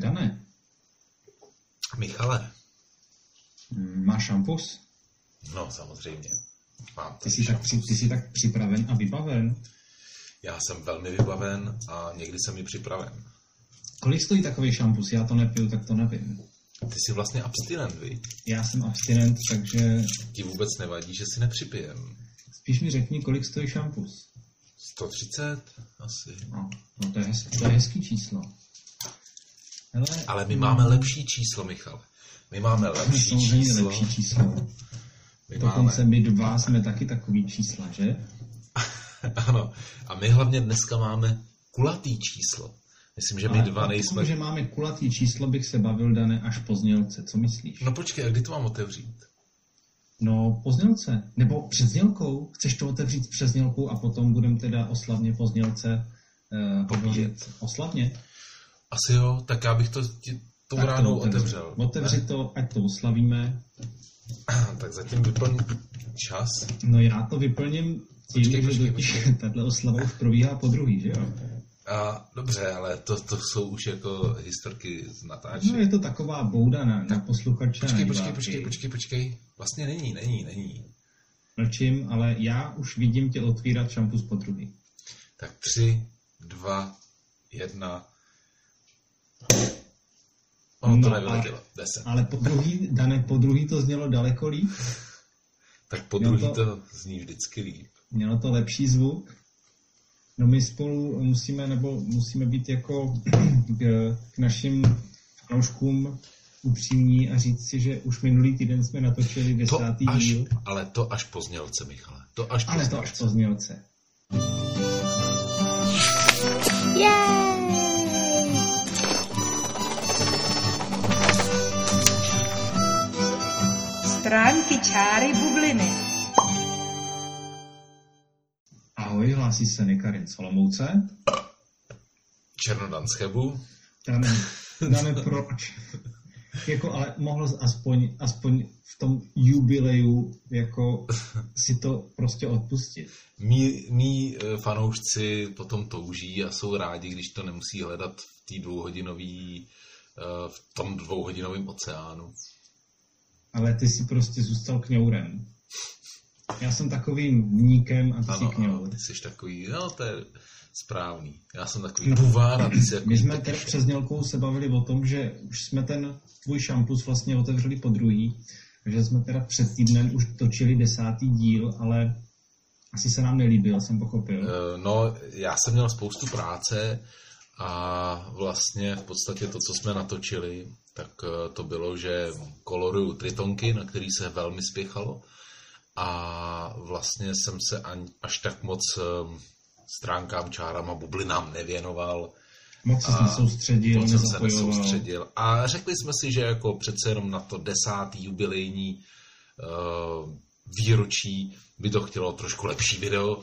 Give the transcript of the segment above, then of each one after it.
Tak, Dané, Michale, mm, máš šampus? no samozřejmě. Mám Ty jsi, tak, při, ty jsi tak připraven a vybaven. Já jsem velmi vybaven a někdy jsem i připraven. Kolik stojí takový šampus? Já to nepiju, tak to nevím. Ty jsi vlastně abstinent, vy? Já jsem abstinent, takže Ti vůbec nevadí, že si nepřipijem. spíš mi řekni, kolik stojí šampus. 130 asi. No, no to, je hez, to je hezký číslo. Hele, Ale my máme lepší číslo, Michale. My máme lepší číslo. lepší číslo. My Dokonce máme, my dva jsme taky takový čísla, že? ano. A my hlavně dneska máme kulatý číslo. Myslím, že my Ale dva nejsme... tom, že máme kulatý číslo, bych se bavil, Dane, až po znělce. Co myslíš? No počkej, a kdy to mám otevřít? No, po znělce. Nebo před znělkou. Chceš to otevřít před znělkou a potom budeme teda oslavně po znělce Pobíjet. Oslavně? Asi jo, tak já bych to ti tou Tak to ránou otevři. otevřel. Otevři to, ať to oslavíme. tak zatím vyplň čas. No já to vyplním tím, Počkej, že počkej, počkej. tahle oslava už probíhá po druhý, že jo? A dobře, ale to, to jsou už jako historky z natáčení. No je to taková bouda na, na posluchače. Počkej, na počkej, počkej, počkej, počkej. Vlastně není, není, není. Mlčím, ale já už vidím tě otvírat šampus po druhý. Tak tři, dva, jedna. Ono to No a- nevyletělo. Deset. Ale po druhý, Dane, po druhý to znělo daleko líp. Tak po druhý to- to zní vždycky líp. Mělo to lepší zvuk. No my spolu musíme, nebo musíme být jako k, k našim fanouškům upřímní a říct si, že už minulý týden jsme natočili To desátý až, díl. ale to až po znělce, Michale. To až po Ale to znělce. až po znělce. Stránky čáry bubliny. Ahoj, hlásí se Nikarin Solomouce. Černodan z Chebu. Dane, Dane, proč? Jako, ale mohl aspoň, aspoň v tom jubileju jako si to prostě odpustit. Mí, mí eh, fanoušci potom touží a jsou rádi, když to nemusí hledat v té dvouhodinový, eh, v tom dvouhodinovém oceánu. Ale ty si prostě zůstal kňourem. Já jsem takovým vníkem a ty Ano, jsi ano, kňour. ty jsi takový, no to je správný. Já jsem takový buvár a ty jsi jako My jsme teď přes Nělkou se bavili o tom, že už jsme ten tvůj šampus vlastně otevřeli po druhý, že jsme teda před týdnem už točili desátý díl, ale asi se nám nelíbil, jsem pochopil. Eh, No, já jsem měl spoustu práce a vlastně v podstatě to, co jsme natočili, tak eh, to bylo, že koloruju tritonky, na který se velmi spěchalo a vlastně jsem se ani, až tak moc eh, stránkám, čárám a bublinám nevěnoval. Moc se nesoustředil, moc jsem se nesoustředil. A řekli jsme si, že jako přece jenom na to desátý jubilejní uh, výročí by to chtělo trošku lepší video.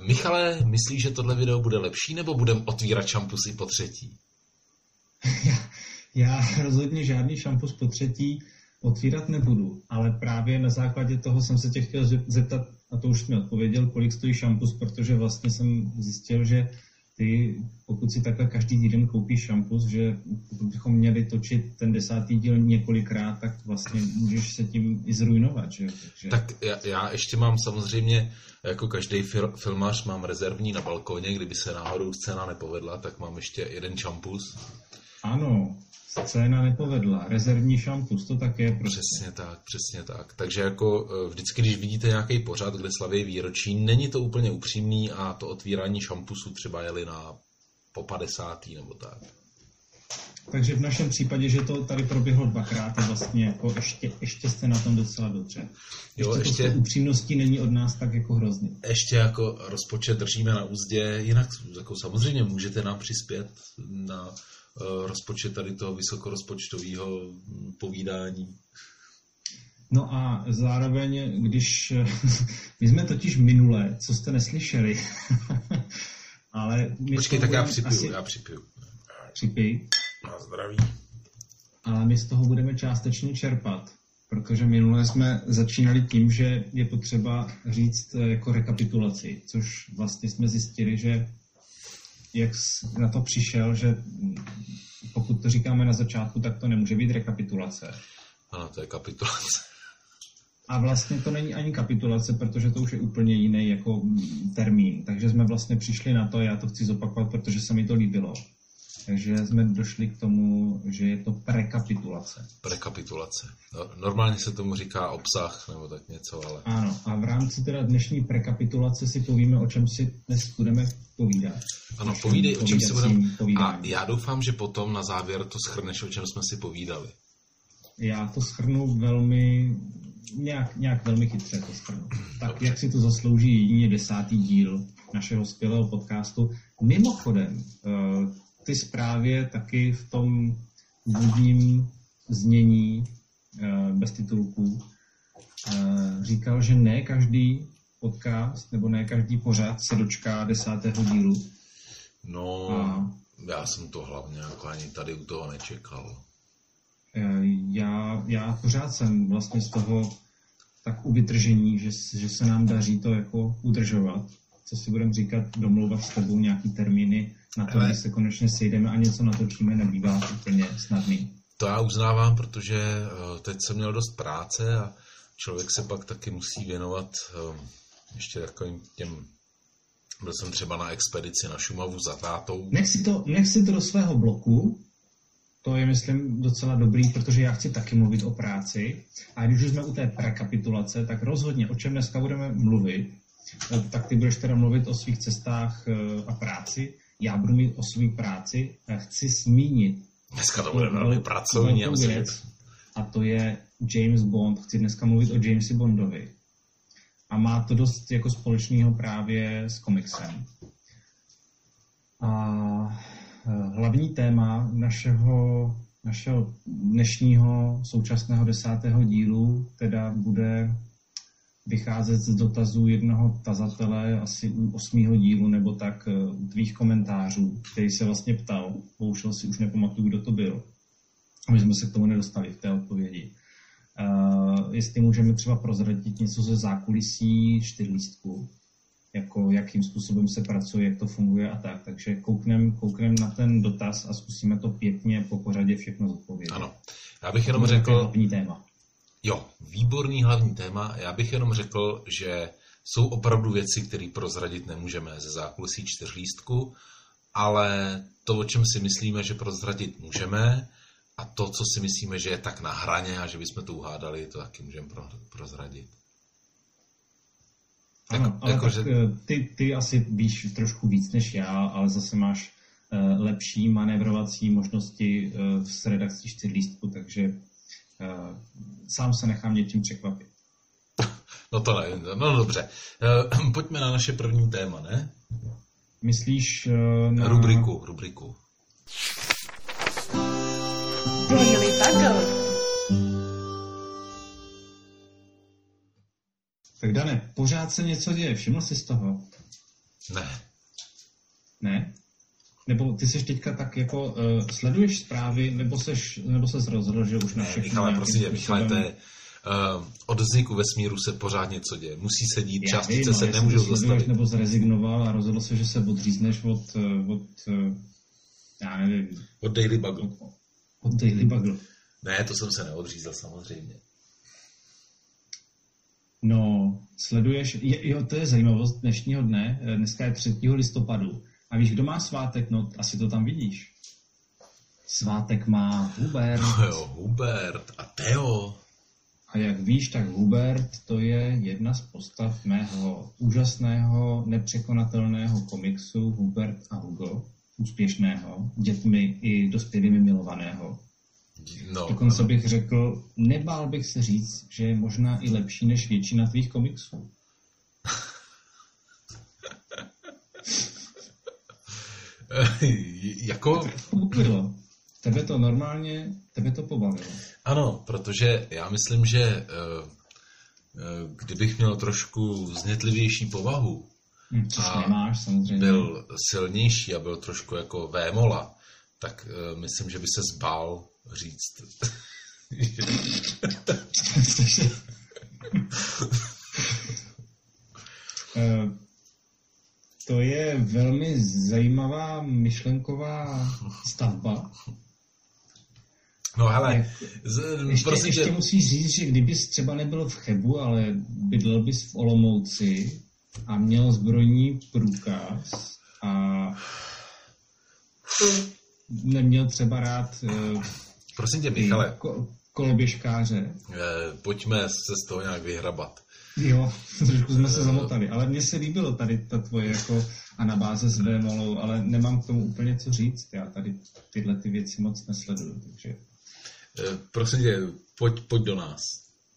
Michale, myslíš, že tohle video bude lepší, nebo budem otvírat šampusy po třetí? Já rozhodně žádný šampus po třetí otvírat nebudu, ale právě na základě toho jsem se tě chtěl zep- zeptat, a to už mi odpověděl, kolik stojí šampus, protože vlastně jsem zjistil, že ty, pokud si takhle každý týden koupíš šampus, že pokud bychom měli točit ten desátý díl několikrát, tak vlastně můžeš se tím i zrujnovat, že? Takže... Tak já, já ještě mám samozřejmě, jako každý fil, filmař, mám rezervní na balkóně, kdyby se náhodou scéna nepovedla, tak mám ještě jeden šampus. Ano, scéna nepovedla, rezervní šampus, to tak je prostě. Přesně tak, přesně tak. Takže jako eh, vždycky, když vidíte nějaký pořad, kde slaví výročí, není to úplně upřímný a to otvírání šampusu třeba jeli na po 50. nebo tak. Takže v našem případě, že to tady proběhlo dvakrát, je vlastně jako ještě, ještě jste na tom docela dobře. Jo, ještě, ještě- to s tou upřímností není od nás tak jako hrozný. Ještě jako rozpočet držíme na úzdě, jinak jako samozřejmě můžete nám přispět na rozpočet tady toho vysokorozpočtového hm, povídání. No a zároveň, když... My jsme totiž minule, co jste neslyšeli, ale... My Počkej, tak já připiju, asi- já připiju. Připij. Na zdraví. ale my z toho budeme částečně čerpat, protože minule jsme začínali tím, že je potřeba říct eh, jako rekapitulaci, což vlastně jsme zjistili, že jak jsi na to přišel, že pokud to říkáme na začátku, tak to nemůže být rekapitulace. Ano, to je kapitulace. A vlastně to není ani kapitulace, protože to už je úplně jiný jako termín. Takže jsme vlastně přišli na to, já to chci zopakovat, protože se mi to líbilo. Takže jsme došli k tomu, že je to prekapitulace. Prekapitulace. No, normálně se tomu říká obsah nebo tak něco, ale... Ano, a v rámci teda dnešní prekapitulace si povíme, o čem si dnes budeme povídat. Ano, povídej, o čem si budeme... A já doufám, že potom na závěr to schrneš, o čem jsme si povídali. Já to schrnu velmi, nějak, nějak velmi chytře to schrnu. Tak Dobře. jak si to zaslouží jedině desátý díl našeho skvělého podcastu. Mimochodem, eh, ty zprávě taky v tom úvodním znění eh, bez titulků eh, říkal, že ne každý podcast nebo ne každý pořád se dočká desátého dílu. No, a, já jsem to hlavně jako ani tady u toho nečekal. Eh, já, já pořád jsem vlastně z toho tak u vytržení, že, že se nám daří to jako udržovat. Co si budeme říkat, domlouvat s tebou nějaký termíny na to, že se konečně sejdeme a něco natočíme, nebývá úplně snadný. To já uznávám, protože eh, teď jsem měl dost práce a člověk se pak taky musí věnovat eh, ještě takovým těm byl jsem třeba na expedici na Šumavu za tátou. Nech si to, nech si to do svého bloku, to je, myslím, docela dobrý, protože já chci taky mluvit o práci. A když už jsme u té rekapitulace, tak rozhodně, o čem dneska budeme mluvit, tak ty budeš teda mluvit o svých cestách a práci já budu mít o své práci, chci zmínit. Dneska to bude velmi pracovní. Věc, a to je James Bond. Chci dneska mluvit o Jamesi Bondovi. A má to dost jako společného právě s komiksem. A eh, hlavní téma našeho, našeho dnešního současného desátého dílu teda bude vycházet z dotazů jednoho tazatele asi u osmého dílu nebo tak eh, u tvých komentářů, který se vlastně ptal, bohužel si už nepamatuju, kdo to byl. A my jsme se k tomu nedostali v té odpovědi. Uh, jestli můžeme třeba prozradit něco ze zákulisí čtyřlístku, jako jakým způsobem se pracuje, jak to funguje a tak. Takže kouknem, kouknem na ten dotaz a zkusíme to pěkně po pořadě všechno zodpovědět. Ano. Já bych jenom řekl, téma. Jo, výborný hlavní téma. Já bych jenom řekl, že jsou opravdu věci, které prozradit nemůžeme ze zákulisí čtyřlístku, ale to, o čem si myslíme, že prozradit můžeme, a to, co si myslíme, že je tak na hraně a že bychom to uhádali, to taky můžeme prozradit. Ano, jako, ale jako, že... Eh, ty, ty asi víš trošku víc než já, ale zase máš uh, lepší manévrovací možnosti uh, s redakcí čtyřlístku, takže sám se nechám něčím překvapit. No to nevím, no dobře. Uh, pojďme na naše první téma, ne? Myslíš uh, na... Rubriku, rubriku. Daily Bugle. Tak Dane, pořád se něco děje, všiml jsi z toho? Ne. Ne? Nebo ty jsi teďka tak jako uh, sleduješ zprávy, nebo seš, nebo ses rozhodl, že už na všechno... Michale, prosím tě, Michale, to je, uh, od vzniku vesmíru se pořád něco děje. Musí se dít, Já částice vím, se nemůžou zastavit. Nebo zrezignoval a rozhodl se, že se odřízneš od, eh, od já nevím. Od Daily Bugle. Od, od Daily Bugle. Ne, to jsem se neodřízl samozřejmě. No, sleduješ, jo, to je zajímavost dnešního dne, dneska je 3. listopadu a víš, kdo má svátek? No, asi to tam vidíš. Svátek má Hubert. No jo, Hubert a Teo. A jak víš, tak Hubert to je jedna z postav mého úžasného, nepřekonatelného komiksu Hubert a Hugo, úspěšného, dětmi i dospělými milovaného. No, Dokonce bych řekl, nebál bych se říct, že je možná i lepší než většina tvých komiksů. jako... Ukrylo. Tebe to normálně, tebe to pobavilo. Ano, protože já myslím, že eh, eh, kdybych měl trošku znětlivější povahu, hm, Což a nemáš, samozřejmě. byl silnější a byl trošku jako vémola, tak uh, myslím, že by se zbál říct. To je velmi zajímavá myšlenková stavba. No hele, Jak- z, Ještě, prosím ještě tě, musíš říct, že kdybys třeba nebyl v Chebu, ale bydlel bys v Olomouci a měl zbrojní průkaz a neměl třeba rád eh, prosím tě, Michale, ko- koloběžkáře. eh, pojďme se z toho nějak vyhrabat. Jo, trošku jsme se zamotali, ale mně se líbilo tady ta tvoje jako anabáze s VMolou, ale nemám k tomu úplně co říct. Já tady tyhle ty věci moc nesleduju, takže Eh, Prosím tě, pojď, pojď do nás.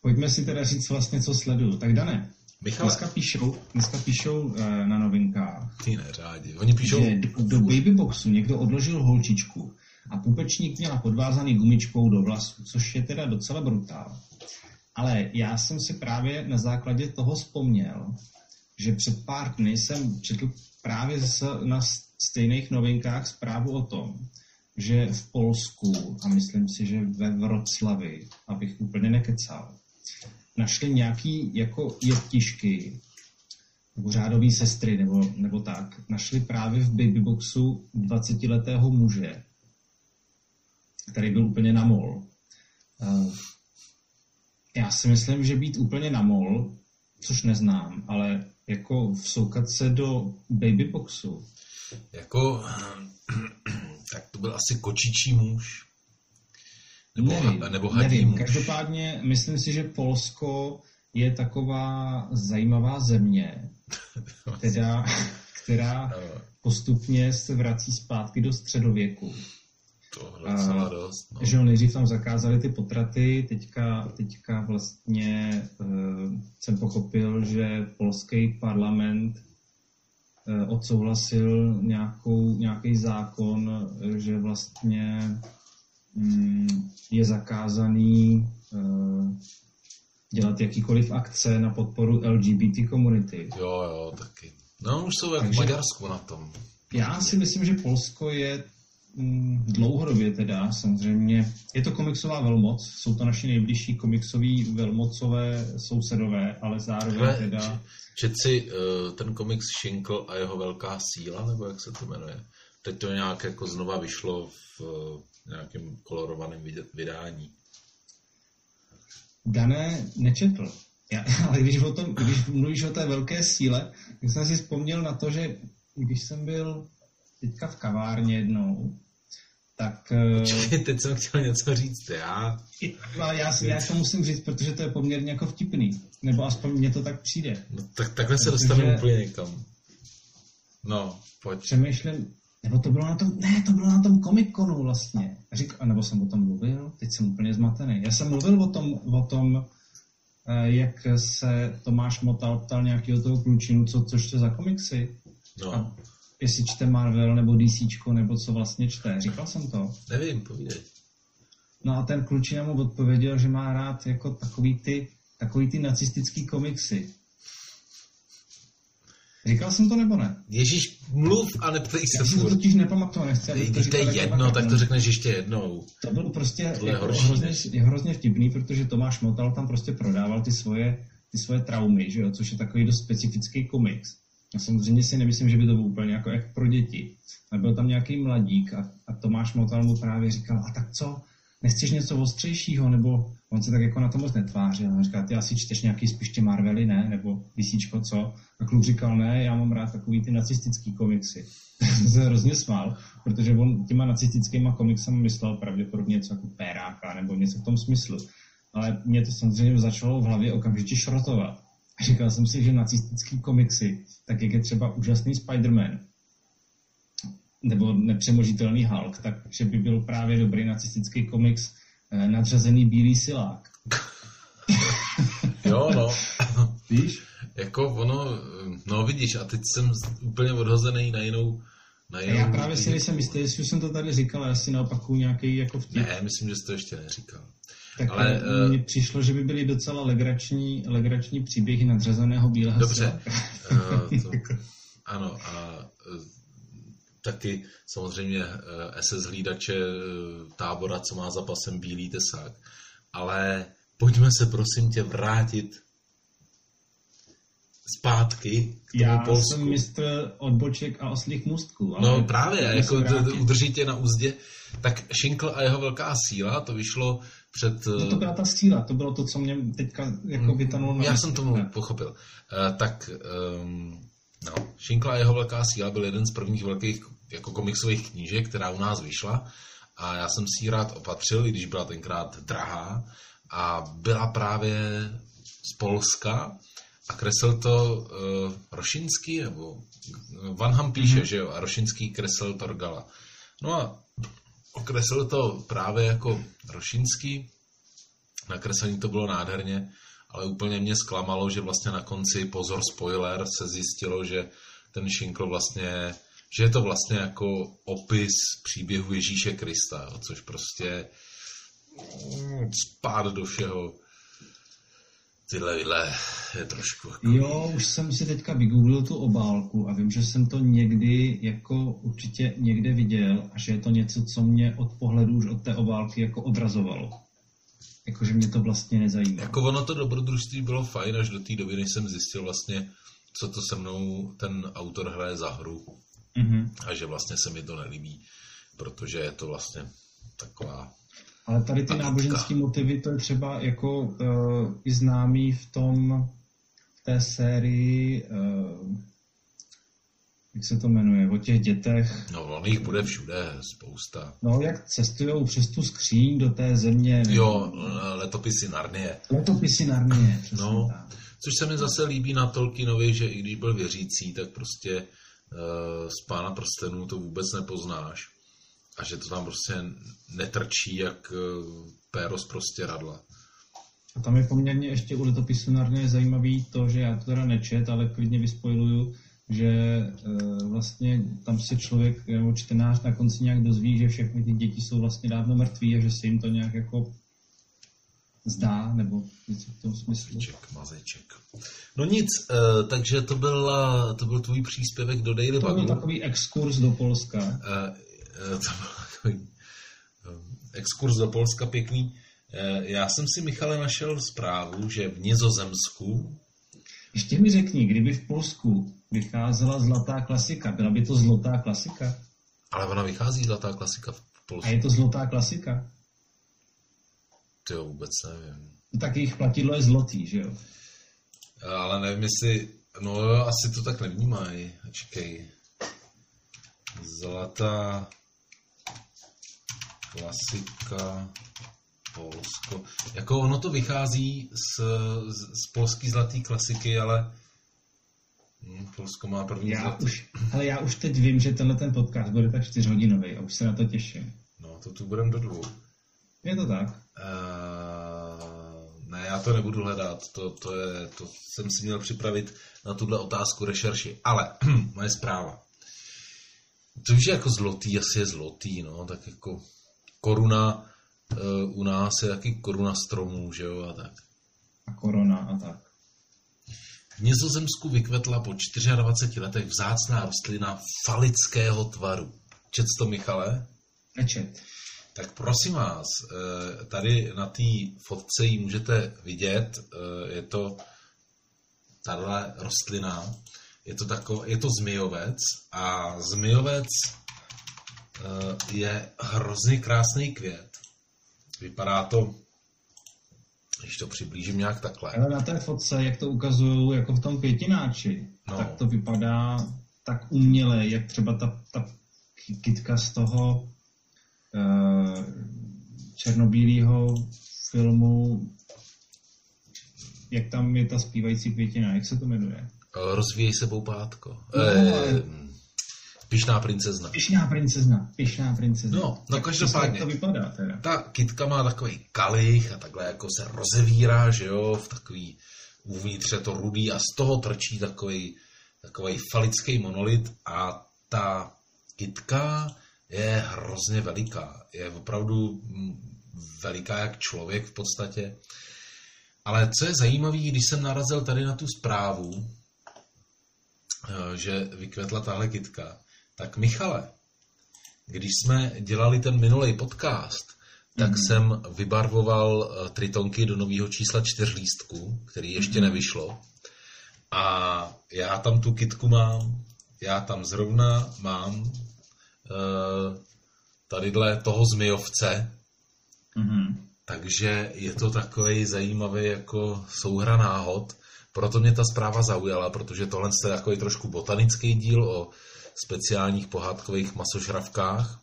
pojďme si teda říct vlastně, co sleduju. Tak Dané, Michale, dneska píšou, dneska píšou eh, na novinkách, ty neřádi. Oni píšou, že do, do babyboxu někdo odložil holčičku a pupečník měla podvázaný gumičkou do vlasu, což je teda docela brutál. Ale já jsem si právě na základě toho vzpomněl, že před pár dny jsem četl právě z, na stejných novinkách zprávu o tom, že v Polsku, a myslím si, že ve Vroclavi, abych úplně nekecal, našli nějaký jako jeptišky, nebo řádový sestry, nebo, nebo tak, našli právě v babyboxu 20-letého muže, který byl úplně na mol. Já si myslím, že být úplně na mol, což neznám, ale jako vsoukat se do babyboxu, jako, tak to byl asi kočičí muž. Nebo, nevím, nebo hadí nevím. muž. Každopádně myslím si, že Polsko je taková zajímavá země, která, která postupně se vrací zpátky do středověku. To docela dost. No. Že jo, nejdřív tam zakázali ty potraty, teďka, teďka vlastně uh, jsem pochopil, že polský parlament uh, odsouhlasil nějakou, nějaký zákon, že vlastně mm, je zakázaný uh, dělat jakýkoliv akce na podporu LGBT komunity. Jo, jo, taky. No, už jsou jak v Takže- Maďarsku na tom. Já si myslím, že Polsko je dlouhodobě teda samozřejmě, je to komiksová velmoc, jsou to naši nejbližší komiksoví velmocové sousedové, ale zároveň Hele, teda, Čet si uh, ten komiks Šinkl a jeho velká síla, nebo jak se to jmenuje? Teď to nějak jako znova vyšlo v uh, nějakém kolorovaném vydání. Dané nečetl. Já, ale když, o tom, když mluvíš o té velké síle, tak jsem si vzpomněl na to, že když jsem byl teďka v kavárně jednou, tak eh, Čekaj, teď jsem chtěl něco říct. Já, ale já, si- já to musím říct, protože to je poměrně jako vtipný. Nebo aspoň mně to tak přijde. no, tak, takhle se dostaneme úplně někam. No, pojď. přemýšlím, nebo to bylo na tom, ne, to bylo na tom Comic-Conu vlastně. A Řík, a nebo jsem o tom mluvil, teď jsem úplně zmatený. Já jsem mluvil o tom, o tom eh, jak se Tomáš Motal ptal nějakého toho klučinu, co, co čte za komiksy. No, A jestli čte Marvel nebo DC, nebo co vlastně čte. Říkal jsem to. nevím, povídej. No a ten klučina mu odpověděl, že má rád jako takový ty, takový ty nacistický komiksy. Říkal jsem to nebo ne? Ježíš, mluv a neptej Já se si to furt. totiž nepamatuju, nechci, Teď to to říkal je jedno, tak no. to řekneš ještě jednou. To bylo prostě Tohle je jako horší, hrozně, je hrozně vtipný, protože Tomáš Motal tam prostě prodával ty svoje, ty svoje traumy, že jo, což je takový dost specifický komiks. A samozřejmě si nemyslím, že by to bylo úplně jako jak pro děti. A byl tam nějaký mladík a, a Tomáš Motal mu právě říkal, a tak co, nechceš něco ostřejšího, nebo on se tak jako na to moc netvářil. A říkal, ty asi čteš nějaký spíš ty Marvely, ne, nebo DCčko, co? A kluk říkal, ne, já mám rád takový ty nacistický komiksy. jsem se hrozně smál, protože on těma nacistickýma komiksama myslel pravděpodobně něco jako péráka nebo něco v tom smyslu. Ale mě to samozřejmě začalo v hlavě okamžitě šrotovat. A říkal jsem si, že nacistický komiksy, tak jak je třeba úžasný Spider-Man, nebo nepřemožitelný Hulk, takže by byl právě dobrý nacistický komiks eh, nadřazený bílý silák. Jo, no. Víš? Jako ono, no vidíš, a teď jsem úplně odhozený na jinou, na A jinou... já právě si nejsem jistý, jestli už jsem to tady říkal, já si naopakuju nějaký jako vtip. Ne, myslím, že jsi to ještě neříkal. Tak Ale, ale, eh, mně přišlo, že by byly docela legrační, legrační příběhy nadřazeného bílého Dobře. Eh, to, ano, a eh, taky samozřejmě eh, SS hlídače eh, tábora, co má za pasem bílý tesák. Ale pojďme se prosím tě vrátit zpátky k tomu Já Polsku. jsem mistr odboček a oslých můstků. Ale No právě, jako se to- to vrátit. udrží tě na úzdě. Tak Šinkl a jeho velká síla, to vyšlo před... No to byla ta síla, to bylo to, co mě teďka jako vytanulo na Já jsem tomu Ne. pochopil. Uh, tak, um, no, Šinkla a jeho velká síla byl jeden z prvních velkých jako komiksových knížek, která u nás vyšla a já jsem si ji rád opatřil, i když byla tenkrát drahá a byla právě z Polska a kresl to uh, Rošinský, nebo Van Ham píše, mm-hmm. že jo, a Rošinský kreslil Torgala. No a okreslil to právě jako Rošinský, nakreslení to bylo nádherně, ale úplně mě zklamalo, že vlastně na konci, pozor spoiler, se zjistilo, že ten Šinkl vlastně, že je to vlastně jako opis příběhu Ježíše Krista, jo, což prostě mm, spát do všeho tyhle, tyhle je trošku jako... Jo, už jsem si teďka vygooglil tu obálku a vím, že jsem to někdy jako určitě někde viděl a že je to něco, co mě od pohledu už od té obálky jako odrazovalo. Jakože mě to vlastně nezajímá. Jako ono to dobrodružství bylo fajn až do té doby, než jsem zjistil vlastně, co to se mnou ten autor hraje za hru Mhm. a že vlastně se mi to nelíbí, protože je to vlastně taková... Ale tady ty náboženské motivy, to je třeba jako uh, i známý v tom, v té sérii, uh, jak se to jmenuje, o těch dětech, No, on jich bude všude, spousta. no jak cestují přes tu skříň do té země. Jo, letopisy Narnie. Letopisy Narnie, přesně No. tak. Což se mi zase líbí na Tolkienovi, že i když byl věřící, tak prostě uh, z Pána prstenů to vůbec nepoznáš. A že to tam prostě netrčí jak uh, péro z prostě radla. A tam je poměrně ještě u letopisu Narnie zajímavý to, že já to teda nečet, ale klidně vyspojiluju, že e, vlastně tam se člověk nebo čtenář na konci nějak dozví, že všechny ty děti jsou vlastně dávno mrtví a že se jim to nějak jako zdá, nebo něco v tom smyslu. Mazeček, mazeček. No nic, takže to byl, to byl tvůj příspěvek do Daily To byl takový exkurs do Polska. Eh, eh, to byl takový eh, exkurs do Polska pěkný. Eh, Já jsem si, Michale, našel zprávu, že v Nizozemsku, Ještě mi řekni, kdyby v Polsku vycházela zlatá klasika, byla by to zlatá klasika? ale ona vychází zlatá klasika v A Polsku, je to zlatá klasika? ty jo, vůbec nevím. No, tak jejich platidlo je zlotý, že jo? Ale nevím, jestli, no jo, asi to tak nevnímají. Čekej. Zlatá klasika Polsko. Jako ono to vychází z, z, z polský zlatý klasiky, ale hm, Polsko má první Já zlatý. už, ale já už teď vím, že tenhle ten podcast bude tak čtyřhodinový a už se na to těším. No, to tu budeme do dvou. Je to tak? Uh, ne, já to nebudu hledat, to, to, je, to jsem si měl připravit na tuhle otázku rešerši. Ale moje zpráva. To už je jako zlotý, asi je zlotý, no, tak jako koruna uh, u nás je taky koruna stromů, že jo, a tak. A korona a tak. V Nizozemsku vykvetla po 24 letech vzácná rostlina falického tvaru. Čet to, Michale? Nečet. Tak prosím vás, eh, tady na té fotce ji můžete vidět, eh, je to tahle rostlina, je to, tako, je to zmijovec a zmijovec eh, je hrozně krásný květ. Vypadá to, když to přiblížím nějak takhle. Ale na té fotce, jak to ukazují jako v tom květináči, No. tak to vypadá tak uměle, jak třeba ta, ta kytka z toho uh, černobílého filmu, jak tam je ta zpívající květina, jak se to jmenuje? Eh, Rozvíjej se boupátko. No, Eh, Pišná princezna. Pišná princezna, pišná princezna. No, no Tak každopádně. to vypadá teda? ta kytka má takový kalich a takhle jako se rozevírá, že jo, v takový uvnitř je to rudý a z toho trčí takový, takový falický monolit a ta kytka je hrozně veliká. Je opravdu mm, veliká jak člověk v podstatě. Ale co je zajímavé, když jsem narazil tady na tu zprávu, eh, že vykvetla tahle kytka, tak Michale, když jsme dělali ten minulý podcast, tak Mhm. jsem vybarvoval eh, tritonky do nového čísla čtyřlístku, který ještě nevyšlo. A já tam tu kitku mám, já tam zrovna mám uh, tadyhle toho zmijovce, Mm-hmm. takže je to takový zajímavý jako souhra náhod. Proto mě ta zpráva zaujala, protože tohle je takový trošku botanický díl o speciálních pohádkových masožravkách,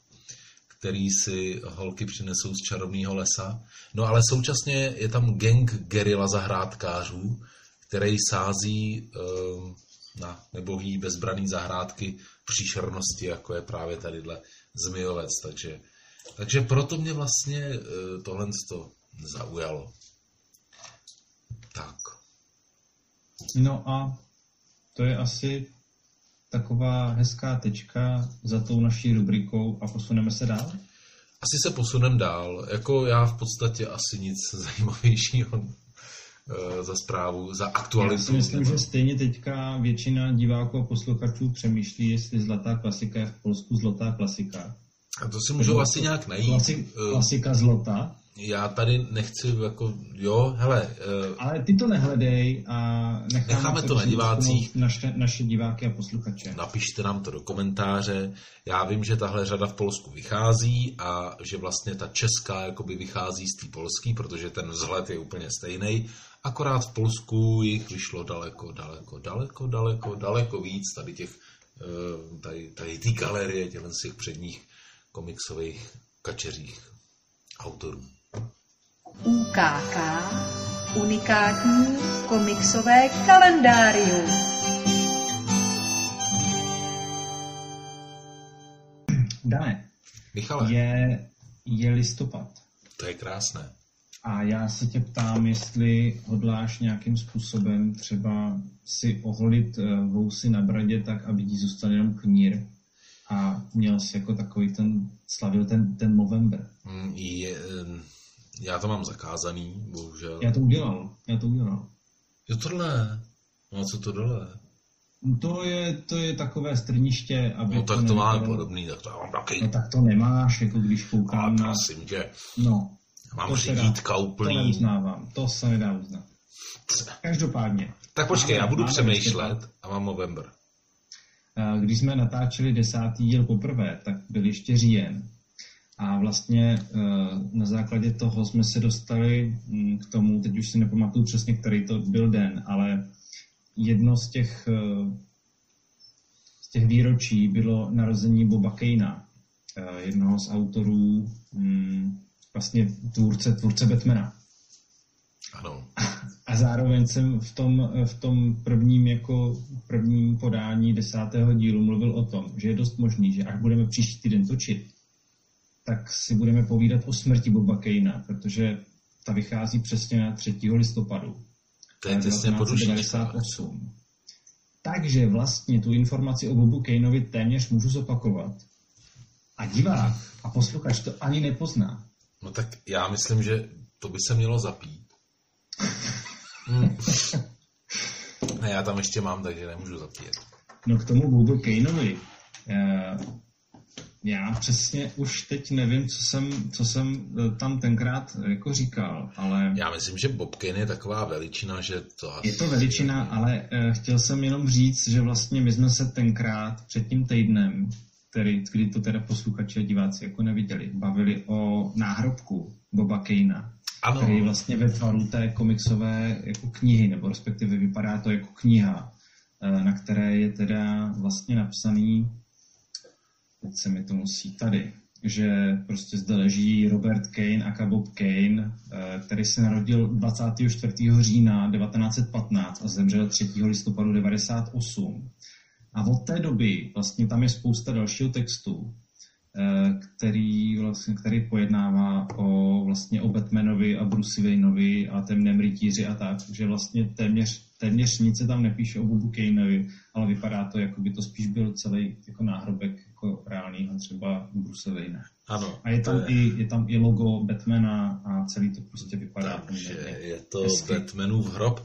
který si holky přinesou z čarovného lesa. No ale současně je tam gang gerila zahrádkářů, který sází uh, na nebohý bezbraný zahrádky příšernosti, jako je právě tadyhle zmijovec. Takže, takže proto mě vlastně uh, tohle to zaujalo. Tak. No a to je asi taková hezká tečka za tou naší rubrikou a posuneme se dál? Asi se posunem dál. Jako já v podstatě asi nic zajímavějšího eh, za zprávu, za aktualitu. Já si myslím, že stejně teďka většina diváků a posluchačů přemýšlí, jestli zlatá klasika je v Polsku zlatá klasika. A to si můžou asi nějak najít. Klasi, klasika zlota. Já tady nechci jako, jo, hele, eh, Ale ty to nehledej a necháme, Necháme to na divácích. Naše, naše diváky a posluchače. napište nám to do komentáře. Já vím, že tahle řada v Polsku vychází a že vlastně ta česká jakoby vychází z té polský, protože ten vzhled je úplně stejný. Akorát v Polsku jich vyšlo daleko, daleko, daleko, daleko, daleko víc tady těch, eh, tady, tady té galerie těch předních komiksových kačeřích autorů. UKK Unikátní komiksové kalendárium. Dané, Michale, je, je listopad. to je krásné. A já se tě ptám, jestli hodláš nějakým způsobem třeba si oholit eh, vousy na bradě tak, aby ti zůstal jenom knír a měl jsi jako takový ten, slavil ten, ten Movember. Mm, Je, eh, já to mám zakázaný, bohužel. Já to udělal, já to udělal. Jo, tohle. No a co to dole? To je, to je takové strniště, aby No tak to máme nevypadalo- podobný, tak to já mám taky. No tak to nemáš, jako když koukám na... prosím tě, No, mám to teda- řídítka to úplný. neuznávám, to se nedá uznat. Každopádně, Tak počkej, já budu Máme přemýšlet a mám November. Eh, Když jsme natáčeli desátý díl poprvé, tak byl ještě říjen. A vlastně eh, na základě toho jsme se dostali mm, k tomu, teď už si nepamatuju přesně, který to byl den, ale jedno z těch, eh, z těch výročí bylo narození Boba Kejna, eh, jednoho z autorů, mm, vlastně tvůrce, tvůrce Batmana. Ano. A zároveň jsem v tom, v tom prvním, jako prvním podání desátého dílu mluvil o tom, že je dost možný, že až budeme příští týden točit, tak si budeme povídat o smrti Boba Kejna, protože ta vychází přesně na 3. listopadu. To je těsně po dušičkách. 1998. Takže vlastně tu informaci o Bobu Kejnovi téměř můžu zopakovat. A divák a posluchač to ani nepozná. No tak já myslím, že to by se mělo zapít. Hmm. Ne, já tam ještě mám, takže nemůžu zapít. No k tomu Bobu Kaneovi. eh, Já přesně už teď nevím, co jsem, co jsem eh, tam tenkrát jako říkal, ale Já myslím, že Bob Kane je taková veličina, že to asi... je to veličina, ale eh, chtěl jsem jenom říct, že vlastně my jsme se tenkrát před tím týdnem, který, kdy to teda posluchači a diváci jako neviděli, bavili o náhrobku Boba Kanea, Ano, který vlastně ve tvaru té komiksové jako knihy, nebo respektive vypadá to jako kniha, na které je teda vlastně napsaný, teď se mi to musí tady, že prostě zde leží Robert Kane a Bob Kane, eh, který se narodil 24. října 1915 a zemřel 3. listopadu 98. A od té doby vlastně tam je spousta dalšího textu, eh, který, vlastně, který pojednává o, vlastně o Batmanovi a Bruce Wayneovi a temném rytíři a tak, že vlastně téměř, téměř nic se tam nepíše o Bobu Kaneovi, ale vypadá to, jako by to spíš byl celý jako náhrobek jako reálného třeba Bruce Wayne. ano. A je tam, to i, je tam i logo Batmana a celý to prostě vypadá. Takže je to hezky. Batmanův hrob.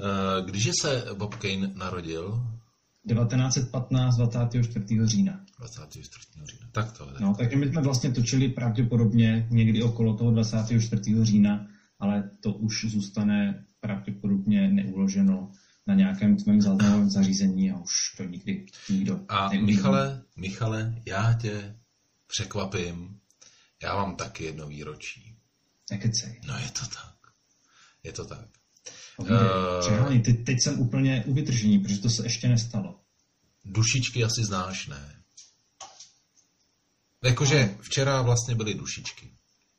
Eh, Když se Bob Kane narodil? 1915, 24. října. 24. října. Tak to je. No, takže my jsme vlastně točili pravděpodobně někdy okolo toho 24. října, ale to už zůstane pravděpodobně neuloženo na nějakém tvém záznamovém zařízení a už to nikdy nikdo A neuvidí. Michale, Michale, já tě překvapím. Já mám taky jedno výročí. Nekecej. No je to tak. Je to tak. Povídej, Eh. přeháněj. Teď, teď jsem úplně u vytržení, protože to se ještě nestalo. Dušičky asi znáš, ne? Jakože včera vlastně byly dušičky.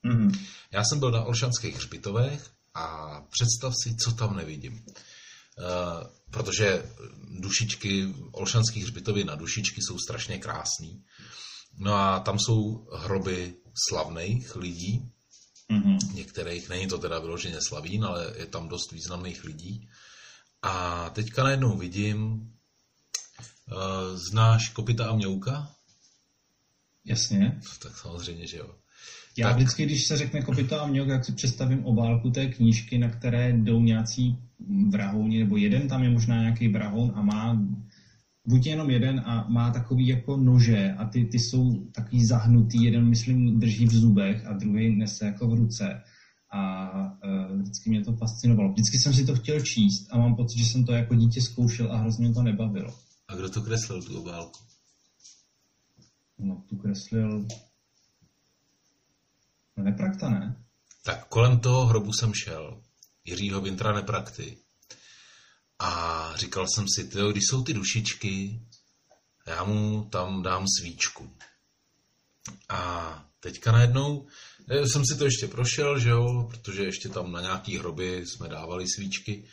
Mhm. Já jsem byl na Olšanských hřbitovech a představ si, co tam nevidím. Uh, protože dušičky, Olšanský hřbitovy na dušičky jsou strašně krásný. No a tam jsou hroby slavných lidí, Mhm. některých, není to teda vyloženě slavín, ale je tam dost významných lidí. A teďka najednou vidím, uh, znáš Kopita a Měuka? Jasně. Tak samozřejmě, že jo. Já Tak. vždycky, když se řekne kopita a mělk, jak si představím obálku té knížky, na které jdou nějací vrahouni, nebo jeden tam je možná nějaký vrahoun a má buď jenom jeden a má takový jako nože a ty, ty jsou takový zahnutý, jeden myslím drží v zubech a druhý nese jako v ruce. A uh, vždycky mě to fascinovalo. Vždycky jsem si to chtěl číst a mám pocit, že jsem to jako dítě zkoušel a hrozně to nebavilo. A kdo to kreslil, tu obálku? No, tu kreslil... No, neprakta, ne? Tak kolem toho hrobu jsem šel, Jiřího Vintra Neprakty. A říkal jsem si, tyjo, když jsou ty dušičky, já mu tam dám svíčku. A teďka najednou eh, jsem si to ještě prošel, že jo, protože ještě tam na nějaký hroby jsme dávali svíčky.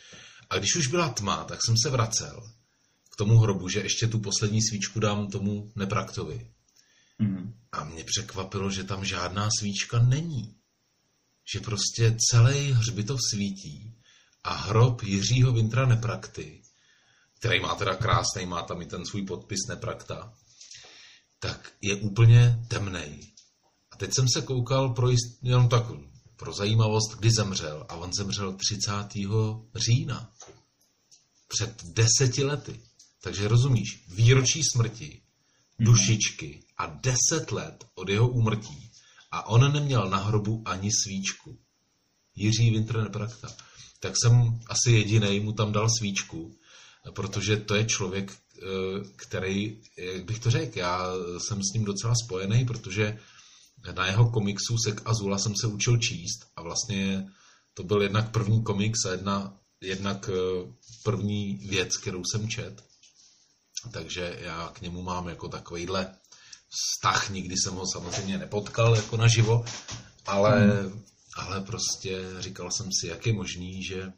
A když už byla tma, tak jsem se vracel k tomu hrobu, že ještě tu poslední svíčku dám tomu Nepraktovi. Mhm. A mě překvapilo, že tam žádná svíčka není. Že prostě celý hřbitov svítí a hrob Jiřího Vintra Neprakty, který má teda krásný, má tam i ten svůj podpis Neprakta, tak je úplně temnej. A teď jsem se koukal pro jist, jenom tak pro zajímavost, kdy zemřel. A on zemřel 30. října. Před deseti lety. Takže rozumíš, výročí smrti, dušičky a deset let od jeho úmrtí. A on neměl na hrobu ani svíčku. Jiří Winter Neprakta. Tak jsem asi jediný mu tam dal svíčku, protože to je člověk, eh, který, jak bych to řekl, já jsem s ním docela spojený, protože na jeho komiksu Sek Azula jsem se učil číst a vlastně to byl jednak první komiks a jedna, jednak eh, první věc, kterou jsem čet. Takže já k němu mám jako takovýhle vztah, nikdy jsem ho samozřejmě nepotkal jako naživo, ale, ale prostě říkal jsem si, jak je možný, že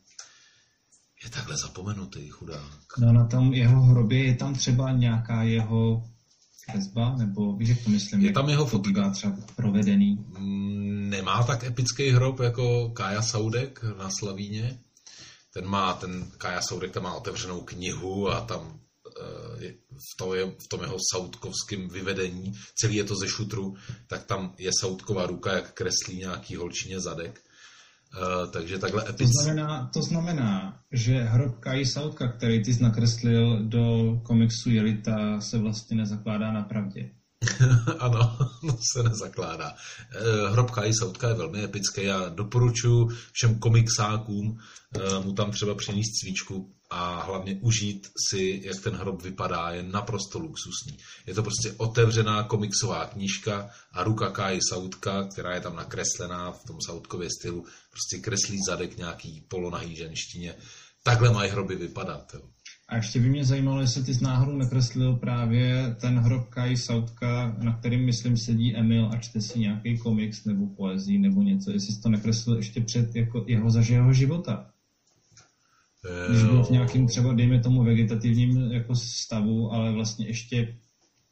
je takhle zapomenutý chudák. No na tom jeho hrobě je tam třeba nějaká jeho kresba, nebo víš, jak to myslím? Je tam jeho fotka. třeba provedený. Mm, Nemá tak epický hrob jako Kája Saudek na Slavíně. Ten má, ten Kája Saudek tam má otevřenou knihu a tam v tom, je, v tom jeho saudkovském vyvedení, celý je to ze šutru, tak tam je saudková ruka, jak kreslí nějaký holčině zadek. Eh, takže takhle To epický. znamená, to znamená, že hrob Kai Sautka, který ty jsi nakreslil do komiksu Jelita, se vlastně nezakládá na pravdě. ano, no se nezakládá. Eh, Hrob Kai Sautka je velmi epický a doporučuji všem komiksákům eh, mu tam třeba přinést svíčku a hlavně užít si, jak ten hrob vypadá, je naprosto luxusní. Je to prostě otevřená komiksová knížka a ruka Kai Sautka, která je tam nakreslená v tom Sautkově stylu, prostě kreslí zadek nějaký polonahý ženštině. Takhle mají hroby vypadat. Jo. A ještě by mě zajímalo, jestli ty z náhodou nekreslil právě ten hrob Kai Sautka, na kterým, myslím, sedí Emil a čte si nějaký komiks nebo poezii nebo něco, jestli jsi to nekreslil ještě před jako jeho zažého života. Když byl v nějakým třeba, dejme tomu, vegetativním jako stavu, ale vlastně ještě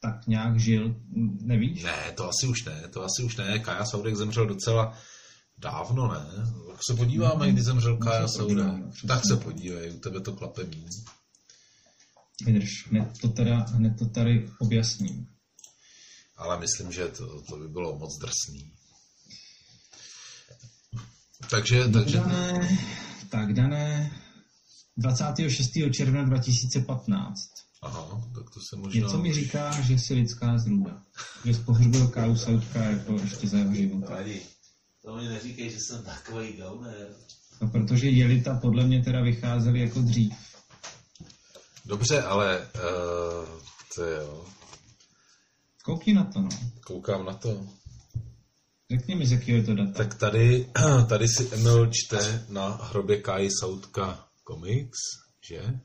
tak nějak žil, nevíš? Ne, to asi už ne, to asi už ne. Kaja Saudek zemřel docela dávno, ne? Tak se podíváme, kdy zemřel Kaja No, Saudek. přesně. Tak se podívej, u tebe to klape míň. Vydrž, hned to, teda, hned to tady objasním. Ale myslím, že to, to by bylo moc drsný. Takže, takže Dané, tak dané 26. června 2015. aha, tak to se možná... Něco mi říká, že jsi lidská zrůda. Že jsi pohřbil Káu Sautka jako ještě za jeho života. To mi neříkej, že jsem takový gauner. No, protože Jelita podle mě teda vycházely jako dřív. Dobře, ale uh, to jo. Koukni na to, no. Koukám na to. Řekni mi, z jakého je to data. Tak tady, tady si Emil čte na hrobě Kai Sautka Comics, že?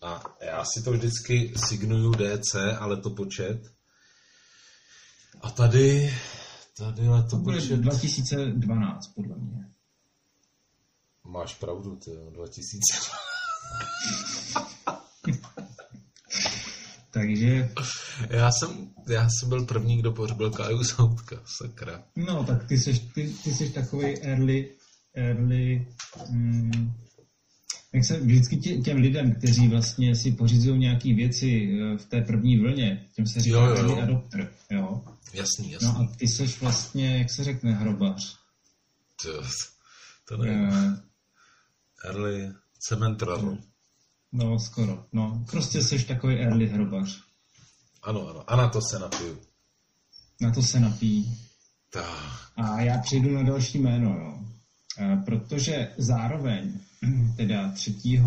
A já si to vždycky signuju DC, ale to počet. A tady, tady to, To bude počet... 2012, podle mě. Máš pravdu, ty jo, 2000. Takže, Já jsem, já jsem byl první, kdo pohřbil Kaju Sautka, sakra. no, tak ty jsi, ty, ty jsi takový early, early, mm, jak se vždycky tě, těm lidem, kteří vlastně si pořizují nějaké věci eh, v té první vlně, těm se říká Jo, jo, adopter, jo. Jasný, jasný. No a ty jsi vlastně, jak se řekne, hrobař. To, to nevím. Eh, Early Cementrar. No, skoro. No, prostě jsi takový early hrobař. Ano, ano. A na to se napiju. Na to se napí. Tak. A já přejdu na další jméno, jo. E, protože zároveň, teda 3. e,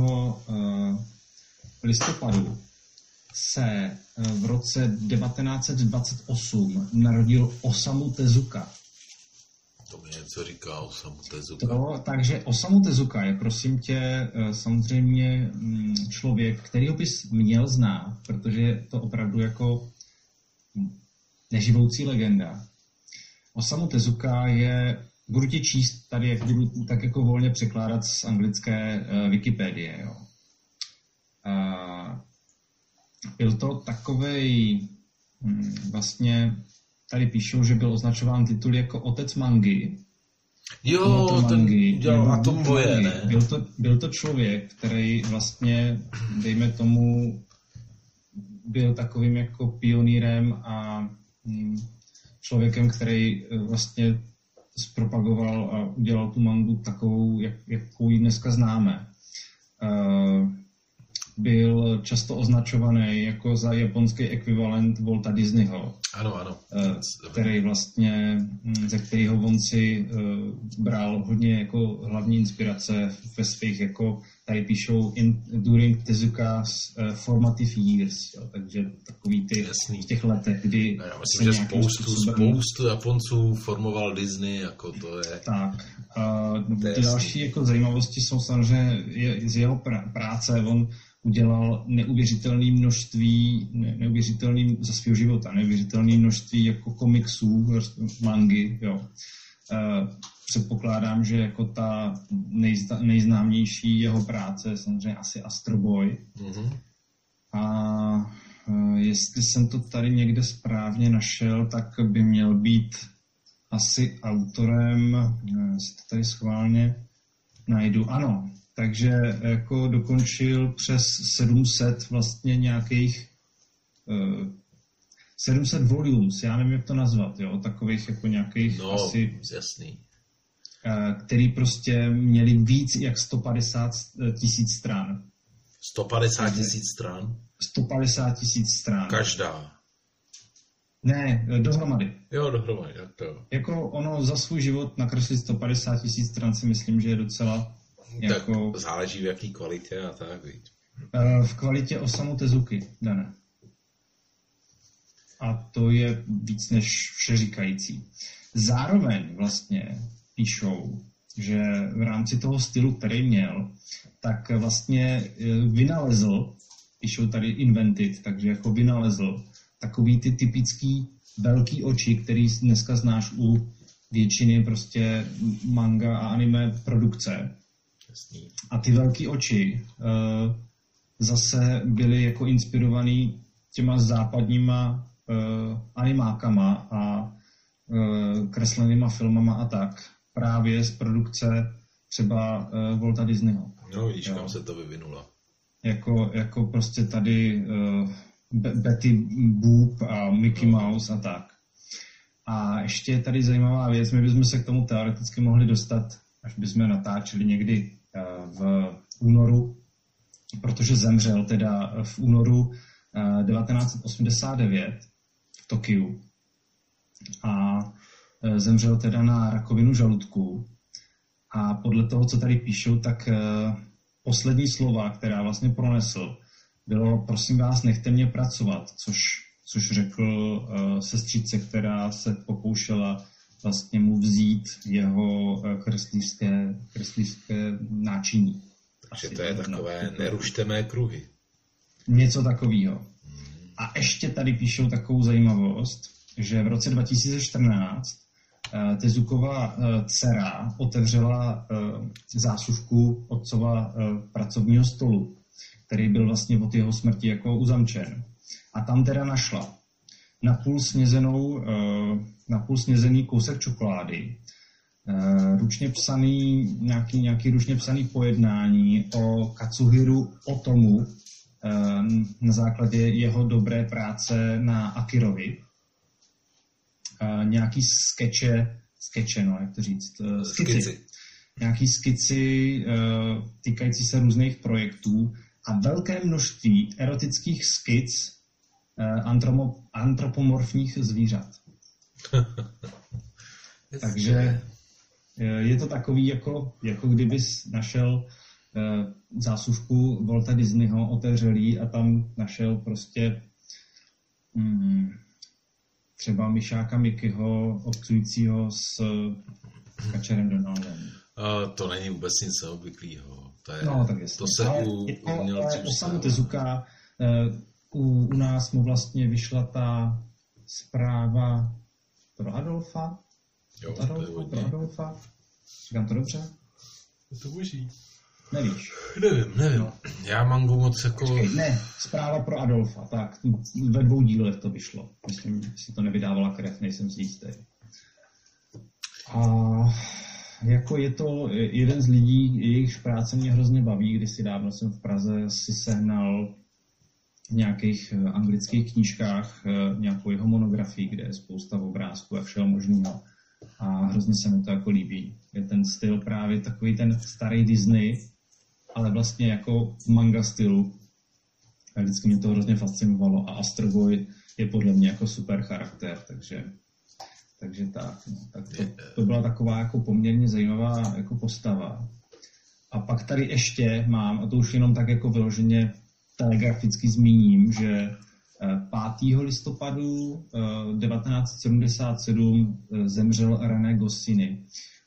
listopadu, se e, v roce 1928 narodil Osamu Tezuka. To mi něco říká o Tezuka. To, takže Osamu Tezuka je, prosím tě, e, samozřejmě mm, člověk, kterýho bys měl znát, protože je to opravdu jako neživoucí legenda. Osamu Tezuka je, budu ti číst tady, jak budu tak jako volně překládat z anglické uh, Wikipedie. Jo. Uh, byl to takovej, hm, vlastně tady píšou, že byl označován titul jako otec mangy, Jo, Tohoto ten mangy, dělal na tom boje, ne? Byl to, byl to člověk, který vlastně, dejme tomu, byl takovým jako pionýrem a hm, člověkem, který eh, vlastně zpropagoval a udělal tu mangu takovou, jak, jakou ji dneska známe. Uh, byl často označovaný jako za japonský ekvivalent Walta Disneyho, Ano, ano. eh, který vlastně, hm, ze kterého on si eh, bral hodně jako hlavní inspirace ve svých, jako tady píšou in, during Tezuka's uh, formative years, jo, takže takový ty Jasný. v těch letech, kdy No, já myslím, že spoustu, způsobem- spoustu Japonců formoval Disney, jako to je... Tak. To je ty další jako zajímavosti jsou samozřejmě je, z jeho pr- práce. On udělal neuvěřitelné množství, ne, neuvěřitelný za svého života, neuvěřitelné množství jako komiksů, mangy, jo. E, předpokládám, že jako ta nejzna, nejznámější jeho práce je samozřejmě asi Astro Boy. Mhm. A e, jestli jsem to tady někde správně našel, tak by měl být asi autorem, si to tady schválně najdu, ano, takže jako dokončil přes 700 vlastně nějakých 700 volumes, já nevím, jak to nazvat, jo, takových jako nějakých No, asi jasný. e, který prostě měli víc jak 150 tisíc stran. 150 tisíc stran. 150 tisíc stran. Každá. Ne, dohromady. Jo, dohromady, tak to jo. Jako ono za svůj život nakreslit 150 tisíc stran si myslím, že je docela jako Tak záleží v jaký kvalitě a tak, víc. eh, v kvalitě Osamu Tezuky, dané. A to je víc než vše říkající. Zároveň vlastně píšou, že v rámci toho stylu, který měl, tak vlastně eh, vynalezl, píšou tady invented, takže jako vynalezl takový ty typický velký oči, který dneska znáš u většiny prostě manga a anime produkce. Jasný. A ty velké oči uh, zase byly jako inspirovaný těma západníma animákama a uh, kreslenýma filmama a tak. Právě z produkce třeba uh, Walta Disneyho. No vidíš, Jo. kam se to vyvinulo. Jako, jako prostě tady uh, Betty Boop a Mickey Mouse a tak. A ještě je tady zajímavá věc, my bychom se k tomu teoreticky mohli dostat, až bychom natáčeli někdy eh, v únoru, protože zemřel teda v únoru eh, 1989 v Tokiu. A eh, zemřel teda na rakovinu žaludku. A podle toho, co tady píšou, tak eh, poslední slova, která vlastně pronesl, bylo, prosím vás, nechte mě pracovat, což, což řekl uh, sestřice, která se pokoušela vlastně mu vzít jeho uh, kreslířské, kreslířské náčiní. Takže to je takové, nerušte mé kruhy. Něco takového. A ještě tady píšou takovou zajímavost, že v roce 2014 uh, Tezukova uh, dcera otevřela uh, zásuvku otcova pracovního stolu který byl vlastně od jeho smrti jako uzamčen. A tam teda našla napůl snězenou, eh, napůl snězený kousek čokolády, eh, ručně psaný, nějaký, nějaký ručně psaný pojednání o Katsuhiru Otomu eh, na základě jeho dobré práce na Akirovi. Nějaký skeče, skeče, no, jak to říct, skici. skici. Nějaký skici týkající se různých projektů a velké množství erotických skic eh, antropomorfních zvířat. Takže eh, je to takový, jako, jako kdybys našel eh, zásuvku Volta Disneyho, otevřelý a tam našel prostě mm, třeba Myšáka Mikyho obcujícího s Kačerem Donaldem. Uh, to není vůbec nic neobvyklého. To, je, no, tak to se ale, u umělců Osamu Tezuka, uh, u, u nás mu vlastně vyšla ta zpráva pro Adolfa. Jo, Adolfa, pro Adolfa. Říkám to dobře? Je to boží. Nevíš? Nevím, nevím. No. Já mám moc jako... Počkej, ne, zpráva pro Adolfa, tak ve dvou dílech to vyšlo. Myslím, že si to nevydávala krev, nejsem si jistý. A jako je to jeden z lidí, jejichž práce mě hrozně baví, když si dávno jsem v Praze si sehnal v nějakých eh, anglických knížkách eh, nějakou jeho monografii, kde je spousta obrázků a všeho možného. A hrozně se mi to jako líbí. Je ten styl právě takový ten starý Disney, ale vlastně jako manga stylu. A vždycky mě to hrozně fascinovalo. A Astro Boy je podle mě jako super charakter, takže takže tak, no. tak to, to byla taková jako poměrně zajímavá jako postava. A pak tady ještě mám, a to už jenom tak jako vyloženě telegraficky zmíním, že 5. Eh, listopadu 1977 eh, eh, zemřel René Goscinny,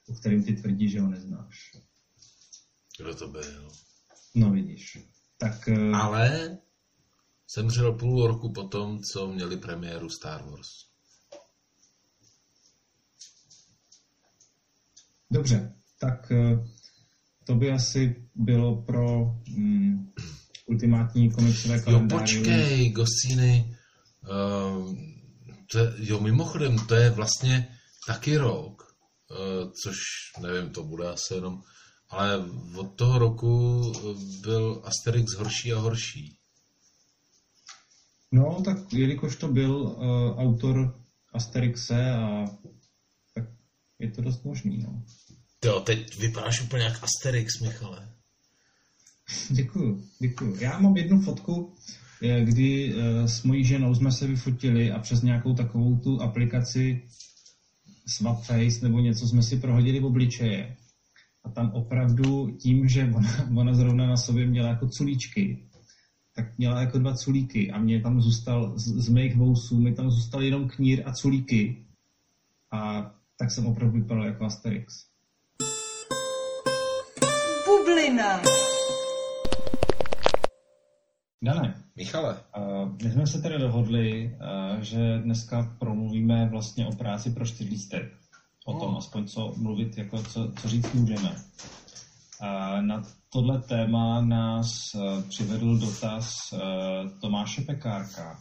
o kterém ty tvrdí, že ho neznáš. Kdo to byl? No vidíš. Tak, Ale zemřel půl roku potom, co měli premiéru Star Wars. Dobře, tak eh, to by asi bylo pro mm, ultimátní komiksové kalendáři. Jo, počkej, Goscini. Uh, to je, jo, mimochodem, to je vlastně taky rok, uh, což nevím, to bude asi jenom, ale od toho roku byl Asterix horší a horší. No, tak jelikož to byl uh, autor Asterixe a tak je to dost možný, no. Jo, teď vypadáš úplně jak Asterix, Michale. Děkuju, děkuju. Já mám jednu fotku, eh, kdy eh, s mojí ženou jsme se vyfotili a přes nějakou takovou tu aplikaci Swapface nebo něco jsme si prohodili v obličeje. A tam opravdu tím, že ona, ona zrovna na sobě měla jako culíčky, tak měla jako dva culíky a mě tam zůstal, z, z mých vousů mi tam zůstal jenom knír a culíky. A tak jsem opravdu vypadal jako Asterix bublina. Dane. Michale. Uh, my jsme se tedy dohodli, uh, že dneska promluvíme vlastně o práci pro čtyřlístek. O tom aspoň co mluvit, jako co, co říct můžeme. Uh, na tohle téma nás uh, přivedl dotaz uh, Tomáše Pekárka.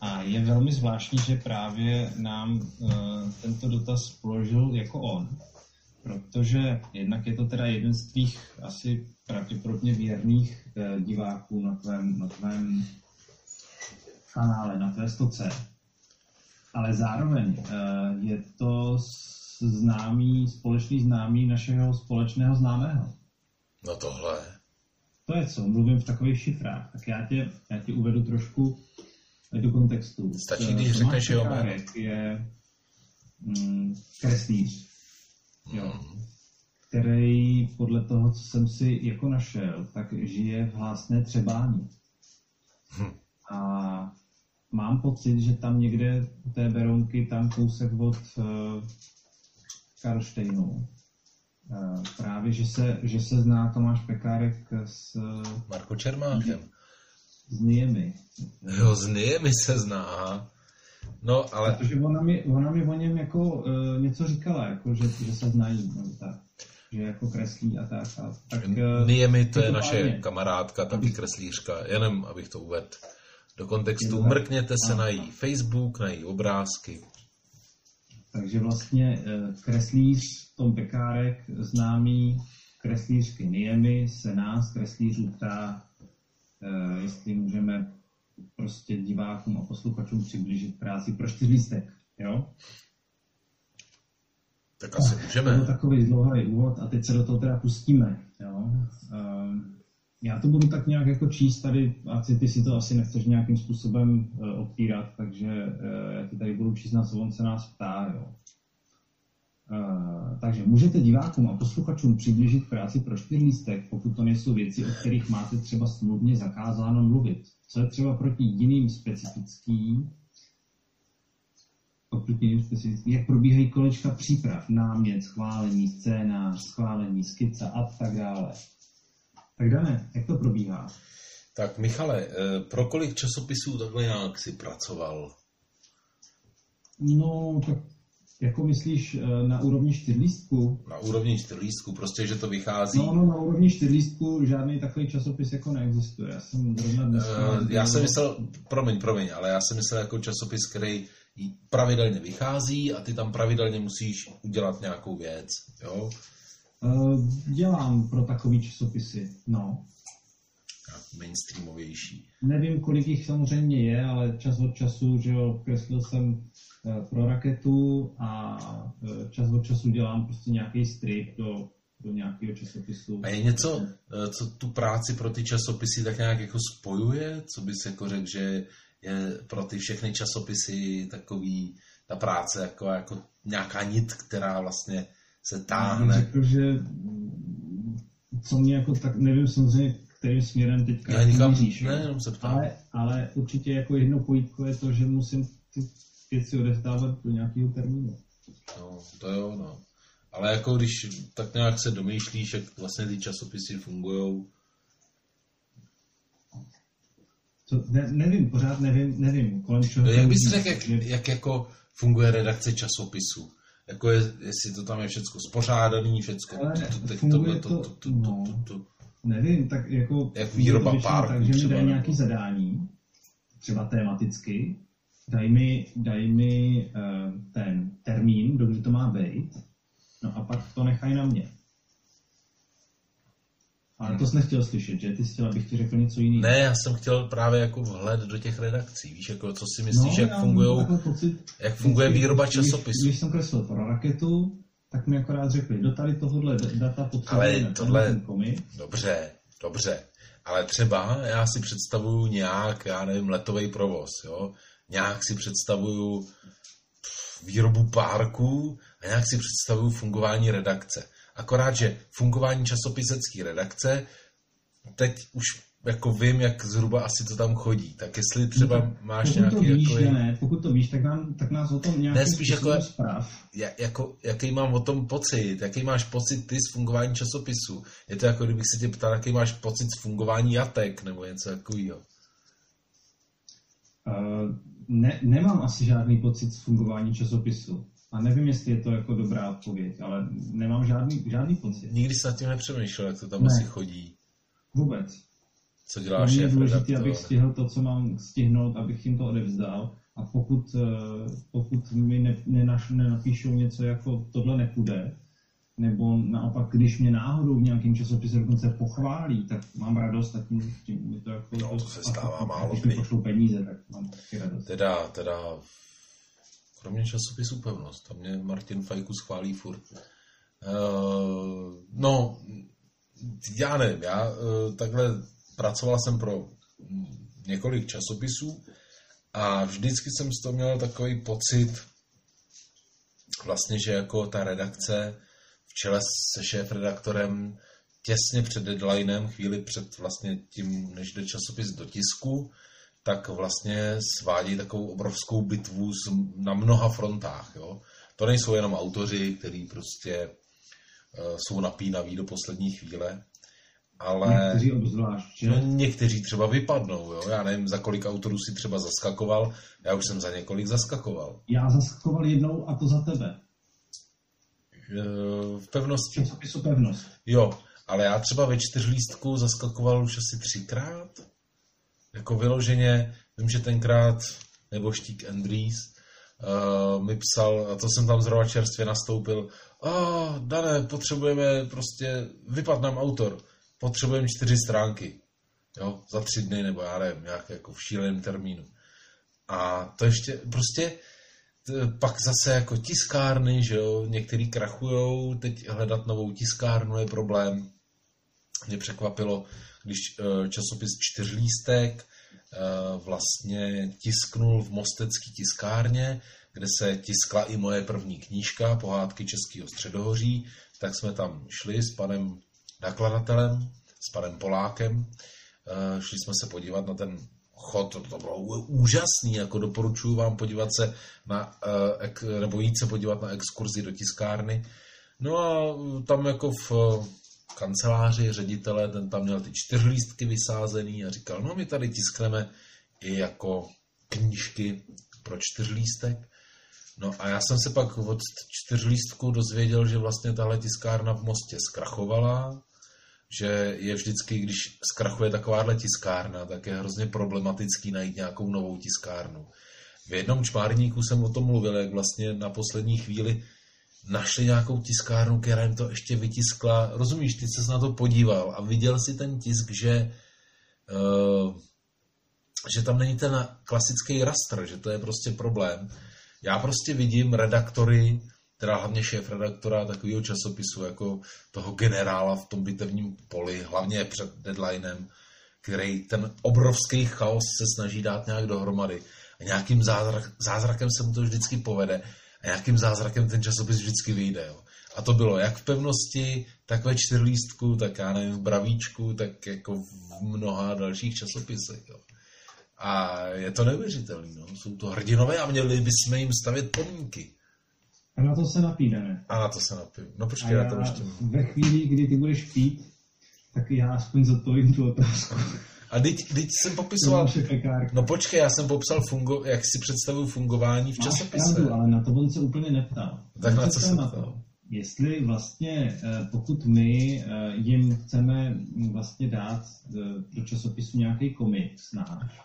A je velmi zvláštní, že právě nám uh, tento dotaz položil jako on protože jednak je to teda jeden z tvých asi pravděpodobně věrných eh, diváků na tvém, na tvém kanále, na tvé stoce, ale zároveň eh, je to známý, společný známý našeho společného známého. No tohle. To je co, mluvím v takových šifrách, tak já tě, já tě uvedu trošku do kontextu. Stačí, když řekneš jeho je mm, kreslíř, Jo. který podle toho, co jsem si jako našel, tak žije v hlásné třebání. Hm. A mám pocit, že tam někde u té Berounky, tam kousek od uh, Karlštejnu, uh, právě, že se, že se zná Tomáš Pekárek s... Marko Čermáchem. S Niemi. Jo, s Niemi se zná. No, ale... Protože ona mi, ona mi o něm jako uh, něco říkala, jako, že, že se znají, no, tak. Že jako kreslí a tak. A, tak uh, Niemi to je naše pádně. kamarádka, taky kreslířka, jenom abych to uvedl do kontextu. Mrkněte se na její Facebook, na její obrázky. Takže vlastně uh, kreslíř Tom Pekárek, známý kreslířky Niemi, se nás, kreslířů, ptá, uh, jestli můžeme prostě divákům a posluchačům přiblížit práci pro čtyřlístek, jo? Tak asi můžeme. To takový dlouhý úvod a teď se do toho teda pustíme, jo? Um, já to budu tak nějak jako číst tady, a ty si to asi nechceš nějakým způsobem uh, takže uh, já ti tady budu číst na co on se nás ptá, jo? Uh, takže můžete divákům a posluchačům přiblížit práci pro čtyřlístek, pokud to nejsou věci, o kterých máte třeba smluvně zakázáno mluvit co je třeba proti jiným specifickým, jiným specifickým, jak probíhají kolečka příprav, námět, schválení, scénář, schválení, skica a tak dále. Tak Dané, jak to probíhá? Tak Michale, eh, pro kolik časopisů takhle nějak si pracoval? No, tak jako myslíš eh, na úrovni čtyřlístku? Na úrovni čtyřlístku, prostě, že to vychází. No, no, na úrovni čtyřlístku žádný takový časopis jako neexistuje. Já jsem zrovna dneska... Uh, já jsem myslel, promiň, promiň, ale já jsem myslel jako časopis, který pravidelně vychází a ty tam pravidelně musíš udělat nějakou věc, jo? Uh, dělám pro takový časopisy, no. Mainstreamovější. Nevím, kolik jich samozřejmě je, ale čas od času, že jo, kreslil jsem Eh, pro raketu a eh, čas od času dělám prostě nějaký strip do, do nějakého časopisu. A je něco, eh, co tu práci pro ty časopisy tak nějak jako spojuje? Co bys jako řekl, že je pro ty všechny časopisy takový ta práce jako, jako nějaká nit, která vlastně se táhne? Řekl, že co mě jako tak, nevím samozřejmě, kterým směrem teďka Já nikam, míříš, ne, jenom se ptám. Ale, ale určitě jako jedno pojítko je to, že musím ty věci odevzdávat do nějakého termínu. No, to jo, no. Ale jako když tak nějak se domýšlíš, jak vlastně ty časopisy fungují, to, ne, nevím, pořád nevím, nevím, kolem čeho... No, jak bys řekl, jak, jak jako funguje redakce časopisu? Jako je, jestli to tam je všechno spořádaný, všechno... Ale funguje to, no, nevím, tak jako... Jak výroba párků Takže mi dají nějaký zadání, třeba tematicky, daj mi, daj mi uh, ten termín, dokdy to má být, no a pak to nechaj na mě. Ale to jsi nechtěl slyšet, že? Ty jsi chtěl, abych ti řekl něco jiného. Ne, já jsem chtěl právě jako vhled do těch redakcí. Víš, jako co si myslíš, no, jak, fungují, jak funguje výroba časopisů. Když jsem kreslil pro raketu, tak mi akorát řekli, do tady tohohle data potřebujeme Ale tohle, ten komik. Dobře, dobře. Ale třeba já si představuju nějak, já nevím, letový provoz, jo nějak si představuju výrobu párků a nějak si představuju fungování redakce. Akorát, že fungování časopisecké redakce, teď už jako vím, jak zhruba asi to tam chodí. Tak jestli třeba no, máš pokud nějaký... To víš, jako... ne, pokud to víš, tak, nám, tak nás o tom nějaký ne, spíš jako, zpráv. jako, jaký mám o tom pocit, jaký máš pocit ty z fungování časopisu. Je to jako kdybych se tě ptal, jaký máš pocit z fungování jatek, nebo něco takového. Uh, ne, nemám asi žádný pocit z fungování časopisu. A nevím, jestli je to jako dobrá odpověď, ale nemám žádný, žádný pocit. Nikdy se nad tím nepřemýšlel, jak to tam ne. asi chodí. Vůbec. Co děláš je důležité, abych stihl to, co mám stihnout, abych jim to odevzdal. A pokud, eh, pokud mi ne, nenaš, nenapíšou něco jako tohle nepůjde, nebo naopak, když mě náhodou v nějakém časopise dokonce pochválí, tak mám radost, tak mi, tím, to jako... No, to se stává málo Když mi pošlou peníze, tak mám taky radost. Teda, teda, kromě časopisu Pevnost, tam mě Martin Fajku schválí furt. Uh, no, já nevím, já uh, takhle pracoval jsem pro několik časopisů a vždycky jsem z toho měl takový pocit, vlastně, že jako ta redakce v čele se šéf-redaktorem těsně před deadlinem, chvíli před vlastně tím, než jde časopis do tisku, tak vlastně svádí takovou obrovskou bitvu na mnoha frontách. Jo? To nejsou jenom autoři, kteří prostě uh, jsou napínaví do poslední chvíle, ale někteří obzvlášť? No, někteří třeba vypadnou, jo? já nevím, za kolik autorů si třeba zaskakoval, já už jsem za několik zaskakoval. Já zaskakoval jednou a to za tebe. V pevnosti. Časopisu pevnost. Jo, ale já třeba ve čtyřlístku zaskakoval už asi třikrát. Jako vyloženě, vím, že tenkrát nebo Štík Andries uh, mi psal, a to jsem tam zrovna čerstvě nastoupil, a oh, Dané, potřebujeme prostě, vypad nám autor, potřebujeme čtyři stránky, jo, za tři dny, nebo já nevím, nějak jako v šíleném termínu. A to ještě, prostě, pak zase jako tiskárny, že jo, některý krachujou, teď hledat novou tiskárnu je problém. Mě překvapilo, když eh, časopis Čtyřlístek eh, vlastně tisknul v Mostecký tiskárně, kde se tiskla i moje první knížka, pohádky Českého středohoří, tak jsme tam šli s panem nakladatelem, s panem Polákem, eh, šli jsme se podívat na ten chod, to, bylo úžasný, jako doporučuji vám podívat se na, nebo jít se podívat na exkurzi do tiskárny. No a tam jako v kanceláři ředitele, ten tam měl ty čtyřlístky vysázený a říkal, no my tady tiskneme i jako knížky pro čtyřlístek. No a já jsem se pak od čtyřlístku dozvěděl, že vlastně tahle tiskárna v Mostě zkrachovala, že je vždycky, když zkrachuje takováhle tiskárna, tak je hrozně problematický najít nějakou novou tiskárnu. V jednom čmárníku jsem o tom mluvil, jak vlastně na poslední chvíli našli nějakou tiskárnu, která jim to ještě vytiskla. Rozumíš, ty se na to podíval a viděl si ten tisk, že, uh, že tam není ten klasický rastr, že to je prostě problém. Já prostě vidím redaktory, teda hlavně šéf redaktora takového časopisu, jako toho generála v tom bitevním poli, hlavně před deadlinem, který ten obrovský chaos se snaží dát nějak dohromady. A nějakým zázrak, zázrakem se mu to vždycky povede a jakým zázrakem ten časopis vždycky vyjde. Jo. A to bylo jak v pevnosti, tak ve čtyřlístku, tak já nevím, v Bravíčku, tak jako v mnoha dalších časopisech. Jo. A je to neuvěřitelné. No. Jsou to hrdinové a měli bychom jim stavět pomínky. A na to se napídeme. A na to se napiju. No počkej, já, já to ještě... Ve chvíli, kdy ty budeš pít, tak já aspoň zodpovím tu otázku. A teď, teď jsem popisoval... No počkej, já jsem popsal, fungo, jak si představuju fungování v časopise. Pravdu, ale na to on se úplně neptal. Tak na co se ptal? Jestli vlastně, eh, pokud my eh, jim chceme vlastně dát eh, do časopisu nějaký komiks náš,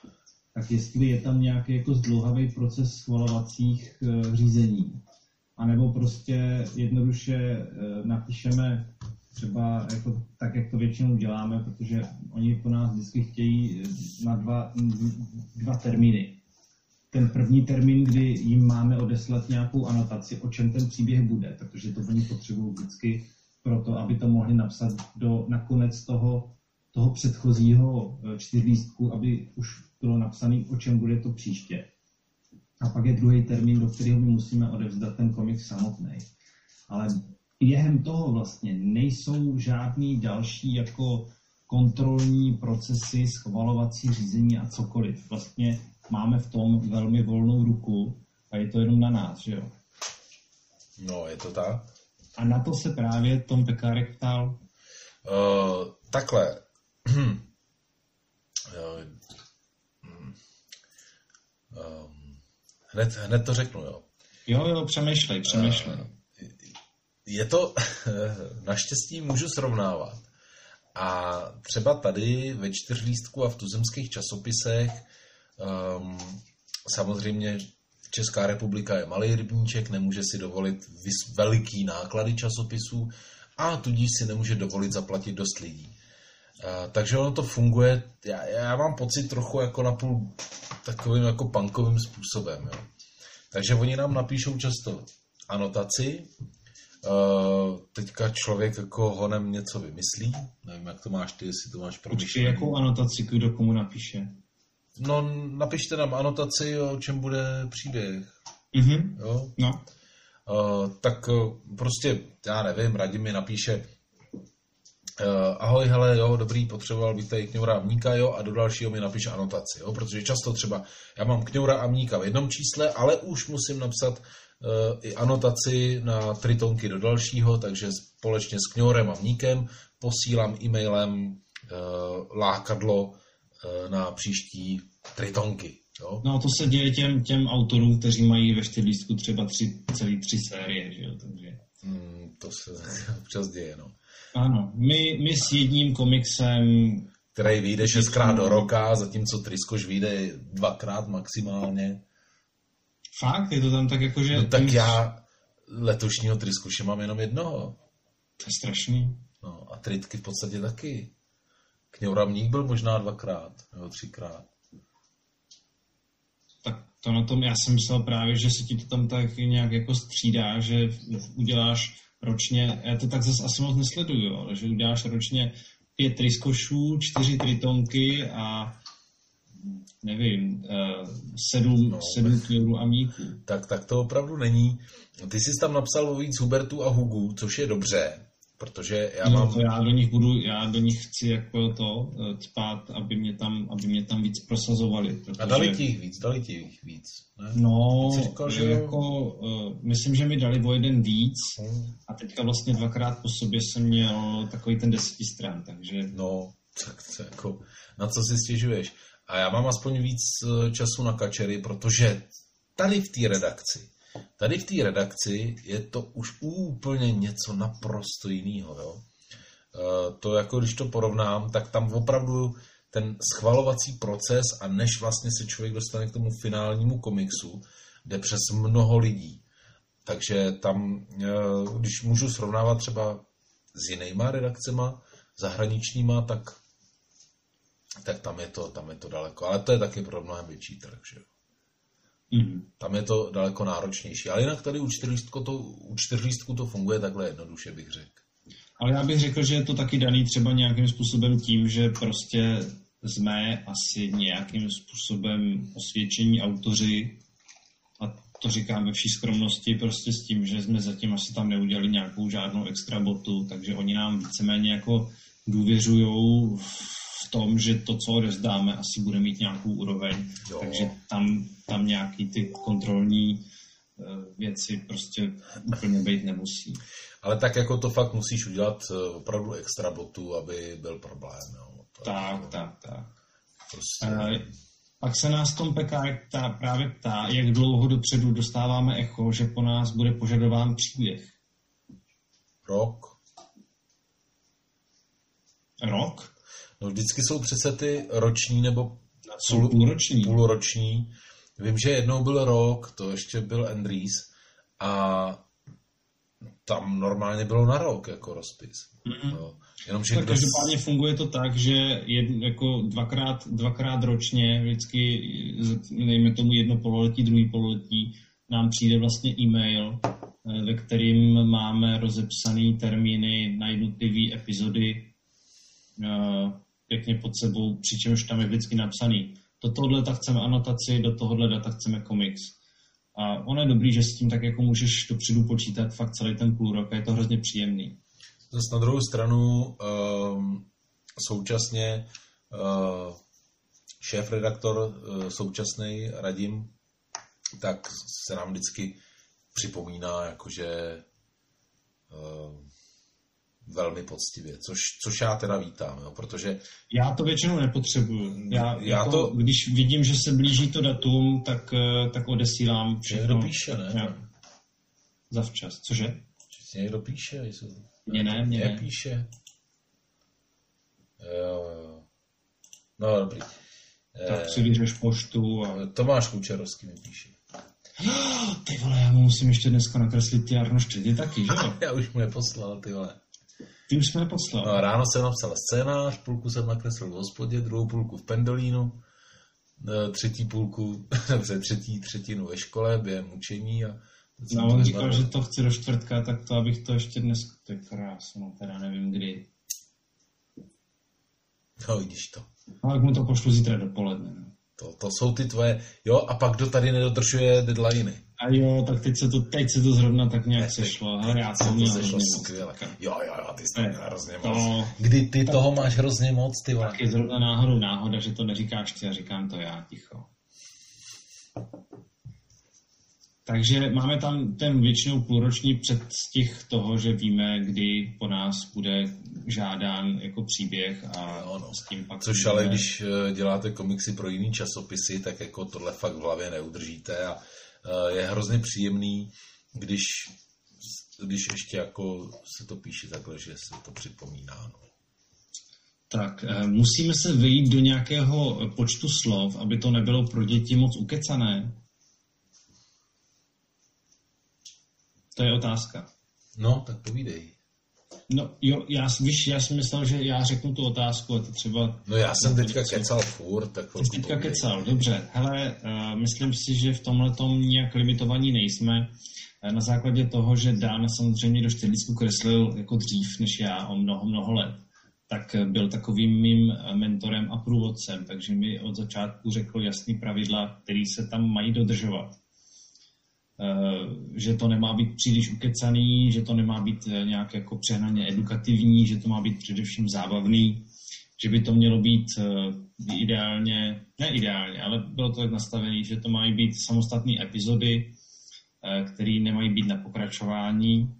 tak jestli je tam nějaký jako zdlouhavý proces schvalovacích řízení, anebo prostě jednoduše napíšeme třeba jako, tak, jak to většinou děláme, protože oni po nás vždycky chtějí eh, na dva, dva termíny. Ten první termín, kdy jim máme odeslat nějakou anotaci, o čem ten příběh bude, protože to oni potřebují vždycky pro to, aby to mohli napsat do nakonec toho, toho předchozího eh, čtyřlístku, aby už bylo napsané, o čem bude to příště. A pak je druhý termín, do kterého my musíme odevzdat ten komik samotný. Ale během toho vlastně nejsou žádný další jako kontrolní procesy, schvalovací řízení a cokoliv. Vlastně máme v tom velmi volnou ruku a je to jenom na nás, že jo? No, je to tak. A na to se právě Tom Pekárek ptal? Uh, takhle. uh, hned, hned to řeknu, jo. Jo, jo, přemýšlej, přemýšlej. Uh, je to, naštěstí můžu srovnávat. A třeba tady ve čtyřlístku a v tuzemských časopisech um, samozřejmě Česká republika je malý rybníček, nemůže si dovolit veliký náklady časopisů a tudíž si nemůže dovolit zaplatit dost lidí. Uh, takže ono to funguje, já, já mám pocit trochu jako napůl takovým jako punkovým způsobem. Jo. Takže oni nám napíšou často anotaci, Uh, teďka člověk jako honem něco vymyslí. Nevím, jak to máš ty, jestli to máš promyšlený. Počkej, jakou anotaci, kdo komu napíše? No, napište nám anotaci, o čem bude příběh. Mm-hmm. Jo? No. uh, tak uh, prostě, já nevím, Radim mi napíše, Uh, ahoj, hele, jo, dobrý, potřeboval bych tady kňoura a mníka, jo, a do dalšího mi napiš anotaci, jo, protože často třeba, já mám kňoura a mníka v jednom čísle, ale už musím napsat i anotaci na tritonky do dalšího, takže společně s kňourem a mníkem posílám e-mailem uh, lákadlo uh, na příští tritonky. Jo? No to se děje těm, těm autorům, kteří mají ve čtyřlístku třeba tři, celý tři série, že jo, takže... Hmm, to se občas děje, no. Ano, my, my s jedním komiksem... Který vyjde šestkrát do roka, zatímco Triskoš vyjde dvakrát maximálně. Fakt? Je to tam tak jako, že... No tak já letošního Triskoše mám jenom jednoho. To je strašný. No a Tritky v podstatě taky. Kňoura Mník byl možná dvakrát, nebo třikrát. Tak to na tom, já jsem myslel právě, že se ti to tam tak nějak jako střídá, že uděláš ročně, já to tak zase asi moc nesleduju, ale že uděláš ročně pět triskošů, čtyři tritonky a nevím, uh, sedm, no, sedm kňourů a míků. Tak, tak to opravdu není. Ty jsi tam napsal o víc Hubertu a Hugu, což je dobře, protože já no, mám... To já do nich budu, já do nich chci jako to eh, spát, aby mě tam, aby mě tam víc prosazovali. Protože... A dali ti jich víc, dali ti jich víc. Ne? No, říkal, že jako, uh, myslím, že mi dali o jeden víc hmm. a teďka vlastně dvakrát po sobě jsem měl takový ten deseti stran, takže... No, tak to jako, na co si stěžuješ? A já mám aspoň víc eh, času na kačery, protože tady v té redakci Tady v té redakci je to už úplně něco naprosto jiného. Jo? E, to jako když to porovnám, tak tam opravdu ten schvalovací proces a než vlastně se člověk dostane k tomu finálnímu komiksu, jde přes mnoho lidí. Takže tam, e, když můžu srovnávat třeba s jinýma redakcema, zahraničníma, tak, tak tam, je to, tam je to daleko. Ale to je taky pro mnohem větší trh. Že? Mm. Tam je to daleko náročnější. Ale jinak tady u čtyřlístku to, u čtyřlístku to funguje takhle jednoduše, bych řekl. Ale já bych řekl, že je to taky daný třeba nějakým způsobem tím, že prostě jsme asi nějakým způsobem osvědčení autoři a to říkám ve vší skromnosti, prostě s tím, že jsme zatím asi tam neudělali nějakou žádnou extra botu, takže oni nám víceméně jako důvěřují v tom, že to, co odezdáme, asi bude mít nějakou úroveň. Jo. Takže tam, tam nějaký ty kontrolní eh, věci prostě úplně být nemusí. Ale tak jako to fakt musíš udělat eh, opravdu extra botu, aby byl problém. Jo. To tak, jako... tak, tak. Prostě... Uh, pak se nás Tom Pekár ptá, právě ptá, jak dlouho dopředu dostáváme echo, že po nás bude požadován příběh. Rok. Rok? No vždycky jsou přece ty roční nebo půl, půlroční. půlroční. Vím, že jednou byl rok, to ještě byl Andries a tam normálně bylo na rok jako rozpis. Mm-hmm. No. Jenom, že tak kdo... každopádně funguje to tak, že jed, jako dvakrát, dvakrát ročně, vždycky, nejme tomu jedno pololetí, druhý pololetí, nám přijde vlastně e-mail, eh, ve kterým máme rozepsané termíny na jednotlivé epizody eh, pěkně pod sebou, přičemž tam je vždycky napsaný, do tohohle data chceme anotaci, do tohohle data chceme komiks. A ono je dobrý, že s tím tak jako můžeš dopředu počítat fakt celý ten půl rok a je to hrozně příjemný. Zase na druhou stranu um, současně uh, šéf-redaktor uh, současný Radim, tak se nám vždycky připomíná, jakože uh, velmi poctivě, což, což já teda vítám, jo, protože... Já to většinou nepotřebuju. Já, já jako, to... Když vidím, že se blíží to datum, tak, eh, tak odesílám všechno. Někdo píše, ne? Já. Zavčas. Cože? Či někdo píše? Jsou... Mně ne, mě ne. píše. Jo, jo. No, dobrý. Tak eh, si vyřeš poštu a... Tomáš Kučerovský mi píše. Ty vole, já mu musím ještě dneska nakreslit ty Arnoštědy taky, že jo? já už mu je poslal, ty vole. Ty už jsme poslal. No, ráno jsem napsal scénář, půlku jsem nakreslil v hospodě, druhou půlku v Pendolínu, e, třetí půlku, dobře, třetí třetinu ve škole během učení. A no, on říkal, že to chci do čtvrtka, tak to, abych to ještě dnes, to je krásno, teda nevím kdy. No, vidíš to. No, tak mu to pošlu zítra dopoledne. No. To, to jsou ty tvoje, jo, a pak kdo tady nedodržuje deadliny. A jo, tak teď se to, teď se to zrovna tak nějak sešlo. Hele, já jsem to sešlo skvěle. Jo, jo, jo, ty jsi měl hrozně moc. To, Kdy ty tak, toho máš hrozně moc, ty vole. Tak je zrovna náhodou náhoda, že to neříkáš ty a říkám to já, ticho. Takže máme tam ten většinou půlroční předstih toho, že víme, kdy po nás bude žádán jako příběh a no, no. s tím pak... Což ale když eh, děláte komiksy pro jiný časopisy, tak jako tohle fakt v hlavě neudržíte a eh, je hrozně příjemný, když, když ještě jako se to píše takhle, že se to připomíná. No. Tak, eh, musíme se vyjít do nějakého počtu slov, aby to nebylo pro děti moc ukecané. To je otázka. No, tak povídej. No jo, já, víš, já jsem myslel, že já řeknu tu otázku a ty třeba... No já jsem teďka kecal furt, tak Ty teďka kecal, dobře. Hele, uh, myslím si, že v tomhle tom nějak limitovaní nejsme. Uh, na základě toho, že Dan samozřejmě do čtyřlístku kreslil jako dřív než já o mnoho, mnoho let, tak byl takovým mým mentorem a průvodcem, takže mi od začátku řekl jasný pravidla, které se tam mají dodržovat. Eh, že to nemá být příliš ukecaný, že to nemá být eh, nějak jako přehnaně edukativní, že to má být především zábavný, že by to mělo být eh, ideálně, ne ideálně, ale bylo to tak nastavené, že to mají být samostatné epizody, které nemají být na pokračování.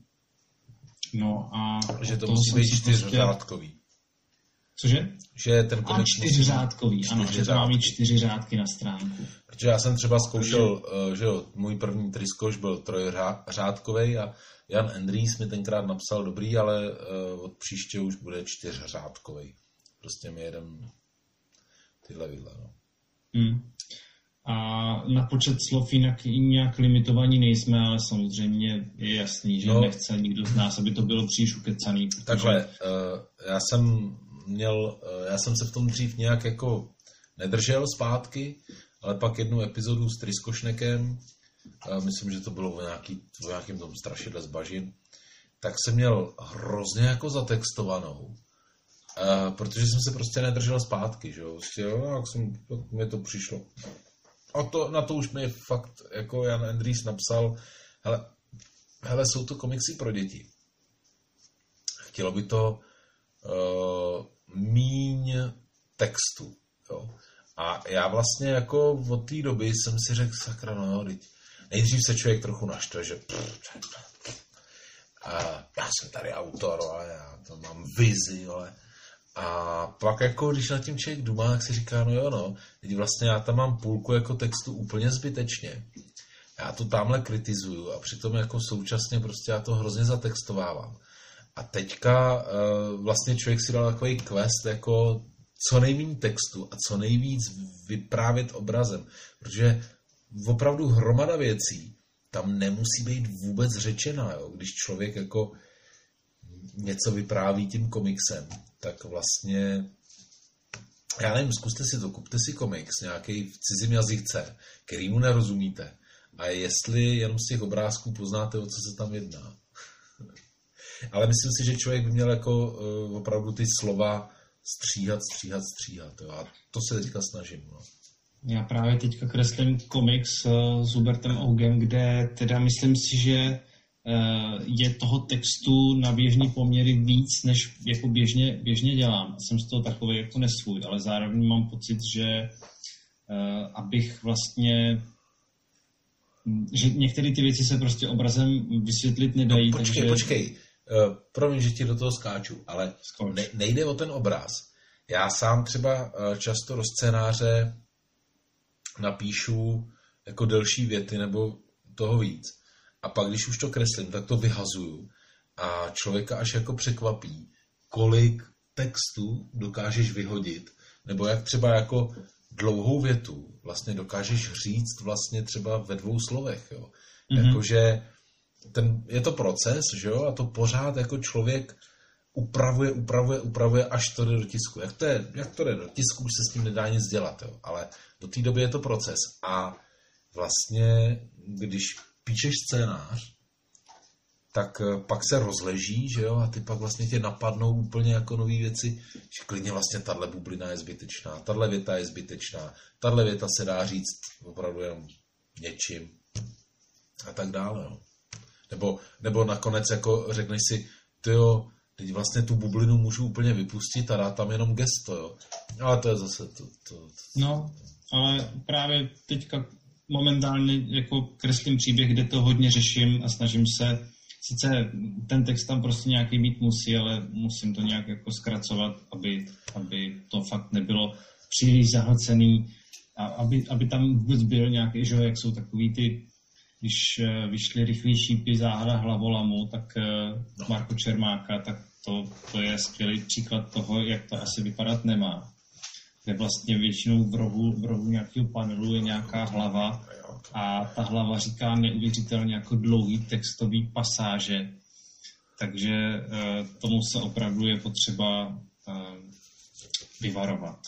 No a že to musí být čtyřřádkový. Cože? Že ten a čtyřřádkový, ano, že to má mít čtyři řádky na stránku. Protože já jsem třeba zkoušel, Takže... Eh, že jo, můj první triskoš byl trojřádkový a Jan Andries mi tenkrát napsal dobrý, ale uh, od příště už bude čtyřřádkový. Prostě mi jeden tyhle vidle, no. Hmm. A na počet slov jinak nějak limitovaní nejsme, ale samozřejmě je jasný, že no, nechce nikdo z nás, aby to bylo příliš ukecaný. Protože... Takhle, uh, já jsem měl, uh, já jsem se v tom dřív nějak jako nedržel zpátky, ale pak jednu epizodu s Triskošnekem, myslím, že to bylo v, nějaký, v nějakém tom strašidle z bažin, tak jsem měl hrozně jako zatextovanou, protože jsem se prostě nedržel zpátky, že jo, prostě, jo, jak jsem, jak mi to přišlo. A to, na to už mi fakt, jako Jan Andries napsal, hele, hele, jsou to komiksy pro děti. Chtělo by to uh, míň textu, jo. A já vlastně jako od té doby jsem si řekl, sakra, no, teď nejdřív se člověk trochu naštve, že a já jsem tady autor, ale já to mám vizi, ale a pak jako, když na tím člověk dumá, tak si říká, no jo, no, teď vlastně já tam mám půlku jako textu úplně zbytečně. Já to tamhle kritizuju a přitom jako současně prostě já to hrozně zatextovávám. A teďka uh, vlastně člověk si dal takový quest jako co nejméně textu a co nejvíc vyprávět obrazem. Protože opravdu hromada věcí tam nemusí být vůbec řečena. Jo? Když člověk jako něco vypráví tím komiksem, tak vlastně já nevím, zkuste si to, kupte si komiks nějaký v cizím jazyce, který mu nerozumíte. A jestli jenom z těch obrázků poznáte, o co se tam jedná. Ale myslím si, že člověk by měl jako uh, opravdu ty slova stříhat, stříhat, stříhat. Jo. A to se teďka snažím. No. Já právě teďka kreslím komiks eh, s Hubertem Augem, kde teda myslím si, že eh, je toho textu na běžný poměry víc, než jako běžně, běžně dělám. Jsem z toho takový jako nesvůj, ale zároveň mám pocit, že eh, abych vlastně že některé ty věci se prostě obrazem vysvětlit nedají. No, počkej, takže... počkej. Uh, promiň, že ti do toho skáču, ale ne, nejde o ten obraz. Já sám třeba uh, často do scénáře napíšu jako delší věty nebo toho víc. A pak, když už to kreslím, tak to vyhazuju. A člověka až jako překvapí, kolik textu dokážeš vyhodit, nebo jak třeba jako dlouhou větu vlastně dokážeš říct vlastně třeba ve dvou slovech, jo. Mm-hmm. Jakože ten, je to proces, že jo, a to pořád jako člověk upravuje, upravuje, upravuje, až to jde do tisku. Jak to, je, jak to jde do tisku, už se s tím nedá nic dělat, jo. ale do té doby je to proces. A vlastně, když píšeš scénář, tak eh, pak se rozleží, že jo, a ty pak vlastně tě napadnou úplně jako nové věci, že klidně vlastně tahle bublina je zbytečná, tahle věta je zbytečná, tahle věta se dá říct opravdu jenom něčím a tak dále, jo. Nebo, nebo nakonec jako řekneš si, ty jo, teď vlastně tu bublinu můžu úplně vypustit a dát tam jenom gesto, jo. Ale to je zase to, to, to. No, ale právě teďka momentálně jako kreslím příběh, kde to hodně řeším a snažím se sice ten text tam prostě nějaký být musí, ale musím to nějak jako zkracovat, aby, aby to fakt nebylo příliš zahlcený a aby, aby tam vůbec byl nějaký, že jak jsou takový ty, když uh, vyšly rychlý šípy záhada hlavolamu, tak uh, Marko Čermáka, tak to, to je skvělý příklad toho, jak to asi vypadat nemá. Kde vlastně většinou v rohu, v rohu nějakého panelu je nějaká hlava a ta hlava říká neuvěřitelně jako dlouhý textový pasáže. Takže uh, tomu se opravdu je potřeba vyvarovat.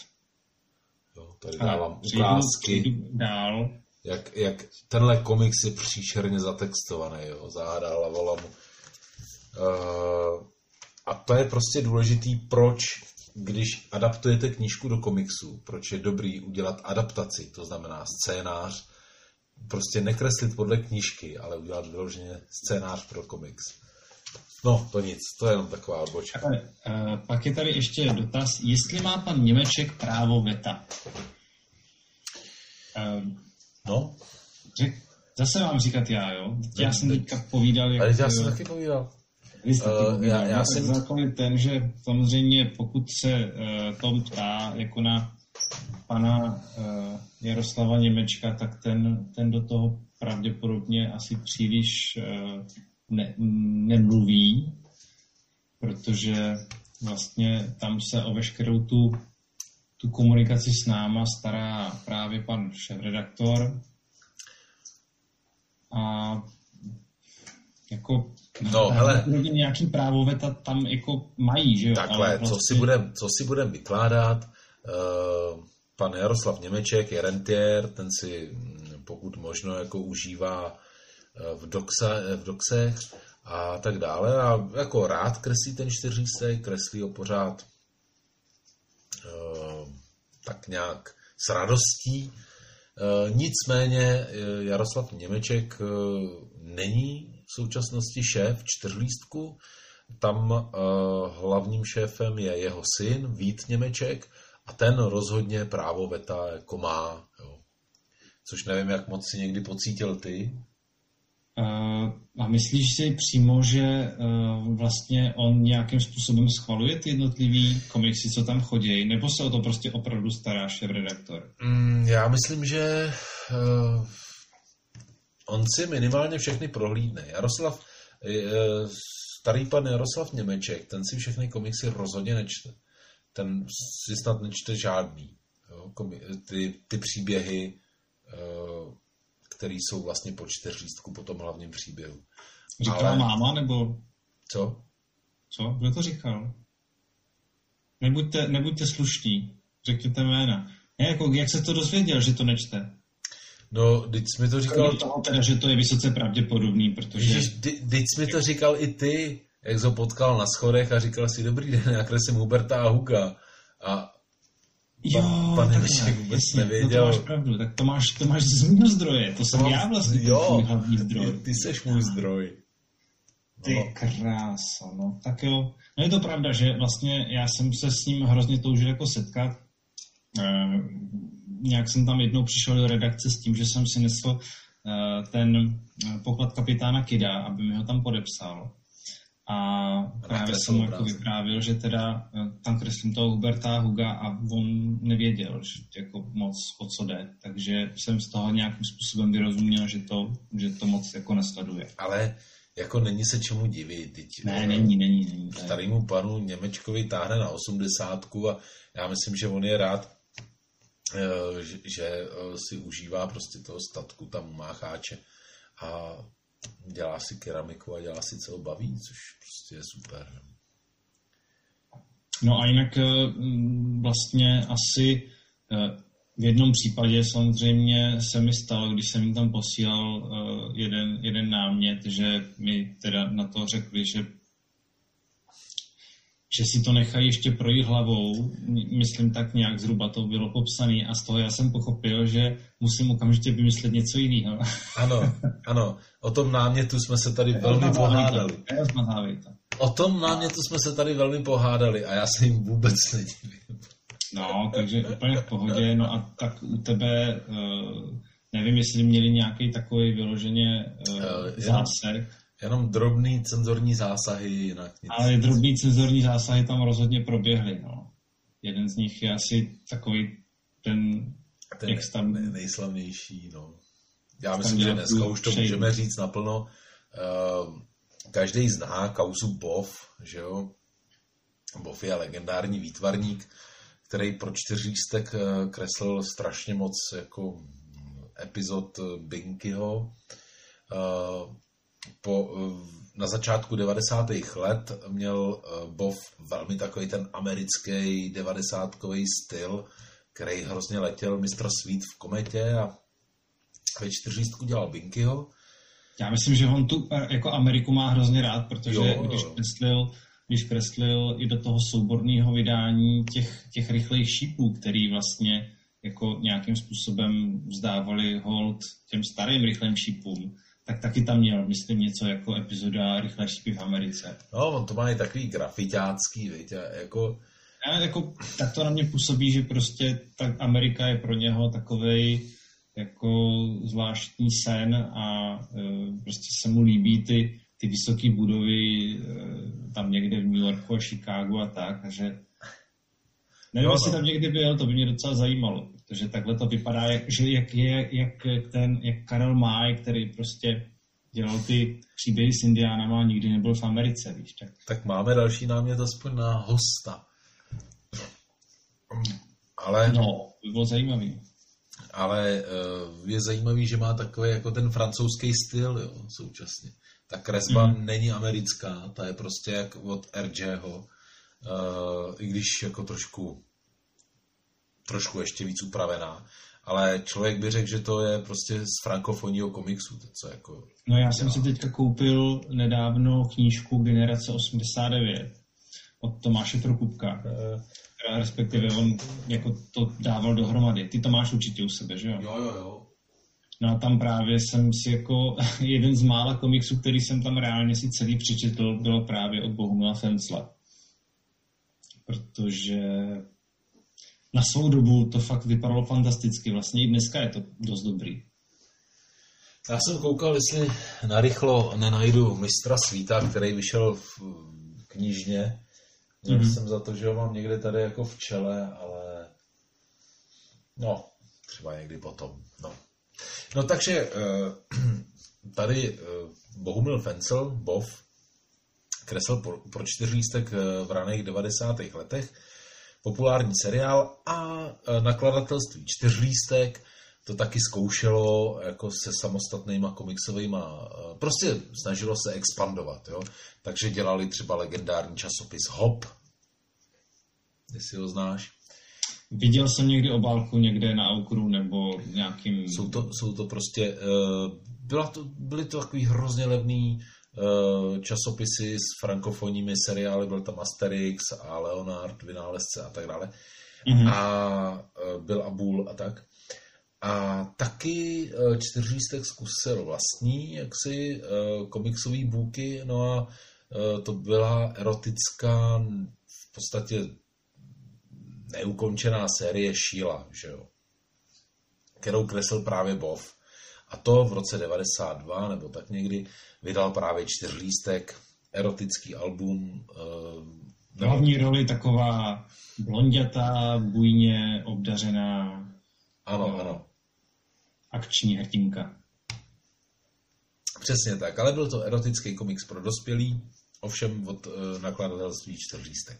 Jo, tady dávám ukázky. Dál. Jak, jak tenhle komiks je příšerně zatextovaný, jo, záhada hlavolamu. Uh, a to je prostě důležitý, proč, když adaptujete knížku do komiksu, proč je dobrý udělat adaptaci, to znamená scénář, prostě nekreslit podle knížky, ale udělat vyloženě scénář pro komiks. No, to nic, to je jenom taková odbočka. Uh, pak je tady ještě dotaz, jestli má pan Němeček právo veta. Uh, no. Řek, zase mám říkat já, jo? Já jsem teďka povídal... Jak, ale já jsem taky povídal. Vy jste uh, já, já jsem... Zákon je ten, že samozřejmě pokud se uh, Tom ptá jako na pana uh, Jaroslava Němečka, tak ten, ten do toho pravděpodobně asi příliš uh, ne, nemluví, protože vlastně tam se o veškerou tu, tu komunikaci s náma stará právě pan šéf-redaktor a jako No, hele. Nějaký právo veta tam jako mají, že jo? Takhle, vlastně... co si budem, co si budem vykládat, uh, pan Jaroslav Němeček je rentier, ten si mm, pokud možno jako užívá eh, v, doxa, eh, v doxech a tak dále a jako rád kreslí ten čtyřlístek, kreslí ho pořád uh, tak nějak s radostí. Uh, nicméně Jaroslav Němeček uh, není v současnosti šéf čtyřlístku, tam hlavním šéfem je jeho syn Vít Němeček a ten rozhodně právo veta jako má. Jo. Což nevím, jak moc si někdy pocítil ty. Uh, a myslíš si přímo, že uh, vlastně on nějakým způsobem schvaluje ty jednotlivý komiksy, co tam chodí, nebo se o to prostě opravdu stará šéf-redaktor? Mm, já myslím, že uh, on si minimálně všechny prohlídne. Jaroslav, starý pan Jaroslav Němeček, ten si všechny komiksy rozhodně nečte ten si snad nečte žádný. Ty, ty příběhy, eh, které jsou vlastně po čtyřlístku po tom hlavním příběhu. Říkala Ale... máma, nebo... Co? Co? Kdo to říkal? Nebuďte, nebuďte sluští. Řekněte jména. Ne, jako, jak se to dozvěděl, že to nečte? No, teď jsi mi to říkal... Toho teda, že to je vysoce pravděpodobný, protože... Teď jsi mi to říkal i ty jak ho potkal na schodech a říkal si, dobrý den, já kreslím Huberta a Huga. A Jo, pan, pan Nemeček vůbec jasně, nevěděl. No to máš pravdu, tak to máš, to máš z mého zdroje, to jsem to já vlastně jo, hlavní zdroj. Ty, ty seš můj zdroj. Ty no. krása, no. Tak jo, no je to pravda, že vlastně já jsem se s ním hrozně toužil jako setkat. E, nějak jsem tam jednou přišel do redakce s tím, že jsem si nesl e, ten eh, poklad kapitána Kida, aby mi ho tam podepsal. A právě jsem mu jako vyprávil, že teda eh, tam kreslím toho Huberta Huga a on nevěděl že jako moc o co jde. Takže jsem z toho nějakým způsobem vyrozuměl, že to, že to moc jako nesleduje. Ale jako není se čemu divit. Teď, ne, není, není, není. Starýmu panu Němečkovi táhne na osmdesátku a já myslím, že on je rád, eh, že, eh, si užívá prostě toho statku tam u Mácháče. A dělá si keramiku a dělá si, co baví, což prostě je super. No a jinak eh, vlastně asi eh, v jednom případě samozřejmě se mi stalo, když jsem jim tam posílal uh, jeden, jeden námět, že mi teda na to řekli, že že si to nechají ještě projít hlavou, myslím tak nějak zhruba to bylo popsané a z toho já jsem pochopil, že musím okamžitě vymyslet něco jiného. Ano, ano, o tom námětu jsme se tady velmi pohádali. O tom námětu jsme se tady velmi pohádali a já se jim vůbec nedivím. No, takže úplně v pohodě, no a tak u tebe, uh, nevím, jestli měli nějaký takový vyloženě uh, zásek. Jenom drobný cenzorní zásahy, jinak nic. Ale drobný cenzorní zásahy tam rozhodně proběhly, no. Jeden z nich je asi takový ten, ten jak tam... nejslavnější, no. Já myslím, že dneska už to můžeme říct naplno. Uh, každý zná kauzu Bov, že jo? Bov je legendární výtvarník, který pro čtyřlístek eh, kreslil strašně moc jako epizod Binkyho. Uh, po, na začátku 90. let měl eh, Bov velmi takový ten americký 90 styl, který hrozně letěl mistr Sweet v kometě a ve čtyřlístku dělal Binkyho. Já myslím, že on tu eh, jako Ameriku má hrozně rád, protože jo, když kreslil, když kreslil i do toho souborného vydání těch, těch rychlejch šípů, který vlastně jako nějakým způsobem vzdávali hold těm starým rychlým šípům, tak taky tam měl, myslím, něco jako epizoda Rychlé šípy v Americe. No, on to má i takový grafitácký, víte, jako... Já, jako... Tak to na mě působí, že prostě tak Amerika je pro něho takovej jako zvláštní sen a e, prostě se mu líbí ty, ty vysoké budovy e, tam někde v New Yorku a Chicagu a tak, a že nevím, no, jestli no. tam někdy byl, to by mě docela zajímalo, protože takhle to vypadá, jak, že jak, je, jak ten, jak Karel Maj, který prostě dělal ty příběhy s Indiánama a nikdy nebyl v Americe, víš. Tak, tak máme další námět aspoň na hosta. Ale... No, by bylo zajímavý. Ale uh, je zajímavý, že má takový jako ten francouzský styl, jo, současně. Ta kresba mm. není americká, ta je prostě jak od RJho, uh, i když jako trošku trošku ještě víc upravená. Ale člověk by řekl, že to je prostě z frankofonního komiksu. To, co jako no já jsem si teďka koupil nedávno knížku Generace 89 od Tomáše Prokupka, eh, respektive on jako to dával dohromady. Ty to máš určitě u sebe, že jo? Jo, jo, jo. No a tam právě jsem si jako jeden z mála komiksů, který jsem tam reálně si celý přečetl, bylo právě od Bohumila Fencla. Protože na svou dobu to fakt vypadalo fantasticky. Vlastně i dneska je to dost dobrý. Já jsem koukal, jestli narychlo nenajdu mistra svíta, který vyšel v knižně. Měl mm-hmm. jsem za to, že ho mám někde tady jako v čele, ale no, třeba někdy potom. No, no takže eh, tady eh, Bohumil Fencel, Bov, kresl pro čtyřlístek eh, v raných 90. letech populární seriál a e, nakladatelství Čtyřlístek to taky zkoušelo jako se samostatnýma komiksovými, e, prostě snažilo se expandovat, jo. Takže dělali třeba legendární časopis Hop, jestli ho znáš. Viděl jsem někdy obálku někde na Aukru nebo nějakým... Jsou to, jsou to prostě, e, byla to, byly to takový hrozně levný časopisy s frankofonními seriály, byl tam Asterix a Leonard, Vynálezce a tak dále. Mm-hmm. A eh, byl Abul a tak. A taky eh, čtyřlístek zkusil vlastní jaksi komiksový bůky, no a to byla erotická v podstatě neukončená série Šíla, že jo? kterou kresl právě Bov. A to v roce 92 nebo tak někdy vydal právě čtyřlístek, erotický album. Uh, Hlavní roli taková blondětá, bujně obdařená. Ano, ano. Akční hrdinka. Přesně tak, ale byl to erotický komiks pro dospělí, ovšem od uh, nakladatelství čtyřlístek.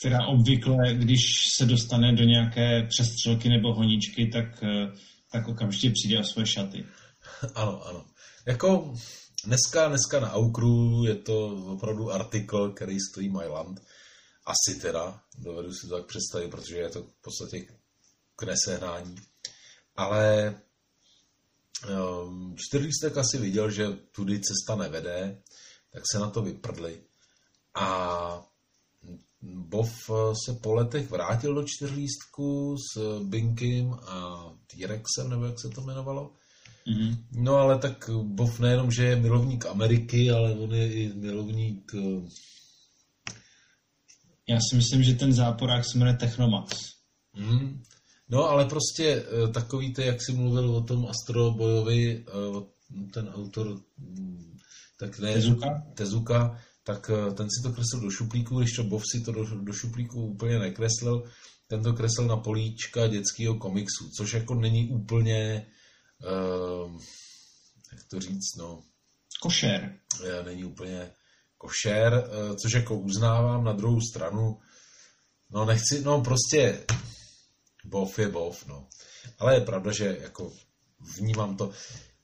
Která obvykle, když se dostane do nějaké přestřelky nebo honičky, tak, tak okamžitě přijde o své šaty. ano, ano. Jako Dneska, dneska na Aukru je to opravdu artikl, který stojí Myland. Asi teda, dovedu si to tak představit, protože je to v podstatě k nesehnání. ale um, čtyřlístek asi viděl, že tudy cesta nevede, tak se na to vyprdli. A Bov se po letech vrátil do čtyřlístku s Binkem a T-Rexem, nebo jak se to jmenovalo. Mm-hmm. No ale tak Bov nejenom, že je milovník Ameriky, ale on je i milovník... Eh, Já si myslím, že ten záporák se jmenuje Technomax. Mm. No ale prostě eh, takový ty, jak jsi mluvil o tom Astrobojovi, eh, ten autor, mm, tak ne... Tezuka? Tezuka, tak ten si to kreslil do šuplíku, když to Bov si to do, do šuplíku úplně nekreslil, ten to kreslil na políčka dětského komiksu, což jako není úplně uh, jak to říct, no... Košer. Není úplně košer, uh, což jako uznávám na druhou stranu. No nechci, no prostě bov je bov, no. Ale je pravda, že jako vnímám to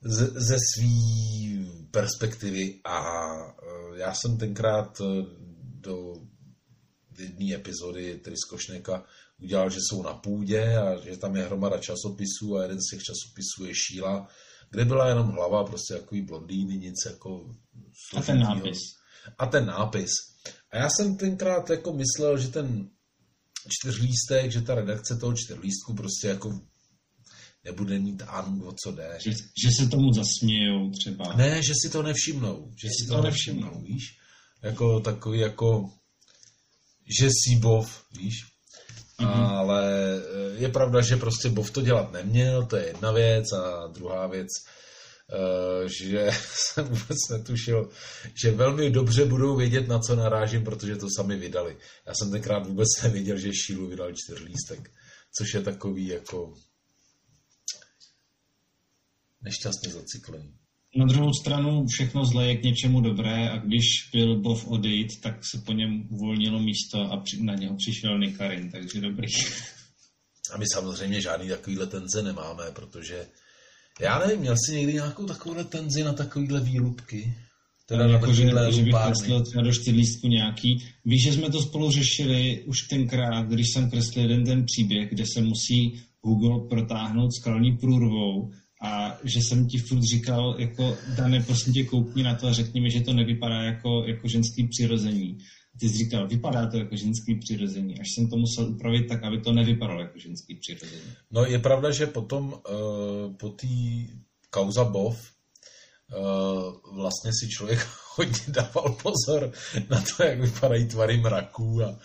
ze, ze svý perspektivy a uh, já jsem tenkrát uh, do jedné epizody Tryskošneka udělal, že jsou na půdě a že tam je hromada časopisů a jeden z těch časopisů je Šíla, kde byla jenom hlava, prostě takový blondýny, nic jako... A ten nápis. A ten nápis. A já jsem tenkrát jako myslel, že ten čtyřlístek, že ta redakce toho čtyřlístku prostě jako nebude mít anu, o co jde. Že, že se tomu zasmějou třeba. Ne, že si to nevšimnou. Že si to nevšimnou, víš? Jako takový jako že Sibov, víš? Mm-hmm. Ale eh, je pravda, že prostě Bov to dělat neměl, to je jedna věc a druhá věc, eh, že jsem vůbec netušil, že velmi dobře budou vědět, na co narážím, protože to sami vydali. Já jsem tenkrát vůbec nevěděl, že Šílu vydal čtyřlístek, což je takový jako nešťastně zaciklený. Na druhou stranu všechno zlé je k něčemu dobré a když byl Bov odejít, tak se po něm uvolnilo místo a na něho přišel Nikarin, takže dobrý. A my samozřejmě žádný takovýhle tenze nemáme, protože já nevím, měl jsi někdy nějakou takovouhle tenzi na takovýhle výrubky? Teda na jako, že, že bych kreslil třeba do čtyřlístku nějaký. Víš, že jsme to spolu řešili už tenkrát, když jsem kreslil jeden ten příběh, kde se musí Hugo protáhnout skalní průrvou a že jsem ti furt říkal, jako Dane, prosím tě, koukni na to a řekni mi, že to nevypadá jako, jako ženský přirození. A ty jsi říkal, vypadá to jako ženský přirození. Až jsem to musel upravit tak, aby to nevypadalo jako ženský přirození. No je pravda, že potom uh, po té kauza Bov uh, vlastně si člověk hodně dával pozor na to, jak vypadají tvary mraků a,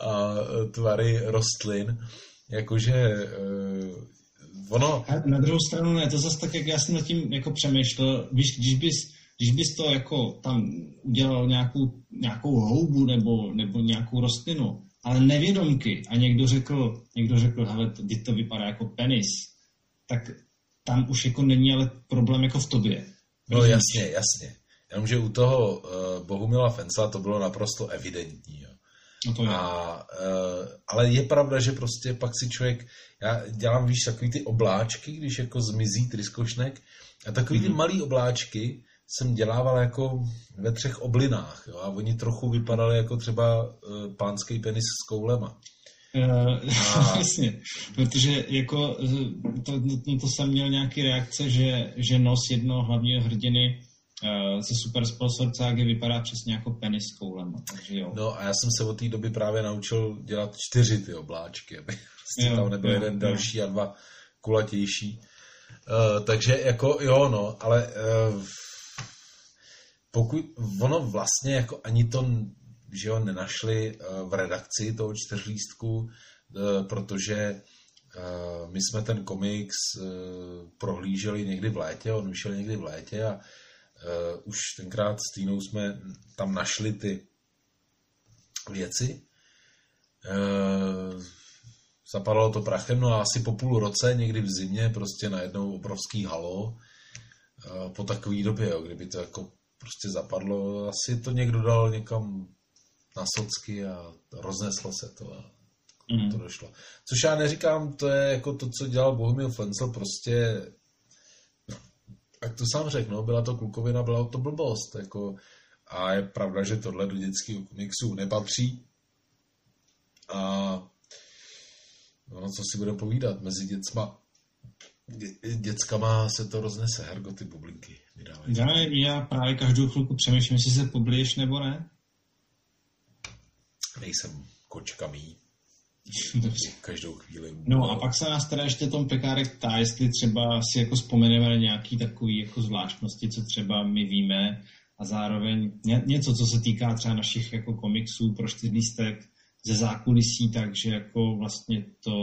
a tvary rostlin. Jakože ono... A na druhou stranu ne, to zase tak, jak já jsem nad tím jako přemýšlel, víš, když bys, když bys to jako tam udělal nějakou, nějakou houbu nebo, nebo nějakou rostlinu, ale nevědomky a někdo řekl, někdo řekl, hele, to, to vypadá jako penis, tak tam už jako není ale problém jako v tobě. No jasně, jasně. Jenomže u toho uh, Bohumila Fensla to bylo naprosto evidentní. Jo. No to je. A, uh, ale je pravda, že prostě pak si člověk, já dělám, víš, takový ty obláčky, když jako zmizí tryskošnek, a takový mm-hmm. ty mhm. malý obláčky jsem dělával jako ve třech oblinách, jo, a oni trochu vypadali jako třeba uh, pánský penis s koulema. Uh, a... Jasně, protože jako to, to, to jsem měl nějaký reakce, že, že nos jednoho hlavního hrdiny uh, ze Super Sponsor Cágy vypadá přesně jako penis s koulem. Takže jo. No a já jsem se od té doby právě naučil dělat čtyři ty obláčky, aby jo, tam nebyl jo, jeden jo. další a dva kulatější. Uh, takže jako jo, no, ale uh, pokud ono vlastně jako ani to, že jo, nenašli v redakci toho čtyřlístku, protože my jsme ten komiks prohlíželi někdy v létě, on vyšel někdy v létě a uh, už tenkrát s Týnou jsme tam našli ty věci. Uh, zapadalo to prachem, no a asi po půl roce, někdy v zimě, prostě najednou obrovský halo uh, po takové době, jo, kdyby to jako prostě zapadlo, asi to někdo dal někam na socky a rozneslo se to a mm. to došlo. Což já neříkám, to je jako to, co dělal Bohumil Flencel, prostě jak to sám řekl, no, byla to klukovina, byla to blbost. Jako, a je pravda, že tohle do dětského komiksu nepatří. A no, co si budeme povídat, mezi děcma dě- dětskama se to roznese, hergo, ty bublinky vydávají. Já, já právě každou chvilku přemýšlím, jestli se pobliješ nebo ne. Nejsem kočka mý. Každou chvíli. No a pak se nás teda ještě Tom Pekárek ptá, jestli třeba si jako vzpomeneme na nějaký takový jako zvláštnosti, co třeba my víme a zároveň ně, něco, co se týká třeba našich jako komiksů pro čtyřlístek ze zákulisí, takže jako vlastně to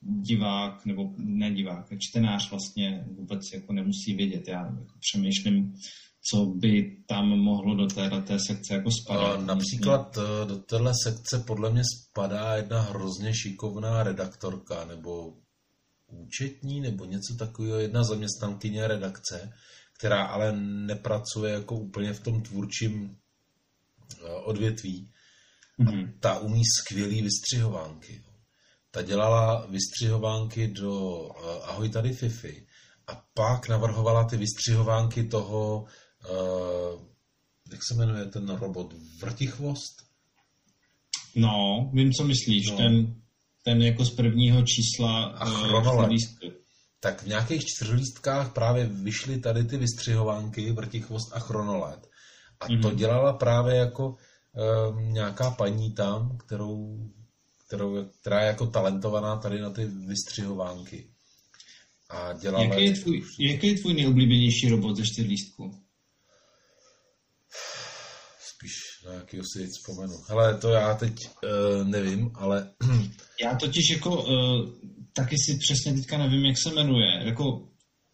divák, nebo ne divák, čtenář vlastně vůbec jako nemusí vědět. Já jako přemýšlím, co by tam mohlo do té, do té sekce jako spadat. A například eh, do téhle sekce podle mě spadá jedna hrozně šikovná redaktorka nebo účetní nebo něco takového, jedna zaměstnankyně redakce, která ale nepracuje jako úplně v tom tvůrčím eh, odvětví. Mhm. Ta umí skvělý vystřihovánky. Ta dělala vystřihovánky do eh, Ahoj tady Fifi a pak navrhovala ty vystřihovánky toho, eh, jak se jmenuje ten robot, Vrtichvost? No, vím, co myslíš. No. Ten, ten jako z prvního čísla A eh, lístku. tak v nějakých čtyřlístkách právě vyšly tady ty vystřihovánky, Vrtichvost a Chronolet. A to Mhm. dělala právě jako um, nějaká paní tam, kterou, kterou, která je jako talentovaná tady na ty vystřihovánky. A dělala... Jaký je, tvůj, jaký je tvůj nejoblíbenější robot ze čtyřlístku? Spíš na jakýho si teď vzpomenu. Hele, to já teď uh, nevím, ale Já totiž jako uh, taky si přesně teďka nevím, jak se jmenuje. Jako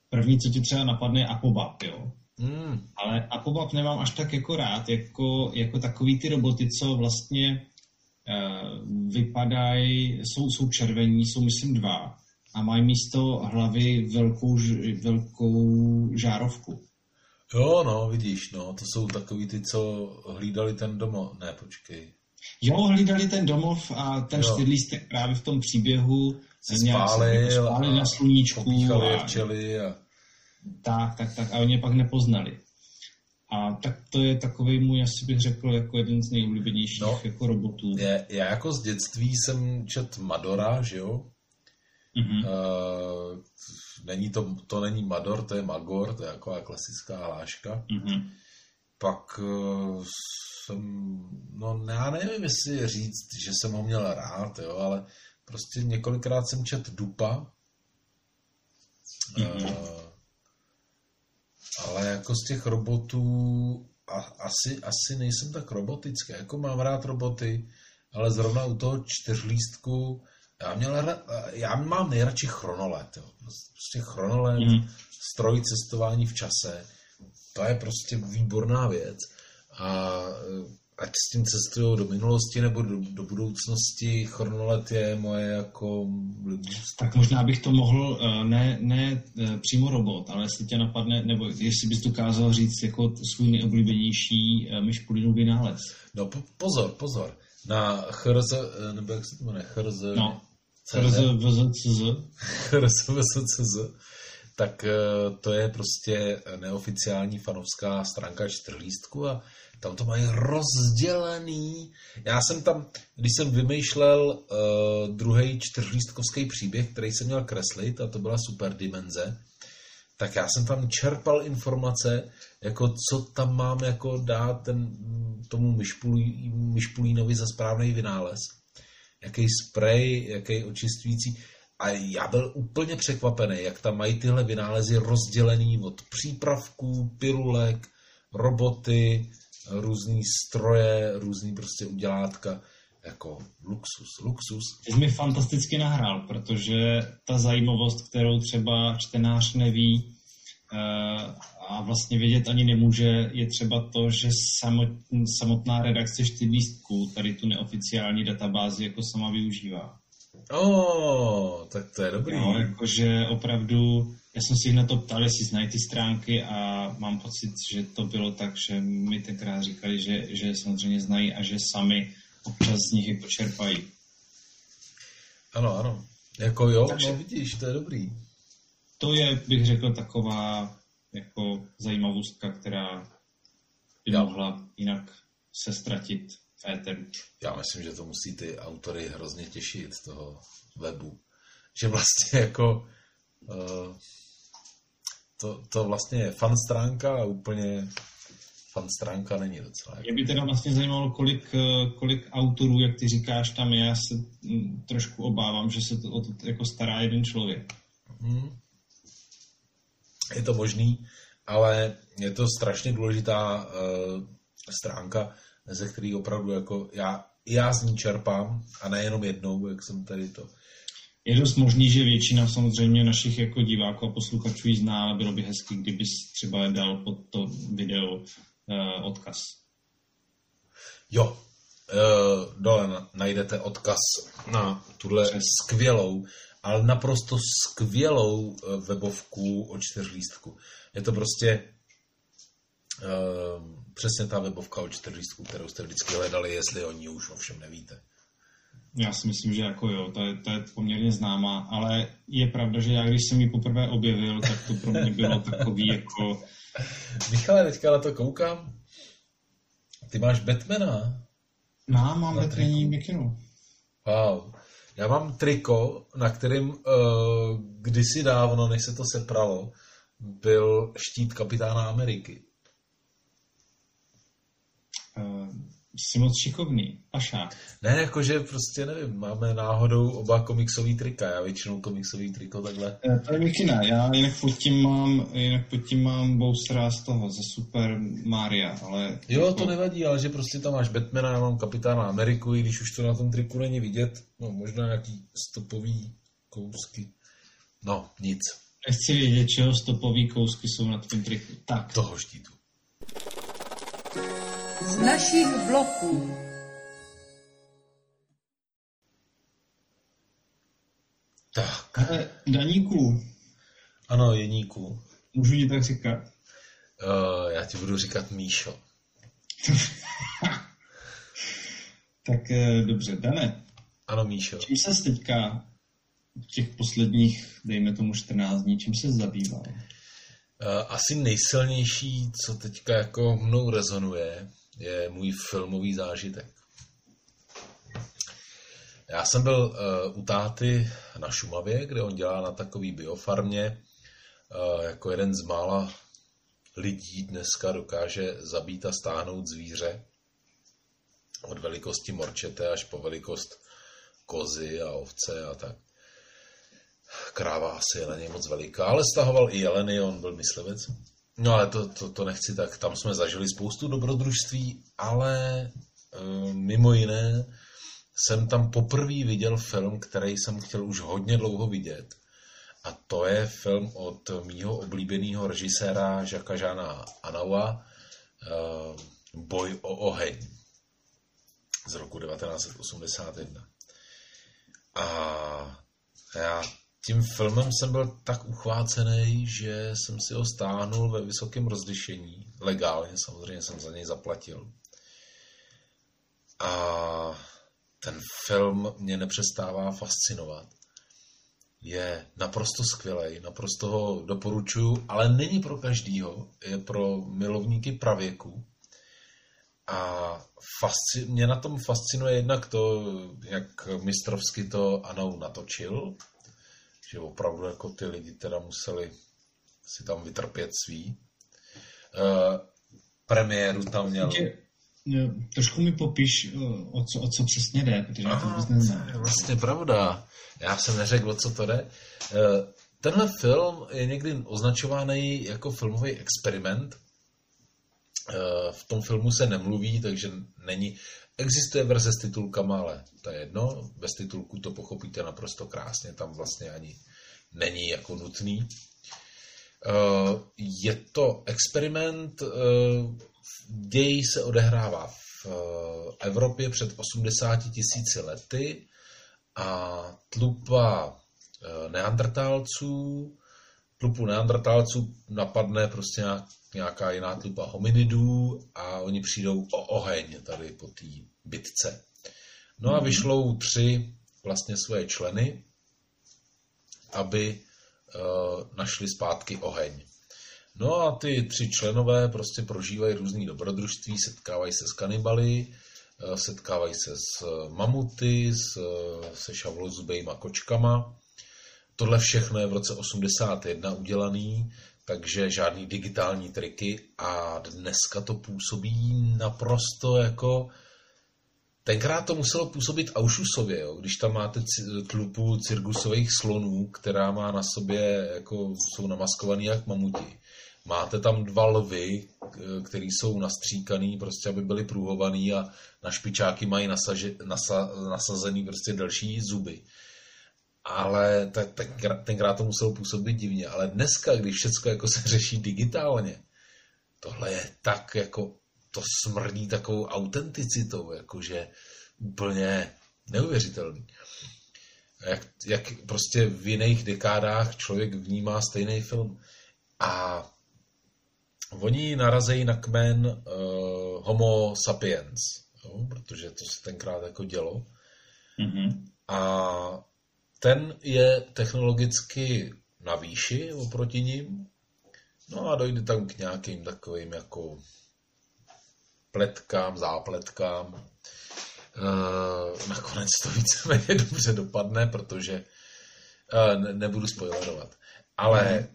první, co ti třeba napadne, je Apobab, jo. mm, Ale Apobab nemám až tak jako rád, jako, jako takový ty roboty, co vlastně uh, vypadají, jsou, jsou červení, jsou myslím dva a mají místo hlavy velkou, velkou žárovku. Jo, no, vidíš, no, to jsou takový ty, co hlídali ten domov. Ne, počkej. Jo, hlídali ten domov a ten Jo. čtyřlístek právě v tom příběhu Se nějak se spálil jako spálil na sluníčku a včely a tak, tak, tak a oni je pak nepoznali. A tak to je takový můj, asi bych řekl, jako jeden z nejoblíbenějších No. jako robotů. je, já jako z dětství jsem čet Madora, že jo? Mhm. Uh, není to, to není Mador, to je Magor, to je taková klasická hláška. Mhm. Pak uh, jsem, no já nevím, jestli říct, že jsem ho měl rád, jo, ale prostě několikrát jsem čet Dupa. Mhm. Uh, ale jako z těch robotů a, asi, asi nejsem tak robotický. Jako mám rád roboty, ale zrovna u toho čtyřlístku já, měl, já mám nejradši chronolet. Jo. Prostě chronolet, mm. stroj cestování v čase, to je prostě výborná věc. A eh, ať s tím cestují do minulosti nebo do, do budoucnosti, chronolet je moje jako. Tak možná bych to mohl, eh, ne, ne eh, přímo robot, ale jestli tě napadne, nebo jestli bys dokázal říct jako svůj nejoblíbenější eh, myšpulinů vynález. No po, pozor, pozor. Na CHRZ, nebo jak se to jmenuje, CHRZ, No, CZ, RZVZCZ. CHRZVSCZ, tak eh, to je prostě neoficiální fanovská stránka čtyřlístku a tam to mají rozdělený. Já jsem tam, když jsem vymýšlel uh, druhý čtyřlístkovský příběh, který jsem měl kreslit, a to byla super dimenze, tak já jsem tam čerpal informace, jako co tam mám jako dát ten, tomu myšpulí, myšpulínovi za správný vynález. Jaký sprej, jaký očistující. A já byl úplně překvapený, jak tam mají tyhle vynálezy rozdělený od přípravků, pilulek, roboty, různý stroje, různý prostě udělátka. Jako luxus, luxus. Ty jsi mi fantasticky nahrál, protože ta zajímavost, kterou třeba čtenář neví eh, a vlastně vědět ani nemůže, je třeba to, že samot- samotná redakce čtyřlístků tady tu neoficiální databázi jako sama využívá. Oh, tak to je dobrý. Jo, jakože opravdu, já jsem si na to ptal, jestli znají ty stránky a mám pocit, že to bylo tak, že mi tenkrát říkali, že, že samozřejmě znají a že sami občas z nich jako čerpají. Ano, ano. Jako jo, Takže- no vidíš, to je dobrý. To je, bych řekl, taková jako zajímavostka, která by Jo. mohla jinak se ztratit v éteru. Já myslím, že to musí ty autory hrozně těšit z toho webu. Že vlastně jako Uh, to, to vlastně je fan stránka a úplně fan stránka není docela. Mě by teda vlastně zajímalo, kolik, eh, kolik autorů, jak ty říkáš, tam je. Já se mm, trošku obávám, že se to o to jako stará jeden člověk. Hmm. Je to možný, ale je to strašně důležitá uh, stránka, ze který opravdu jako já, já z ní čerpám a nejenom jednou, jak jsem tady to je dost možný, že většina samozřejmě našich jako diváků a posluchačů ji zná, ale bylo by hezky, kdybys třeba dal pod to video uh, odkaz. Jo, uh, dole najdete odkaz na tuhle Přes. skvělou, ale naprosto skvělou eh, webovku o čtyřlístku. Je to prostě uh, přesně ta webovka o čtyřlístku, kterou jste vždycky hledali, jestli o ní už ovšem nevíte. Já si myslím, že jako jo, to je, to je poměrně známá, ale je pravda, že já když jsem ji poprvé objevil, tak to pro mě bylo takový jako... Michale, teďka na to koukám. Ty máš Batmana? Mám, mám Batmaní mikinu. Wow. Já mám triko, na kterém uh, kdysi dávno, než se to sepralo, byl štít kapitána Ameriky. Uh, Jsi moc šikovný. Pašák. Ne, jakože prostě nevím, máme náhodou oba komiksový trika. Já většinou komiksový triko takhle. E, to je Mikina. Já jinak pod tím mám, jinak pod tím mám Bowsera z toho, ze Super Maria, ale... Jo, to nevadí, ale že prostě tam máš Batmana, já mám Kapitána Ameriku, i když už to na tom triku není vidět. No, možná nějaký stopový kousky. No, nic. Nechci vědět, čeho stopový kousky jsou na tom triku. Tak. Toho štítu z našich bloků. Tak. Ale Daníku. Ano, Jeníku. Můžu ti tak říkat? Uh, já ti budu říkat Míšo. tak uh, dobře, Dane. Ano, Míšo. Čím se teďka v těch posledních, dejme tomu 14 dní, čím se zabýval? Uh, asi nejsilnější, co teďka jako mnou rezonuje, je můj filmový zážitek. Já jsem byl uh, u táty na Šumavě, kde on dělá na takový biofarmě. Uh, jako jeden z mála lidí dneska dokáže zabít a stáhnout zvíře od velikosti morčete až po velikost kozy a ovce a tak. Kráva asi je na něj moc veliká, ale stahoval i jeleny, on byl myslivec. No ale to, to, to nechci tak, tam jsme zažili spoustu dobrodružství, ale e, mimo jiné jsem tam poprvé viděl film, který jsem chtěl už hodně dlouho vidět. A to je film od mýho oblíbeného režiséra Žaka Žána Anaua, e, Boj o oheň z roku 1981. A já tím filmem jsem byl tak uchvácený, že jsem si ho stáhnul ve vysokém rozlišení. Legálně samozřejmě jsem za něj zaplatil. A ten film mě nepřestává fascinovat. Je naprosto skvělý, naprosto ho doporučuju, ale není pro každýho, je pro milovníky pravěku. A fasci- mě na tom fascinuje jednak to, jak mistrovsky to Anou natočil, že opravdu jako ty lidi teda museli si tam vytrpět svý. Uh, premiéru tam měl... No, trošku mi popiš, eh, o co, o co přesně jde, protože já to vůbec neznám. Je vlastně pravda. Já jsem neřekl, o co to jde. Tenhle film je někdy označovaný jako filmový experiment. V tom filmu se nemluví, takže není Existuje verze s titulkama, ale to je jedno. Bez titulku to pochopíte naprosto krásně, tam vlastně ani není jako nutný. Eh, je to experiment, eh, děj se odehrává v eh, Evropě před 80 tisíci lety a tlupa neandertálců, tlupu neandertálců napadne prostě nějaká jiná tlupa hominidů a oni přijdou o oheň tady po té bitce. No a mhm. vyšlou tři vlastně svoje členy, aby uh, našli zpátky oheň. No a ty tři členové prostě prožívají různý dobrodružství, setkávají se s kanibaly, uh, setkávají se s mamuty, s, se šavlozubejma kočkama. Tohle všechno je v roce 81 udělaný, takže žádný digitální triky a dneska to působí naprosto jako Tenkrát to muselo působit Aušusově, jo, když tam máte tlupu cirkusových slonů, která má na sobě, jako jsou namaskovaný jak mamuti. Máte tam dva lvy, které jsou nastříkaný, prostě aby byly průhovaný a na špičáky mají nasaže, nasa, nasazený prostě další zuby. Ale tak, tak, tenkrát to muselo působit divně. Ale dneska, když všechno jako se řeší digitálně, tohle je tak jako to smrdí takovou autenticitou, jakože úplně neuvěřitelný. Jak, jak prostě v jiných dekádách člověk vnímá stejný film. A oni narazejí na kmen uh, Homo sapiens, jo, protože to se tenkrát jako dělo. Mm-hmm. A ten je technologicky na výši oproti ním. No a dojde tam k nějakým takovým jako pletkám, zápletkám. E, nakonec to víceméně dobře dopadne, protože e, ne, nebudu spoilerovat. Ale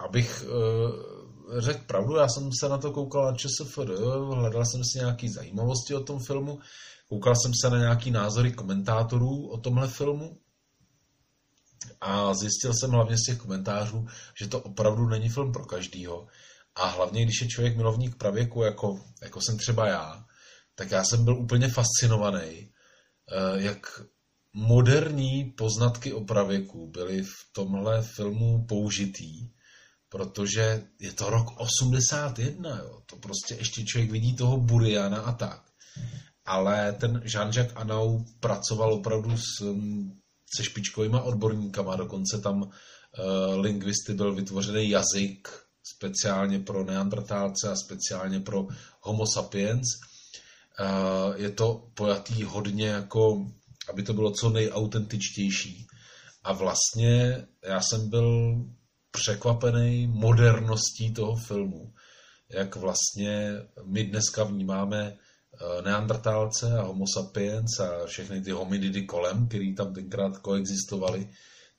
abych e, řekl pravdu, já jsem se na to koukal na ČSFD, hledal jsem si nějaké zajímavosti o tom filmu, koukal jsem se na nějaký názory komentátorů o tomhle filmu a zjistil jsem hlavně z těch komentářů, že to opravdu není film pro každýho, a hlavně, když je člověk milovník pravěku, jako, jako jsem třeba já, tak já jsem byl úplně fascinovaný, eh, jak moderní poznatky o pravěku byly v tomhle filmu použitý, protože je to rok 81, jo. to prostě ještě člověk vidí toho Buriana a tak. Ale ten Jean-Jacques Anau pracoval opravdu s, mm, se špičkovýma odborníkama, dokonce tam uh, lingvisty byl vytvořený jazyk speciálně pro neandertálce a speciálně pro homo sapiens. Je to pojatý hodně jako, aby to bylo co nejautentičtější. A vlastně já jsem byl překvapený moderností toho filmu. Jak vlastně my dneska vnímáme neandertálce a homo sapiens a všechny ty hominidy kolem, který tam tenkrát koexistovaly.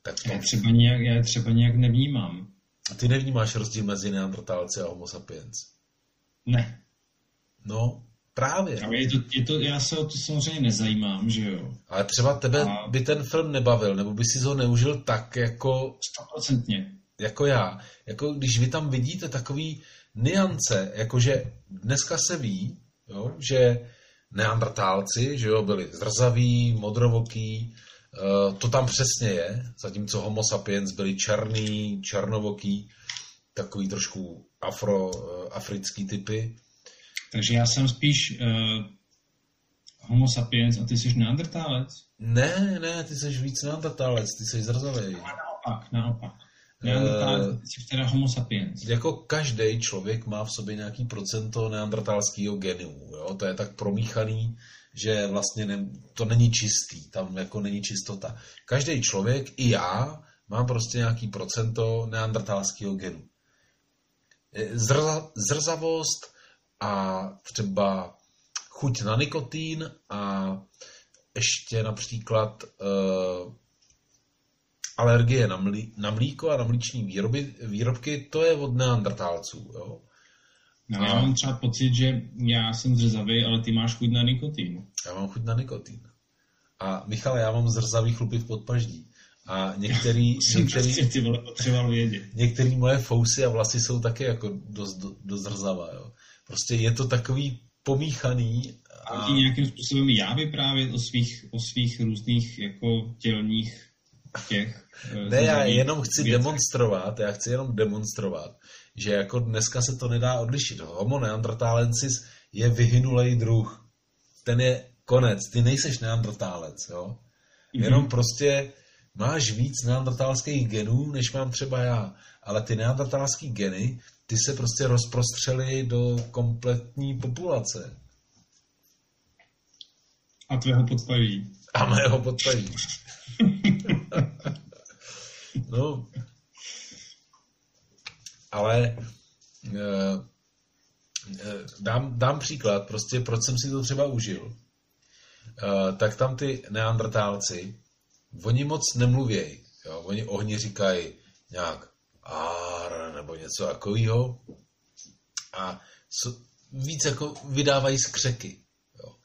Tak to... já, třeba nějak, já třeba nějak nevnímám. A ty nevnímáš rozdíl mezi neandertálci a homo sapiens? Ne. No, právě. Ale je to, je to, já se o to samozřejmě nezajímám, že jo. Ale třeba tebe a... by ten film nebavil, nebo by si ho neužil tak jako... Stoprocentně. Jako já. Jako když vy tam vidíte takový niance, jakože dneska se ví, jo, že neandertálci, že jo, byli zrzaví, modrovoký, Eh, to tam přesně je, zatímco homo sapiens byli černý, černovoký, takový trošku afro, eh, africký typy. Takže já jsem spíš uh, homo sapiens a ty jsi neandertálec? Ne, ne, ty jsi víc neandertálec, ty jsi zrzavý. A naopak, naopak. Neandertálec, uh, jsi teda homo sapiens. Jako každý člověk má v sobě nějaký procento neandertálského genu, jo? to je tak promíchaný, že vlastně ne, to není čistý, tam jako není čistota. Každý člověk, i já, mám prostě nějaký procento neandertalského genu. Zrza, zrzavost a třeba chuť na nikotín a ještě například uh, alergie na, mlí, na mlíko a na mlíční výroby, výrobky, to je od neandertálců. Jo? No, já mám třeba pocit, že já jsem zrzavý, ale ty máš chuť na nikotín. Já mám chuť na nikotín. A Michal, já mám zrzavý chlupy v podpaždí. A některý, některý, potřeboval vědět. některý moje fousy a vlasy jsou taky jako dost, dost zrzavá. Jo. Prostě je to takový pomíchaný. A, a nějakým způsobem já vyprávět o svých, o svých různých jako tělních těch... Eh, ne, já jenom chci věcech. demonstrovat, já chci jenom demonstrovat, že jako dneska se to nedá odlišit. Homo neanderthalensis je vyhynulej druh. Ten je konec. Ty nejseš neandertálec, jo? Mm-hmm. Jenom prostě máš víc neandertálských genů, než mám třeba já. Ale ty neandertálské geny, ty se prostě rozprostřely do kompletní populace. A tvého podpaví. A mého podpaví. no, ale uh, dám, dám příklad, prostě proč jsem si to třeba užil. Uh, tak tam ty neandertálci oni moc nemluvějí. Jo? Oni ohni říkají nějak ar nebo něco takového a so, víc jako vydávají skřeky. Jo?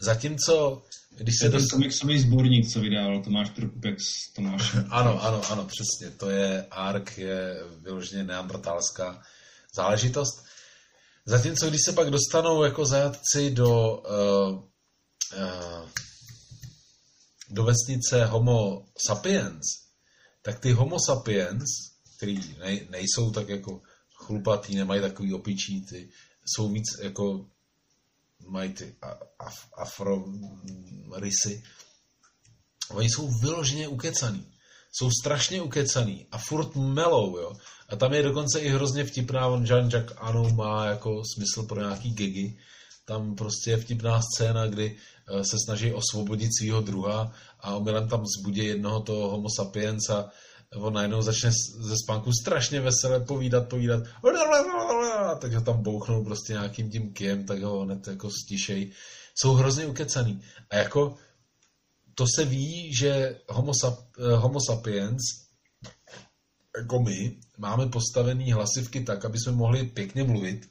Zatímco, když se... To je ten komiksový sborník, co vydával Tomáš Prokupek s Tomášem. ano, ano, ano, přesně. To je ARK, je vyloženě neandertalská záležitost. Zatímco, když se pak dostanou jako zajatci do, uh, uh, do vesnice Homo sapiens, tak ty Homo sapiens, který nej, nejsou tak jako chlupatý, nemají takový opičí, ty jsou víc jako mají ty af, afro rysy. Oni jsou vyloženě ukecaný. Jsou strašně ukecaný a furt melou, jo. A tam je dokonce i hrozně vtipná, on Jean-Jacques Ano má jako smysl pro nějaký gigy. Tam prostě je vtipná scéna, kdy eh, se snaží osvobodit svého druha a omylem tam zbudí jednoho toho homo sapiens a on najednou začne ze spánku strašně veselé povídat, povídat, tak ho tam bouchnou prostě nějakým tím kiem, tak ho hned jako stišej. Jsou hrozně ukecaný. A jako to se ví, že homo, sap, eh, homo sapiens, jako my, máme postavený hlasivky tak, aby jsme mohli pěkně mluvit,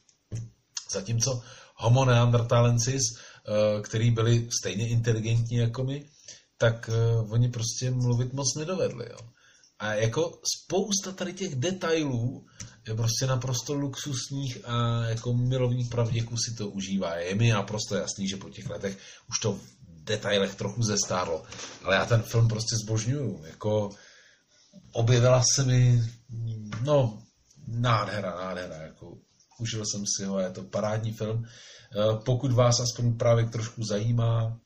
zatímco homo neandertalensis, eh, který byli stejně inteligentní jako my, tak eh, oni prostě mluvit moc nedovedli. Jo. A jako spousta tady těch detailů je prostě naprosto luxusních a jako milovník pravděků si to užívá. Je mi naprosto jasný, že po těch letech už to v detailech trochu zestárlo. Ale já ten film prostě zbožňuju. Jako objevila se mi, no, nádhera, nádhera. Jako, užil jsem si ho, je to parádní film. Eh, pokud vás aspoň právě trošku zajímá,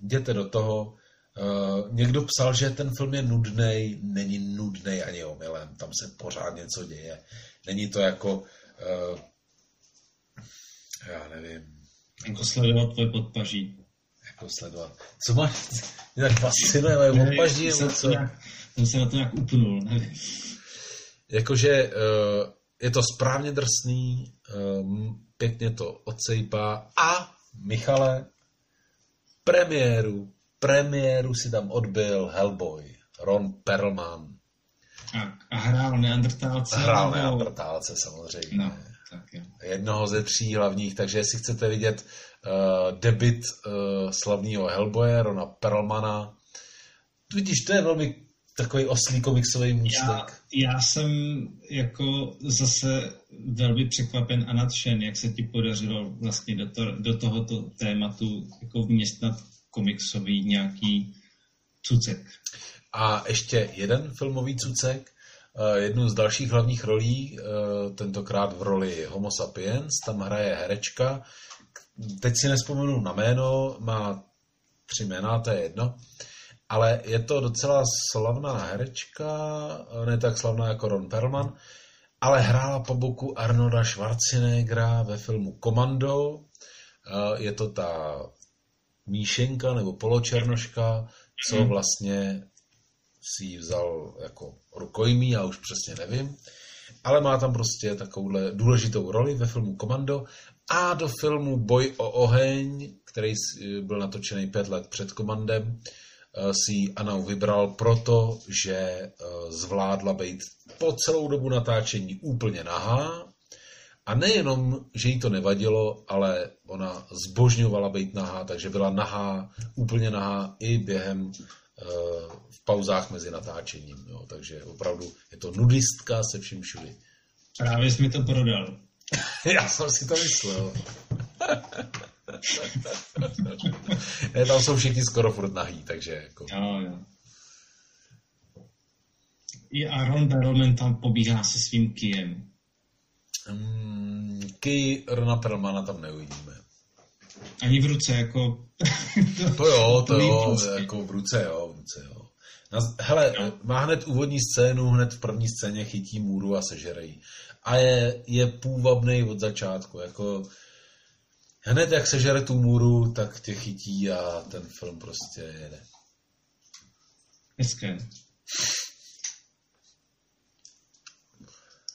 jděte do toho, Uh, někdo psal, že ten film je nudný, není nudný ani omylem, tam se pořád něco děje. Není to jako, uh, já nevím. Jako sledovat tvoje podpaží. Jako sledovat. Co máš? Mě tak fascinuje moje podpaží. Jsem, se jsem se na to nějak upnul, nevím. Jakože uh, je to správně drsný, um, pěkně to odsejpá a Michale, premiéru premiéru si tam odbil Hellboy, Ron Perlman. A, a hrál Neandertálce? Hrál nebo... Neandertálce samozřejmě. No, tak jo. Jednoho ze tří hlavních, takže jestli chcete vidět uh, debit uh, slavného Hellboye, Rona Perlmana, vidíš, to je velmi takový oslý komiksový můstek. Já, já jsem jako zase velmi překvapen a nadšen, jak se ti podařilo vlastně do, to, do tohoto tématu jako vměstnat komiksový nějaký cucek. A ještě jeden filmový cucek, eh, jednu z dalších hlavních rolí, eh, tentokrát v roli Homo sapiens, tam hraje herečka, teď si nespomenu na jméno, má tři jména, to je jedno, ale je to docela slavná herečka, ne tak slavná jako Ron Perlman, ale hrála po boku Arnolda Schwarzeneggera ve filmu Commando. Eh, je to ta míšenka nebo poločernoška, co hmm. vlastně si ji vzal jako rukojmí, já už přesně nevím, ale má tam prostě takovouhle důležitou roli ve filmu Komando a do filmu Boj o oheň, který byl natočený pět let před Komandem, eh, si Anou vybral proto, že eh, zvládla být po celou dobu natáčení úplně nahá a nejenom, že jí to nevadilo, ale ona zbožňovala být nahá, takže byla nahá, úplně nahá i během uh, v pauzách mezi natáčením. Jo. Takže opravdu je to nudistka se vším všudy. Právě jsi mi to prodal. Já jsem si to myslel. ne, tam jsou všichni skoro furt nahý, takže jako... Jo, jo. I Aaron Barrowman tam pobíhá se svým kijem. Um, Key Rona Perlmana tam neuvidíme. Ani v ruce, jako... to jo, to jo, prostě. jako v ruce, jo, v ruce, jo. Hele, no. má hned úvodní scénu, hned v první scéně chytí můru a sežerej. A je, je půvabný od začátku, jako hned jak sežere tu můru, tak tě chytí a ten film prostě jede. Hezké.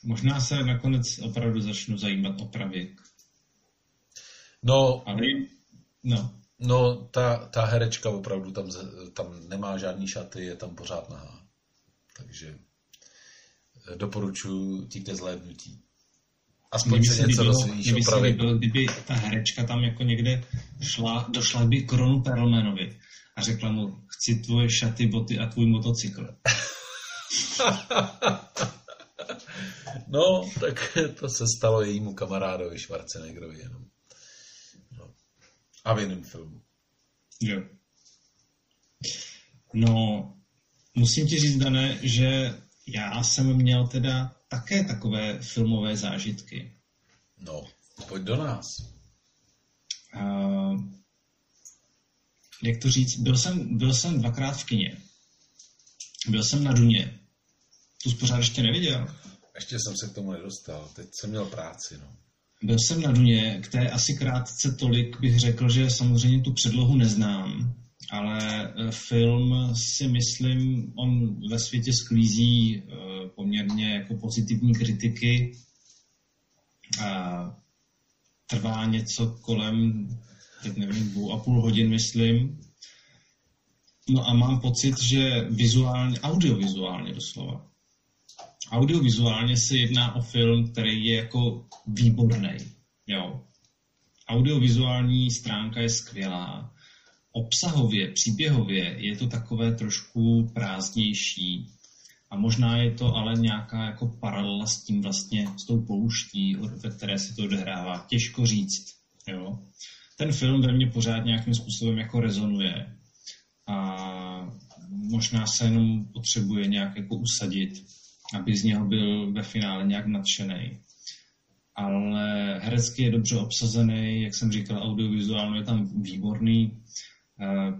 Možná se nakonec opravdu začnu zajímat o pravěk. No, Ale, no. No, ta, ta herečka opravdu tam, tam nemá žádný šaty, je tam pořád nahá. Takže eh, doporučuji ti ke zhlédnutí. Aspoň se něco dozvíš opravit. Líbilo, kdyby ta herečka tam jako někde šla, došla by k Ronu Perlmanovi a řekla mu, chci tvoje šaty, boty a tvůj motocykl. no, tak to se stalo jejímu kamarádovi Schwarzeneggerovi jenom. No. A v jiném filmu. Jo. No, musím ti říct, Dané, že já jsem měl teda také takové filmové zážitky. No, pojď do nás. Uh, jak to říct, byl jsem, byl jsem dvakrát v kině. Byl jsem na Duně. Tu jsi pořád ještě neviděl? Ještě jsem se k tomu nedostal. Teď jsem měl práci, no. Byl jsem na Duně, k té asi krátce tolik bych řekl, že samozřejmě tu předlohu neznám, ale e, film si myslím, on ve světě sklízí e, poměrně jako pozitivní kritiky. A trvá něco kolem, teď nevím, dvou a půl hodin, myslím. No a mám pocit, že vizuálně, audiovizuálně doslova, audiovizuálně se jedná o film, který je jako výborný. Jo. Audiovizuální stránka je skvělá. Obsahově, příběhově je to takové trošku prázdnější. A možná je to ale nějaká jako paralela s tím vlastně, s tou pouští, ve které se to odehrává. Těžko říct. Jo. Ten film ve mně pořád nějakým způsobem jako rezonuje. A možná se jenom potřebuje nějak jako usadit aby z něho byl ve finále nějak nadšený. Ale herecky je dobře obsazený, jak jsem říkal, audiovizuálně je tam výborný. Eh,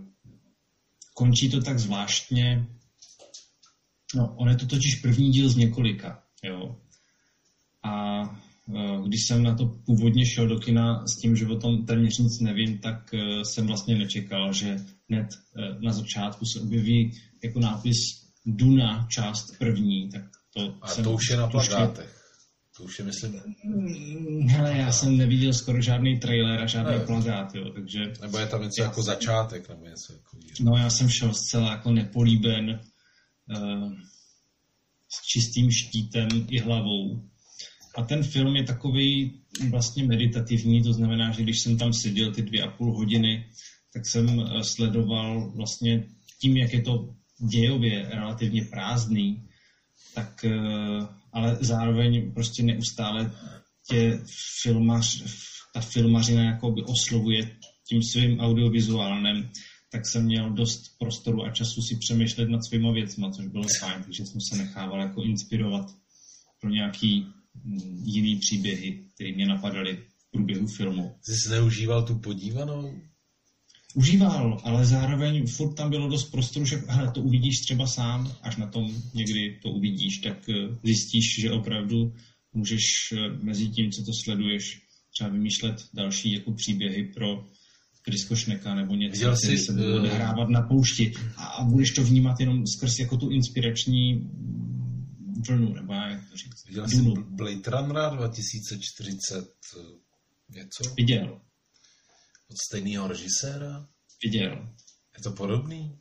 končí to tak zvláštně. No, on je to totiž první díl z několika. Jo. A eh, když jsem na to původně šel do kina s tím, že o tom téměř nic nevím, tak eh, jsem vlastně nečekal, že hned na začátku se objeví jako nápis Duna, část první, tak to A to už je na plagátech. To už je, myslím... Mm, hele, já jsem neviděl skoro žádný trailer a žádný ne. plagát, jo, takže... Nebo je tam něco jako začátek, nebo něco jako... No, já jsem šel zcela jako nepolíben uh, s čistým štítem i hlavou. A ten film je takový vlastně meditativní, to znamená, že když jsem tam seděl ty dvě a půl hodiny, tak jsem eh, sledoval vlastně tím, jak je to dějově relativně prázdný, tak eh, ale zároveň prostě neustále tě filmař, ta filmařina jako by oslovuje tím svým audiovizuálním, tak jsem měl dost prostoru a času si přemýšlet nad svýma věcma, což bylo fajn, takže jsem se nechával jako inspirovat pro nějaký mm, jiný příběhy, které mě napadaly v průběhu filmu. Jsi neužíval tu podívanou? Užíval, ale zároveň furt tam bylo dost prostoru, že hele, to uvidíš třeba sám, až na tom někdy to uvidíš, tak eh, zjistíš, že opravdu můžeš eh, mezi tím, co to sleduješ, třeba vymýšlet další jako příběhy pro Krisko Šneka nebo něco, co se bude eh, odehrávat na poušti a, a budeš to vnímat jenom skrz jako tu inspirační vlnu, nebo jak to říct. Viděl jsi Blade Runner 2040 něco? Viděl. Od stejného režiséra? Viděl. Je to podobný?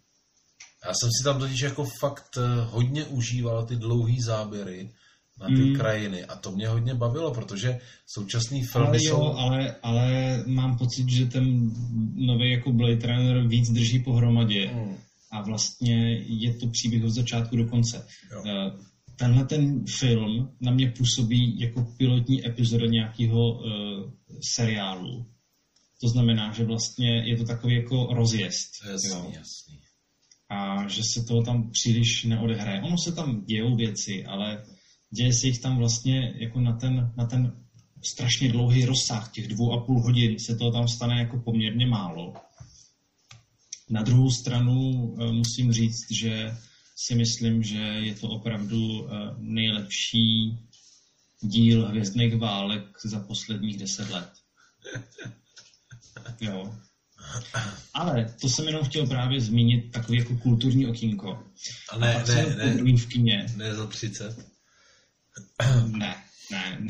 Já jsem si tam totiž jako fakt eh, hodně užíval ty dlouhé záběry na ty mm. krajiny a to mě hodně bavilo, protože současný filmy ale jo, jsou... Ale, ale mám pocit, že ten nový jako Blade Runner víc drží pohromadě mm. a vlastně je to příběh od začátku do konce. Jo. Eh, tenhle ten film na mě působí jako pilotní epizoda nějakého uh, seriálu to znamená, že vlastně je to takový jako rozjezd. Jasný, jo? jasný. A že se to tam příliš neodehraje. Ono se tam dějou věci, ale děje se jich tam vlastně jako na ten, na ten strašně dlouhý rozsah, těch dvou a půl hodin, se to tam stane jako poměrně málo. Na druhou stranu eh, musím říct, že si myslím, že je to opravdu eh, nejlepší díl Hvězdných válek za posledních deset let. Jo. Ale to jsem jenom chtěl právě zmínit takový jako kulturní okýnko. A ne, a ne, ne, v kině. ne za 30? Ne, ne,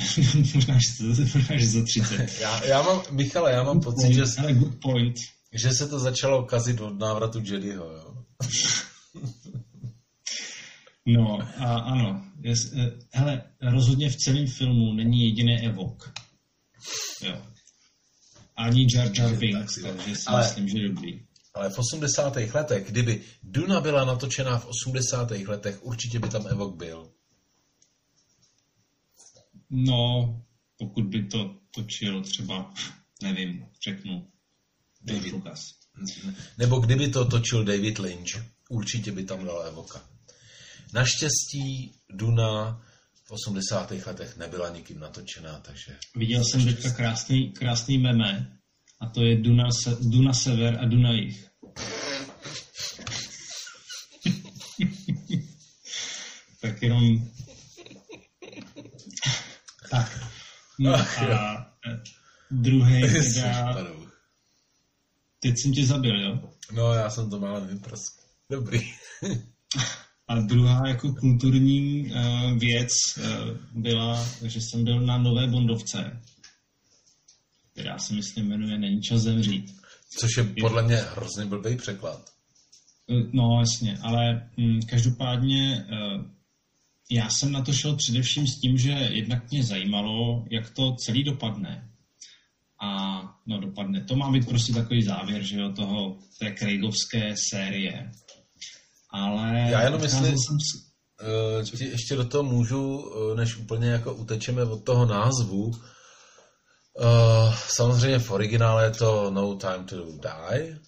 možná, že, možná, že za 30. já, já mám, Michale, já mám pocit, že... Ale good point. Že se to začalo kazit od návratu Jediho, jo? No, a ano. Je, hele, rozhodně v celém filmu není jediný evok. Jo. Ani Jar Jar Binks, takže si ale, myslím, že dobrý. Ale v 80. letech, kdyby Duna byla natočená v 80. letech, určitě by tam evok byl. No, pokud by to točil třeba, nevím, řeknu, David Lucas. Nebo kdyby to točil David Lynch, určitě by tam dal evoka. Naštěstí Duna v 80. letech nebyla nikým natočená, takže... Viděl jsem teďka krásný, krásný meme a to je Duna, se, Duna sever a Duna jich. tak jenom... tak. No a druhý teda... Teď jsem tě zabil, jo? No, já jsem to málem vyprsk. Dobrý. A druhá jako kulturní uh, věc uh, byla, že jsem byl na Nové Bondovce, která se myslím jmenuje Není čas zemřít. Což je podle mě hrozně blbý překlad. Eh, no, jasně, ale hm, každopádně uh, já jsem na to šel především s tím, že jednak mě zajímalo, jak to celý dopadne. A no dopadne. To má být prostě takový závěr, že jo, toho, té Craigovské série. Ale... Já jenom myslím, jsem... Uh, ještě do toho můžu, uh, než úplně jako utečeme od toho názvu. Uh, samozřejmě v originále je to No Time to Die.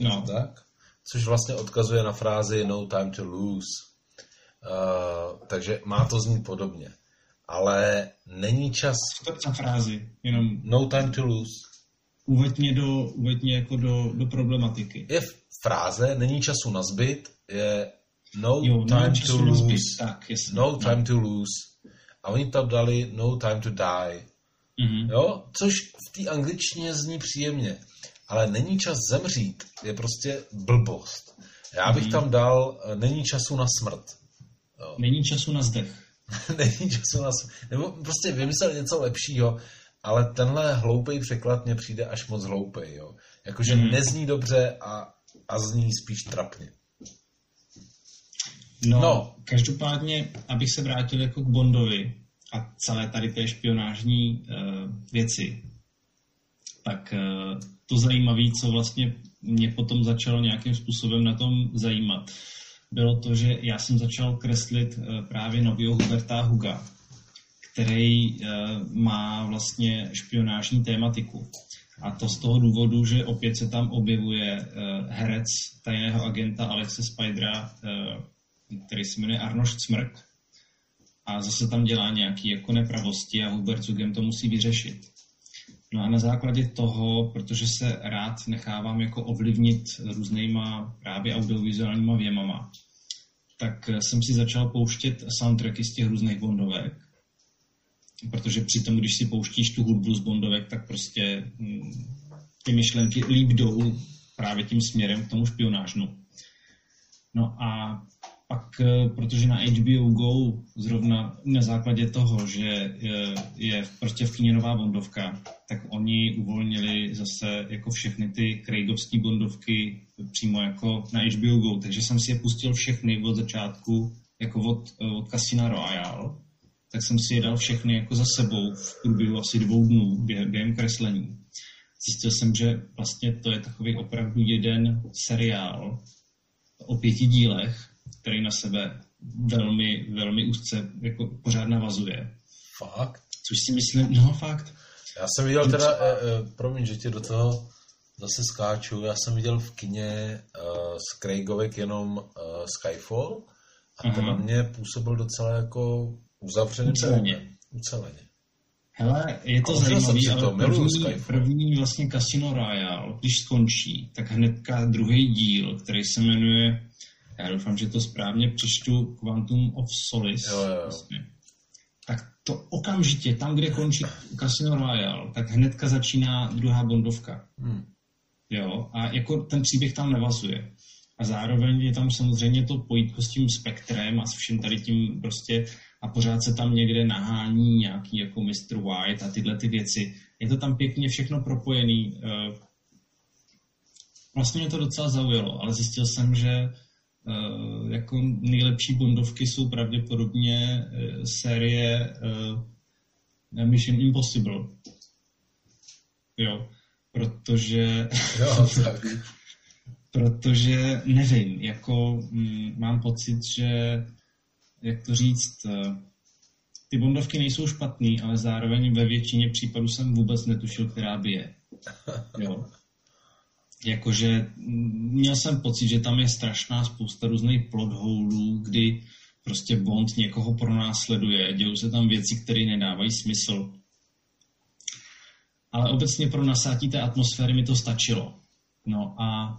No. Tak? Což vlastně odkazuje na frázi No Time to Lose. Uh, takže má to znít podobně. Ale není čas... To za frázi, jenom... No time to lose. Uveď mě, do, uveď mě jako do, do problematiky. Je fráze, není času na zbyt, je no jo, time to lose. Tak, jasný, no, no time to lose. A oni tam dali no time to die. Mm-hmm. Jo? Což v té angličtině zní příjemně. Ale není čas zemřít, je prostě blbost. Já bych mm-hmm. tam dal není času na smrt. Jo. Není času na zdech. není času na smrt. Nebo prostě vymyslel něco lepšího, ale tenhle hloupý překlad mně přijde až moc hloupý. Jo? Jakože mm-hmm. nezní dobře a, a zní spíš trapně. No, no, každopádně, abych se vrátil jako k Bondovi a celé tady té špionážní uh, věci, tak uh, to zajímavé, co vlastně mě potom začalo nějakým způsobem na tom zajímat, bylo to, že já jsem začal kreslit uh, právě nového Huberta Huga, který uh, má vlastně špionážní tématiku. A to z toho důvodu, že opět se tam objevuje uh, herec tajného agenta Alexe Spidera, uh, který se jmenuje Arnošt Smrk a zase tam dělá nějaké jako nepravosti a Hubert Zugem to musí vyřešit. No a na základě toho, protože se rád nechávám jako ovlivnit různýma právě audiovizuálníma věmama, tak jsem si začal pouštět soundtracky z těch různých bondovek. Protože přitom, když si pouštíš tu hudbu z bondovek, tak prostě hm, ty myšlenky líp jdou právě tím směrem k tomu špionážnu. No a pak, eh, protože na HBO Go zrovna na základě toho, že je, je prostě v kyně nová bondovka, tak oni uvolnili zase jako všechny ty Craigovské bondovky přímo jako na HBO Go, takže jsem si je pustil všechny od začátku, jako od, eh, od Casina Royale, tak jsem si je dal všechny jako za sebou v průběhu asi dvou dnů během, během kreslení. Zjistil jsem, že vlastně to je takový opravdu jeden seriál o pěti dílech, který na sebe velmi, velmi úzce jako pořád navazuje. Fakt? Což si myslím, no fakt. Já jsem viděl teda, e, e, promiň, že tě do toho zase skáču, já jsem viděl v kině e, z Craigovek jenom e, Skyfall a Aha. ten na mě působil docela jako uzavřený. Uceleně. Uceleně. Hele, je to zajímavé, ale to, první, první vlastně Casino Royale, když skončí, tak hnedka druhý díl, který se jmenuje já doufám, že to správně přečtu Quantum of Solace. Jo, jo. Vlastně. Tak to okamžitě, tam, kde končí Casino Royale, tak hnedka začíná druhá Bondovka. Hmm. Jo, a jako ten příběh tam nevazuje. A zároveň je tam samozřejmě to pojítko s tím spektrem a s vším tady tím prostě a pořád se tam někde nahání nějaký jako Mr. White a tyhle ty věci. Je to tam pěkně všechno propojený. Eh, vlastně mě to docela zaujalo, ale zjistil jsem, že uh, jako nejlepší bondovky jsou pravděpodobně uh, série Mission Impossible. Jo, protože... Jo, tak. protože nevím, jako mm, mám pocit, že jak to říct, uh, ty bondovky nejsou špatný, ale zároveň ve většině případů jsem vůbec netušil, která by je. Jo. Jakože měl jsem pocit, že tam je strašná spousta různých plot holů, kdy prostě Bond někoho pronásleduje, dějou se tam věci, které nedávají smysl. Ale obecně pro nasátí té atmosféry mi to stačilo. No a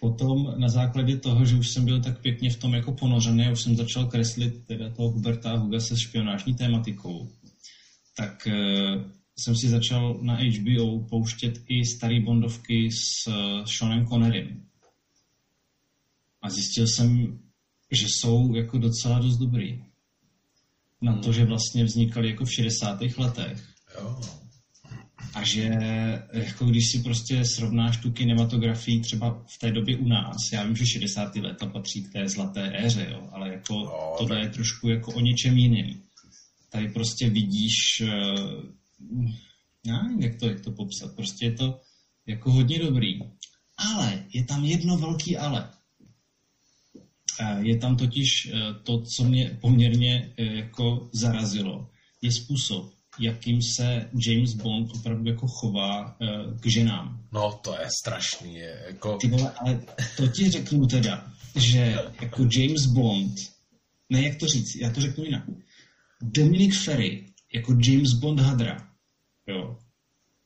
potom na základě toho, že už jsem byl tak pěkně v tom jako ponořený, už jsem začal kreslit teda toho Huberta Huga se špionážní tématikou, tak e, jsem si začal na HBO pouštět i staré bondovky s uh, Seanem Connerym. A zjistil jsem, že jsou jako docela dost dobrý. Na to, že vlastně vznikaly jako v 60. letech. Jo a že jako když si prostě srovnáš tu kinematografii třeba v té době u nás, já vím, že 60. leta patří k té zlaté éře, jo, ale jako no, tohle je trošku jako o něčem jiným. Tady prostě vidíš, uh, já nevím, jak to, jak to popsat, prostě je to jako hodně dobrý. Ale je tam jedno velký ale. Eh, je tam totiž eh, to, co mě poměrně jako zarazilo, je způsob, jakým se James Bond opravdu jako chová uh, k ženám. No, to je strašný. Je jako... Ty vole, ale to ti řeknu teda, že jako James Bond, ne jak to říct, já to řeknu jinak. Dominic Ferry jako James Bond hadra, jo.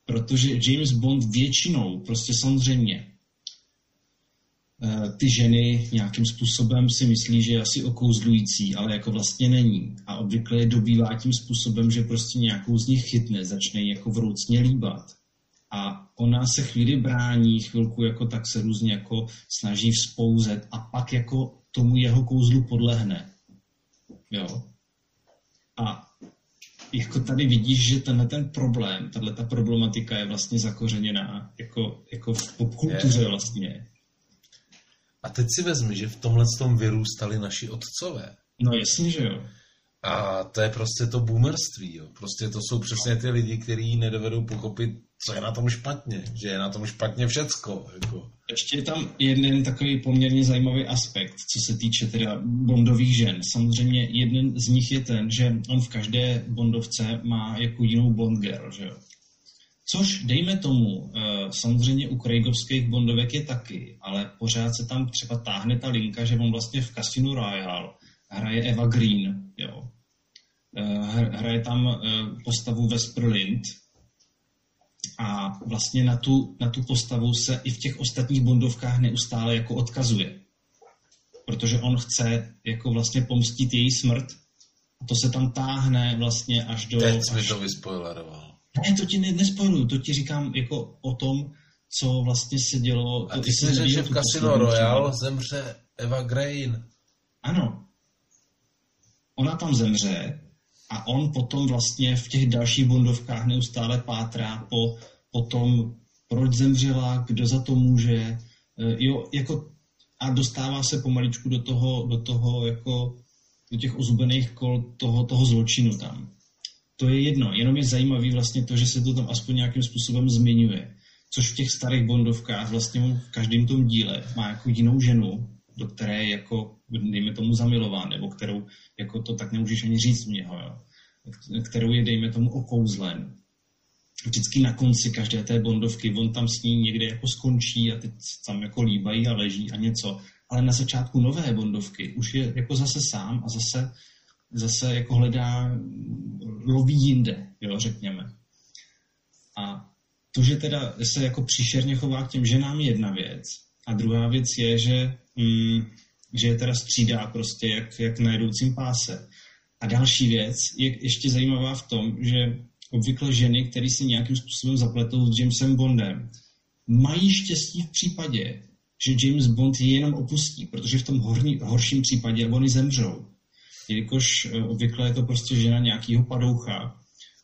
Protože James Bond většinou, prostě samozřejmě, Eh, ty ženy nějakým způsobem si myslí, že je asi okouzlující, ale jako vlastně není. A obvykle je dobývá tím způsobem, že prostě nějakou z nich chytne, začne jako vroucně líbat. A ona se chvíli brání, chvilku jako tak se různě jako snaží vzpouzet a pak jako tomu jeho kouzlu podlehne. Jo. A jako tady vidíš, že tenhle ten problém, tahle ta problematika je vlastně zakořeněná jako, jako v popkultuře vlastně. A teď si vezmi, že v tomhle tom vyrůstali naši otcové. No jasně, že jo. A to je prostě to boomerství. Jo. Prostě to jsou přesně ty lidi, kteří nedovedou pochopit, co je na tom špatně. Že je na tom špatně všecko. Jako. Ještě je tam jeden takový poměrně zajímavý aspekt, co se týče teda bondových žen. Samozřejmě jeden z nich je ten, že on v každé bondovce má jako jinou bond girl, že jo. Což, dejme tomu, eh, samozřejmě u Craigovských bondovek je taky, ale pořád se tam třeba táhne ta linka, že on vlastně v Casino Royale hraje Eva Green, jo. Eh, hraje tam eh, postavu Vesper Lind a vlastně na tu, na tu postavu se i v těch ostatních bondovkách neustále jako odkazuje. Protože on chce jako vlastně pomstit její smrt a to se tam táhne vlastně až do... Teď mi to vyspoileroval. Ne, to ti ne, nespojuju, to ti říkám jako o tom, co vlastně se dělo. A ty jsi řekl, že v Casino Royale zemře Eva Green. Ano. Ona tam zemře a on potom vlastně v těch dalších bondovkách neustále pátrá po, po tom, proč zemřela, kdo za to může. E, jo, jako a dostává se pomaličku do toho, do toho jako do těch ozubených kol toho, toho zločinu tam to je jedno, jenom je zajímavý vlastně to, že se to tam aspoň nějakým způsobem zmiňuje. Což v těch starých bondovkách vlastně v každém tom díle má jako jinou ženu, do které je jako, dejme tomu, zamilován, nebo kterou, jako to tak nemůžeš ani říct něho, jo. kterou je, dejme tomu, okouzlen. Vždycky na konci každé té bondovky, on tam s ní někde jako skončí a teď tam jako líbají a leží a něco. Ale na začátku nové bondovky už je jako zase sám a zase zase jako hledá, loví jinde, jo, řekněme. A to, že teda se jako příšerně chová k těm ženám je jedna věc. A druhá věc je, že, mm, že je teda střídá prostě jak, jak na jedoucím páse. A další věc je ještě zajímavá v tom, že obvykle ženy, které se nějakým způsobem zapletou s Jamesem Bondem, mají štěstí v případě, že James Bond je jenom opustí, protože v tom horní, horším případě oni zemřou jelikož eh, obvykle je to prostě žena nějakého padoucha,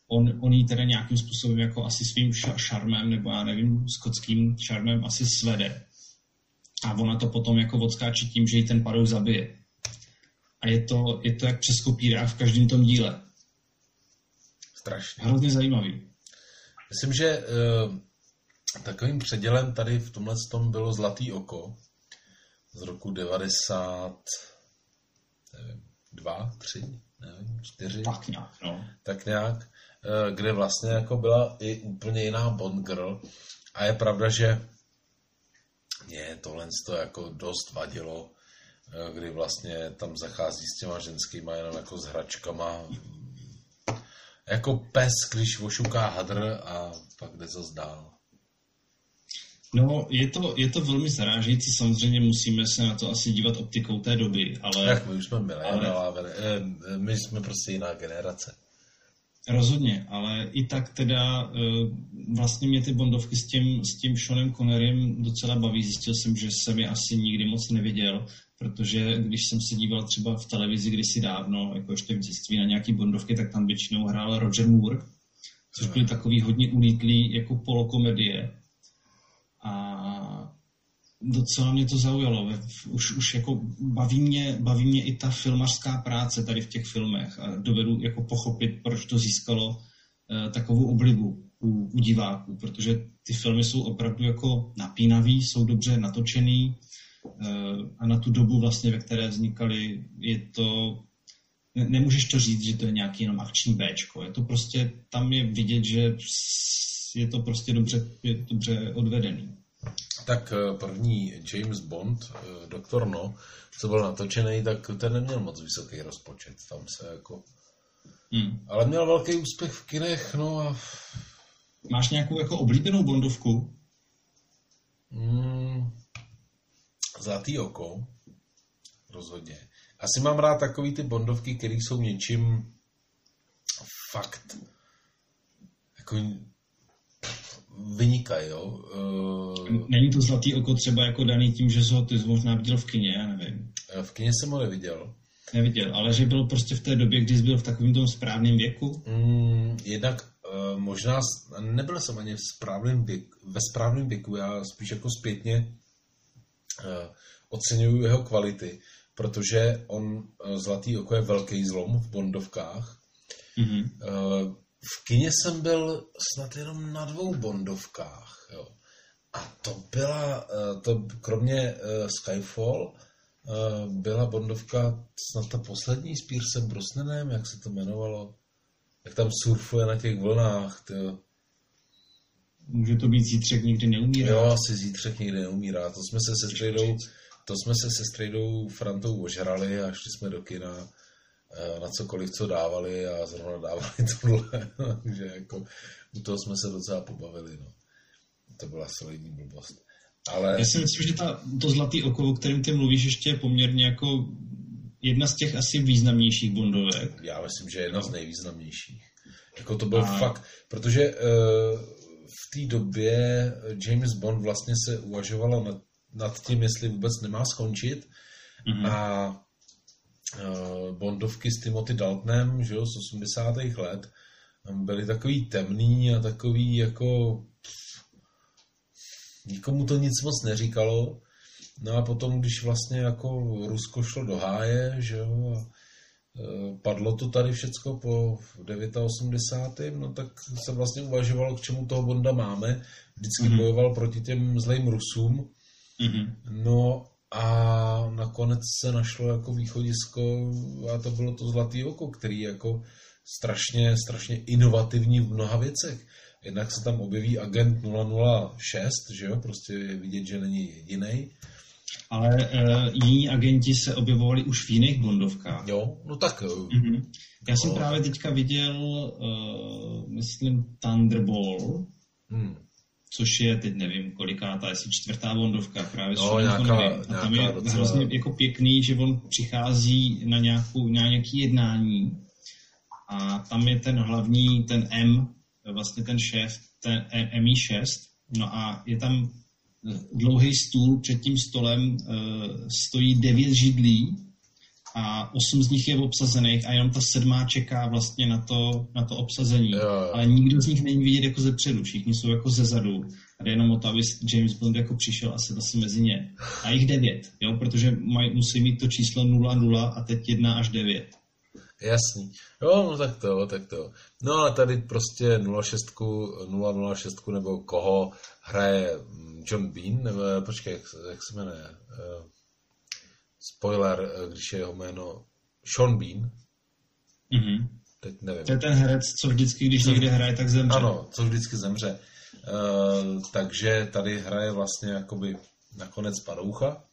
on, on jí teda nějakým způsobem jako asi svým šarmem, nebo já nevím, skotským šarmem asi svede. A ona to potom jako odskáče tím, že ji ten padou zabije. A je to, je to jak přes kopírák v každém tom díle. Strašně. Hrozně zajímavý. Myslím, že uh, takovým předělem tady v tomhle tom bylo Zlatý oko z roku 90, nevím, dva, tři, nevím, čtyři. Tak nějak, no. Tak nějak, uh, kde vlastně jako byla i úplně jiná Bond girl. A je pravda, že mě tohle to jako dost vadilo, eh, kdy vlastně tam zachází s těma ženskýma jenom jako s hračkama. Jako pes, když ošuká hadr a pak jde zase dál. No, je to, je to velmi zarážející, samozřejmě musíme se na to asi dívat optikou té doby, ale... Jak my už jsme milé, ale... Eh, my jsme prostě jiná generace. Rozhodně, ale i tak teda eh, vlastně mě ty bondovky s tím, s tím Seanem Connerym docela baví. Zjistil jsem, že jsem je asi nikdy moc neviděl, protože když jsem se díval třeba v televizi kdysi dávno, jako ještě v dětství na nějaký bondovky, tak tam většinou hrál Roger Moore, což byly takový hodně ulítlý jako polokomedie. Docela mě to zaujalo. Už, už jako baví mě, baví mě i ta filmařská práce tady v těch filmech a dovedu jako pochopit, proč to získalo uh, takovou oblibu u, u diváků, protože ty filmy jsou opravdu jako napínavý, jsou dobře natočený uh, a na tu dobu vlastně, ve které vznikaly, je to ne, nemůžeš to říct, že to je nějaký jenom akční Bčko. Je to prostě, tam je vidět, že je to prostě dobře, je dobře odvedený. Tak eh, první James Bond, eh, Doktor No, co byl natočený, tak ten neměl moc vysoký rozpočet. Tam se jako... Hmm. Ale měl velký úspěch v kinech, no a... Máš nějakou jako oblíbenou Bondovku? Hmm. Zlatý oko. Rozhodně. Asi mám rád takový ty Bondovky, které jsou něčím fakt jako vynikají, jo. Uh, Není to zlatý oko třeba jako daný tím, že ho ty možná viděl v kině, já nevím. Eh, v kině jsem ho neviděl. Neviděl, ale že byl prostě v té době, kdy jsi byl v takovém tom správném věku? Mm, jednak uh, možná, nebyl jsem ani v správném věku, ve správném věku, já spíš jako zpětně uh, oceňuju jeho kvality, protože on, uh, Zlatý oko je velký zlom v Bondovkách. Mm-hmm. V kině jsem byl snad jenom na dvou bondovkách, jo. A to byla, eh, to kromě eh, Skyfall, eh, byla bondovka snad ta poslední s Piercem Brosnanem, jak se to jmenovalo, jak tam surfuje na těch vlnách, tyjo. Může to být zítřek nikdy neumírá. Jo, asi zítřek nikdy neumírá. To jsme se se strejdou, to jsme se se strejdou Frantou ožrali a šli jsme do kina na cokoliv, co dávali a zrovna dávali tohle, takže jako u toho jsme se docela pobavili, no. To byla solidní blbost. Ale... Já si myslím, že ta, to zlatý oko, o kterém ty mluvíš, ještě je poměrně jako jedna z těch asi významnějších Bondovek. Já myslím, že jedna z nejvýznamnějších. Jako to byl a... fakt, protože uh, v té době James Bond vlastně se uvažovalo nad, nad tím, jestli vůbec nemá skončit mm-hmm. a Eh, Bondovky s Timothy Daltonem, že jo, z 80. let, byly takový temný a takový jako nikomu to nic moc neříkalo. No a potom, když vlastně jako Rusko šlo do háje, že jo, a eh, padlo to tady všecko po 89. no tak se vlastně uvažovalo, k čemu toho Bonda máme. Vždycky mm-hmm. bojoval proti těm zlým Rusům. Mm-hmm. No a nakonec se našlo jako východisko a to bylo to zlatý oko, který jako strašně, strašně inovativní v mnoha věcech. Jednak se tam objeví agent 006, že jo, prostě je vidět, že není jediný. Ale uh, jiní agenti se objevovali už v jiných Bondovkách. Jo, no tak... Mm-hmm. Já jsem no. právě teďka viděl, uh, myslím, Thunderball. Hmm což je, teď nevím, ta jestli čtvrtá Bondovka právě no, nějaká, A tam je docela... hrozně jako pěkný, že on přichází na, nějakou, na nějaký jednání. A tam je ten hlavní, ten M, vlastně ten šéf, ten MI6, no a je tam dlouhý stůl, před tím stolem uh, stojí devět židlí a osm z nich je obsazených a jenom ta sedmá čeká vlastně na to, na to obsazení. Jo, jo. Ale nikdo z nich není vidět jako ze předu, všichni jsou jako ze zadu. A jde jenom o to, aby James Bond jako přišel a sedl si mezi ně. A jich devět, jo, protože maj, musí mít to číslo 0-0 a teď 1 až 9. Jasný. Jo, no tak to, tak to. No ale tady prostě 06, 006 nebo koho hraje mm, John Bean, nebo počkej, jak, jak se jmenuje? Spoiler, eh, když je jeho jméno Sean Bean, Mhm. teď nevím. To je ten herec, co vždycky, když někde hraje, tak zemře. Ano, co vždycky zemře. Uh, takže tady hraje vlastně jakoby nakonec padoucha.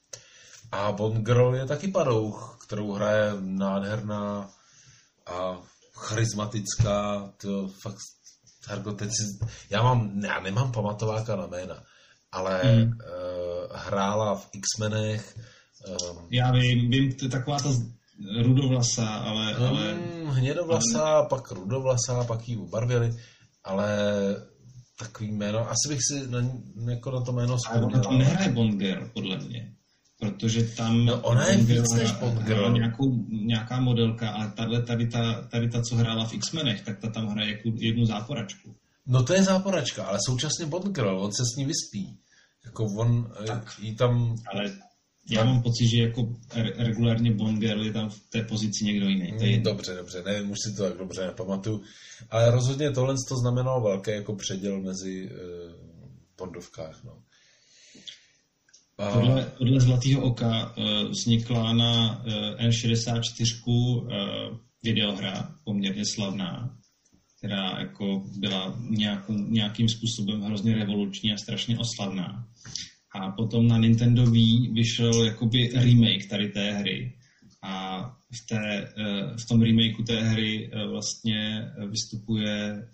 A Bond Girl je taky padouch, kterou hraje nádherná a charismatická, to fakt, Hergo, teď si, já mám, já nemám pamatováka na jména, ale Hmm. uh, hrála v X-menech, um, Já vím, vím, to je taková ta rudovlasa, ale, ale Mm, hnědovlasá, pak rudovlasá, pak ji obarvili, ale takový jméno, asi bych si na, jako na to jméno Ale ona vzpomněl. tam nehraje Bond Girl, podle mě. Protože tam... No, ona je víc než Bond Girl. Nějakou, nějaká modelka, ale tady, tady, ta, tady ta, co hrála v X-menech, tak ta tam hraje jako jednu záporačku. No to je záporačka, ale současně Bond Girl, on se s ní vyspí. Jako on tak. jí tam... Ale já mám pocit, že jako re- regulárně Bond Girl je tam v té pozici někdo jiný. To je Mm, jedno. Dobře, dobře, nevím, už si to tak dobře nepamatuju. Ale rozhodně tohle to znamenalo velké jako předěl mezi uh, Bondovkách. No. A, Podle, podle Zlatého oka uh, vznikla na uh, N64 uh, videohra poměrně slavná, která jako byla nějakou, nějakým způsobem hrozně revoluční a strašně oslavná. A potom na Nintendo Wii vyšel jakoby remake tady té hry. A v, té, eh, v tom remakeu té hry eh, vlastně eh, vystupuje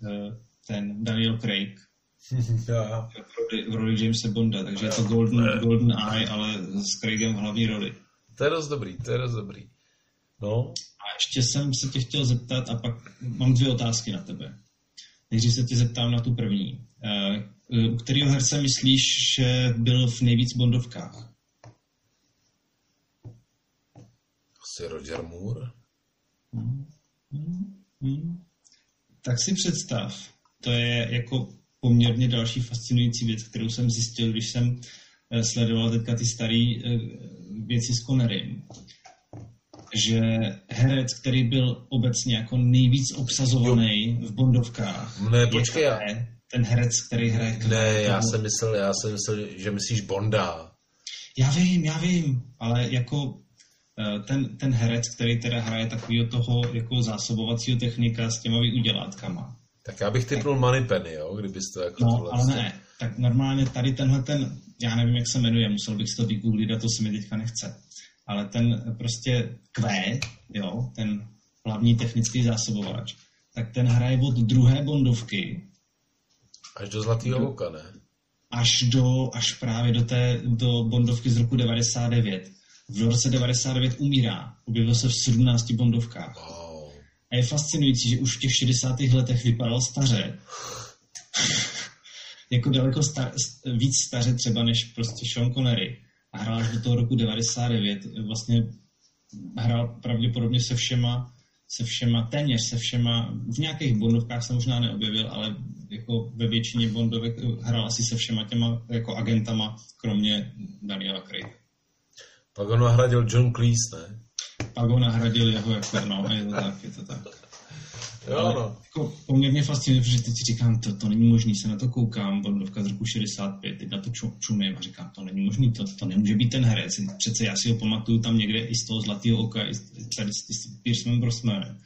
ten Daniel Craig, já, v roli, v roli Jamesa Bonda, takže je to Golden, Golden Eye, ale s Craigem v hlavní roli. to je dost dobrý, to je dost dobrý. No, A ještě jsem se tě chtěl zeptat, a pak mám dvě otázky na tebe. Nejdřív se tě zeptám na tu první. Eh, U kterého herce myslíš, že byl v nejvíc Bondovkách? asi Roger Moore. Hmm. Tak si představ, to je jako poměrně další fascinující věc, kterou jsem zjistil, když jsem eh, sledoval teďka ty staré věci s Connerym, že herec, který byl obecně jako nejvíc obsazovaný v Bondovkách, Ne, je počkej, já- Kvé, ten herec, který hraje Kvé Ne, já jsem myslel, já jsem myslel, že myslíš Bonda. Já vím, já vím, ale jako eh, ten, ten herec, který teda hraje takového toho jako zásobovacího technika s těma udělátkama. Tak já bych typnul Moneypenny, jo, kdybys to jako No, tohle ale ne. Tak normálně tady tenhle ten, já nevím, jak se jmenuje, musel bych si to vygooglit a to se mi teďka nechce. Ale ten prostě Q, jo, ten hlavní technický zásobovač, tak ten hraje od druhé bondovky Až do Zlatého oka, ne? až do, až právě do té, do bondovky z roku 99. V roce 99 umírá. Objevil se v 17 bondovkách. Wow. A je fascinující, že už v těch 60. letech vypadal staře. jako daleko star, víc staře třeba než prostě Sean Connery. A hrál až do toho roku 99. Vlastně hrál pravděpodobně se všema, se všema, téměř se všema, v nějakých bondovkách se možná neobjevil, ale jako ve většině bondovek hrál asi se všema těma jako agentama, kromě Daniela Craig. Pak ho nahradil John Cleese, ne? Pak ho nahradil jeho jako, no, je to tak, je to tak. Jo, no. Jako poměrně fascinující, protože teď si říkám, to, to není možný, se na to koukám, Bondovka z roku 65, teď na to ču, čumím a říkám, to není možný, to, to nemůže být ten herec. Přece já si ho pamatuju tam někde i z toho zlatého oka, i tady s, s Piercem Brosnanem.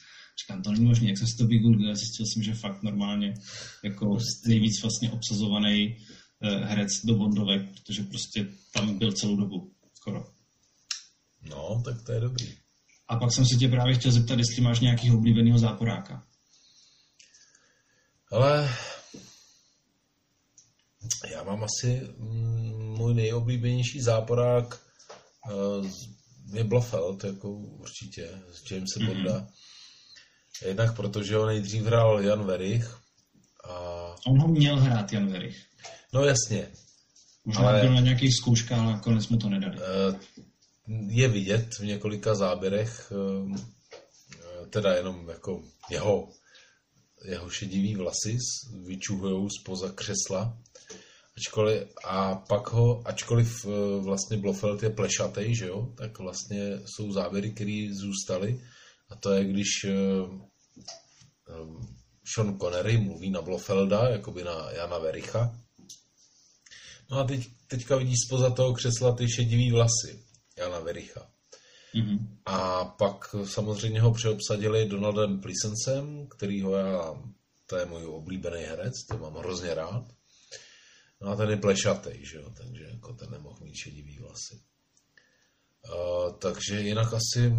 Říkám, to není možný, jak jsem si to vygooglil, a zjistil jsem, že fakt normálně jako nejvíc vlastně obsazovaný eh, herec do Bondovek, protože prostě tam byl celou dobu skoro. No, tak to je dobrý. A pak jsem se tě právě chtěl zeptat, jestli máš nějakého oblíbeného záporáka. Ale já mám asi mm, můj nejoblíbenější záporák uh, je Blofeld, jako určitě, z Jamesa Mhm. Bonda. Jednak protože ho nejdřív hrál Jan Verich a On ho měl hrát Jan Verich. no jasně, Možná Ale- byl na nějakých zkouškách, ale nakonec mu to nedali. Eh, je vidět v několika záběrech, eh, teda jenom jako jeho, jeho šedivý vlasy vyčuhujou spoza křesla. Ačkoliv, a pak ho, ačkoliv eh, vlastně Blofeld je plešatej, že jo, tak vlastně jsou záběry, které zůstaly. A to je, když Sean Connery mluví na Blofelda, jakoby na Jana Vericha. No a teď, teďka vidíš spoza toho křesla ty šedivý vlasy Jana Vericha. Mm-hmm. A pak samozřejmě ho přeobsadili Donaldem Pleasancem, kterýho já, to je můj oblíbený herec, to mám hrozně rád. No a ten je plešatej, že jo, takže jako ten nemohl mít šedivý vlasy. Uh, takže jinak asi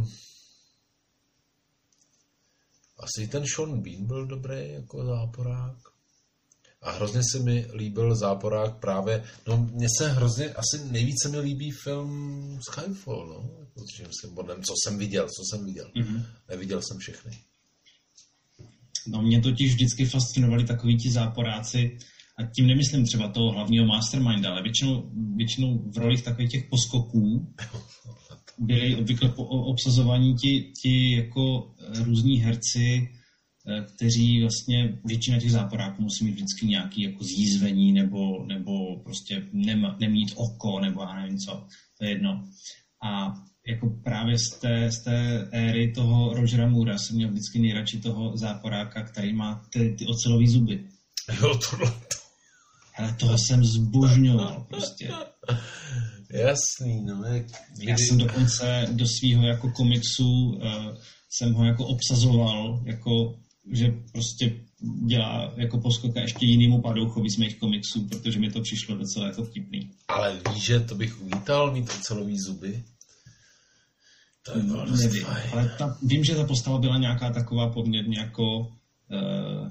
asi ten Sean Bean byl dobrý jako záporák. A hrozně se mi líbil záporák právě, no mně se hrozně, asi nejvíce mi líbí film Skyfall, no, s Jamesem Bondem, co jsem viděl, co jsem viděl. Mm-hmm. Neviděl jsem všechny. No mě totiž vždycky fascinovali takoví ti záporáci, a tím nemyslím třeba toho hlavního masterminda, ale většinou, většinou v rolích takových těch poskoků byli obvykle po obsazování ti, ti jako různí herci, kteří vlastně, většina těch záporáků musí mít vždycky nějaký jako zjízvení nebo, nebo prostě nema, nemít oko nebo já nevím co, to je jedno. A jako právě z té, z té éry toho Rogera Moora jsem měl vždycky nejradši toho záporáka, který má ty, ty ocelový zuby. Jo, tohle. Ale toho jsem zbožňoval prostě. Jasný, no. Jak, kdy... Já jsem dokonce do svého jako komiksu uh, jsem ho jako obsazoval, jako že prostě dělá jako poskoka ještě jinýmu padouchovi z mých komiksů, protože mi to přišlo docela jako vtipný. Ale víš, že to bych uvítal mít ocelový zuby? To je no, nevím, fajn. ale ta, vím, že ta postava byla nějaká taková poměrně jako uh,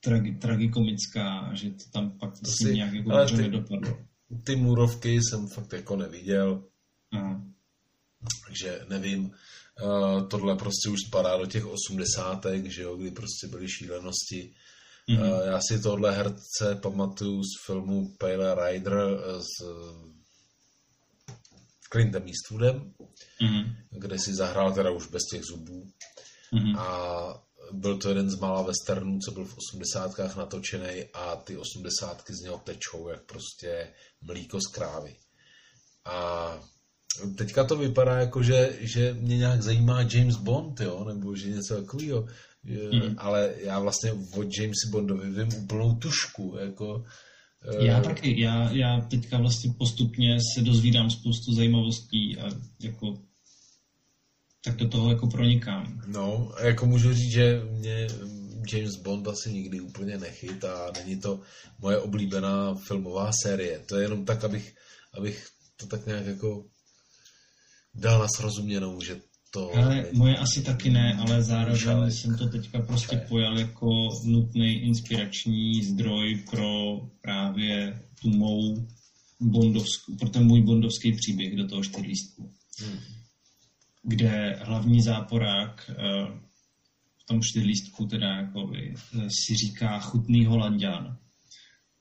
tragi, tragikomická, že to tam pak to si, nějak jako ty, nedopadlo ty murovky jsem fakt jako neviděl. Mm. Takže nevím. Uh, tohle prostě už spadá do těch osmdesátek, že jo, kdy prostě byly šílenosti. Mm. Uh, já si tohle herce pamatuju z filmu Pale Rider s Clintem Eastwoodem, mm. kde si zahrál teda už bez těch zubů. Mm. A byl to jeden z mála westernů, co byl v osmdesátkách natočený a ty osmdesátky z něho tečou jak prostě mlíko z krávy. A teďka to vypadá jako, že, že mě nějak zajímá James Bond, jo, nebo že něco takového. Mm. Ale já vlastně od Jamesi Bondovi vím úplnou tušku, jako... Já uh, taky, já, já teďka vlastně postupně se dozvídám spoustu zajímavostí a jako tak do toho jako pronikám. No, a jako můžu říct, že mě James Bond asi nikdy úplně nechyt a není to moje oblíbená filmová série. To je jenom tak, abych, abych to tak nějak jako dal na srozuměnou, že to... Ale moje asi taky ne, ale zároveň Šalek. jsem to teďka prostě pojal jako nutný inspirační zdroj pro právě tu mou bondovskou, pro ten můj bondovský příběh do toho čtyřlístku. Hmm. Kde hlavní záporák eh, tom čtyřlístku teda jako si říká chutný holanděn.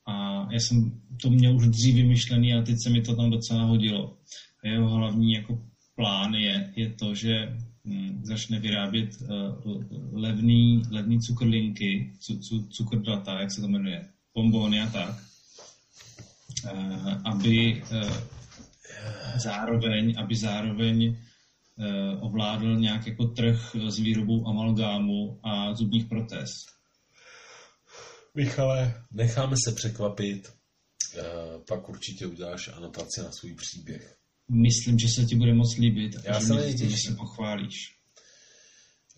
A já jsem to měl už dřív vymyšlený a teď se mi to tam docela hodilo. A jeho hlavní jako plán je, je to, že hm, začne vyrábět uh, levný, levný cukrlinky, cu, cu, cukrdlata, jak se to jmenuje, bombóny a tak, uh, aby uh, zároveň, aby zároveň Eh, ovládl nějak jako trh s výrobou amalgámu a zubních protéz. Michale, necháme se překvapit, eh, pak určitě uděláš anotaci na svůj příběh. Myslím, že se ti bude moc líbit. Já se nejtěžím. Že se pochválíš.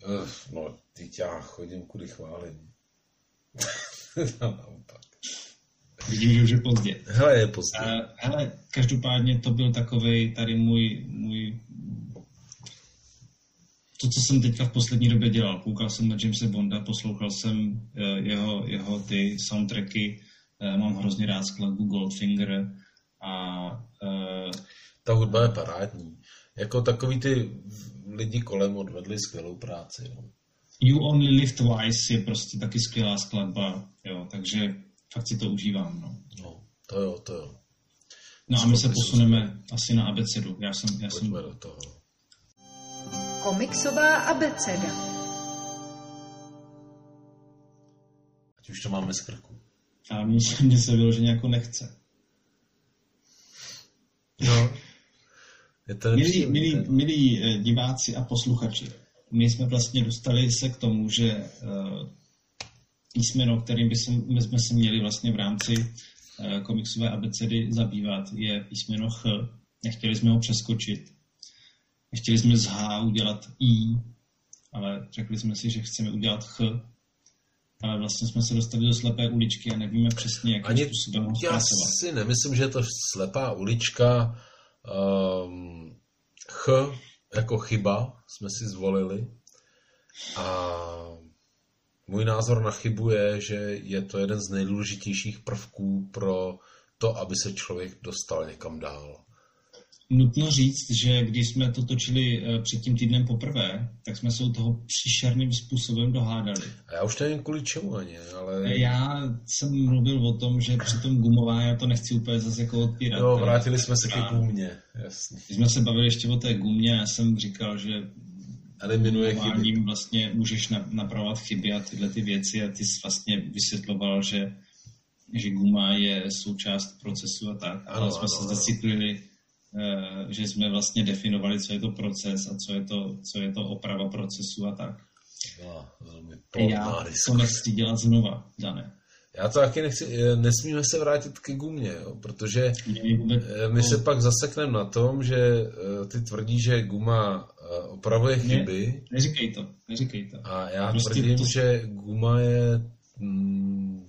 Uh, no, teď já chodím, kudy chválím. Naopak. Vidím, že už je pozdě. Hele, je pozdě. Uh, hele, každopádně to byl takový tady můj, můj to, co jsem teďka v poslední době dělal. Koukal jsem na Jamesa Bonda, poslouchal jsem eh, jeho, jeho ty soundtracky, eh, mám hrozně rád skladbu Goldfinger a... Ta hudba je parádní. Jako takový ty lidi kolem odvedli skvělou práci. No. You Only Live Twice je prostě taky skvělá skladba, jo, takže fakt si to užívám. No, no to jo, to jo. No a my se posuneme asi na abecedu. Já jsem, já jsem... Pojďme do toho. Komiksová abeceda. Ať už to máme z krku. A mně se vyloženě jako nechce. No. Je to Milí, milí, milí eh, diváci a posluchači, my jsme vlastně dostali se k tomu, že eh, písmeno, kterým by se, my jsme se měli vlastně v rámci eh, komiksové abecedy zabývat, je písmeno Ch. Nechtěli jsme ho přeskočit. Nechtěli jsme z H udělat I, ale řekli jsme si, že chceme udělat Ch. Ale vlastně jsme se dostali do slepé uličky a nevíme přesně, jakým Ani způsobem ho já si nemyslím, že je to slepá ulička. Um, ch jako chyba jsme si zvolili. A můj názor na chybu je, že je to jeden z nejdůležitějších prvků pro to, aby se člověk dostal někam dál. Nutno říct, že když jsme to točili eh, před tím týdnem poprvé, tak jsme se u toho příšerným způsobem dohádali. A já už nevím kvůli čemu ani, ale Já jsem mluvil o tom, že při tom gumová, já to nechci úplně zase jako odpírat. jo, vrátili jsme se ke gumě, jasně. Když jsme se bavili ještě o té gumě, já jsem říkal, že Eliminuje chyby. vlastně můžeš na- napravovat chyby a tyhle ty věci a ty jsi vlastně vysvětloval, že, že guma je součást procesu a tak. Ano, Ale jsme ano, se zaciklili, že jsme vlastně definovali, co je to proces a co je to, co je to oprava procesu a tak. Byla velmi Já to nechci dělat znova, Dané. Já to taky nechci, eh, nesmíme se vrátit ke gumě, jo, protože eh, my se pak zasekneme na tom, že eh, ty tvrdí, že guma eh, opravuje Ne. chyby Neříkej to, neříkej to. a já Prostě tvrdím, to- že guma je mm,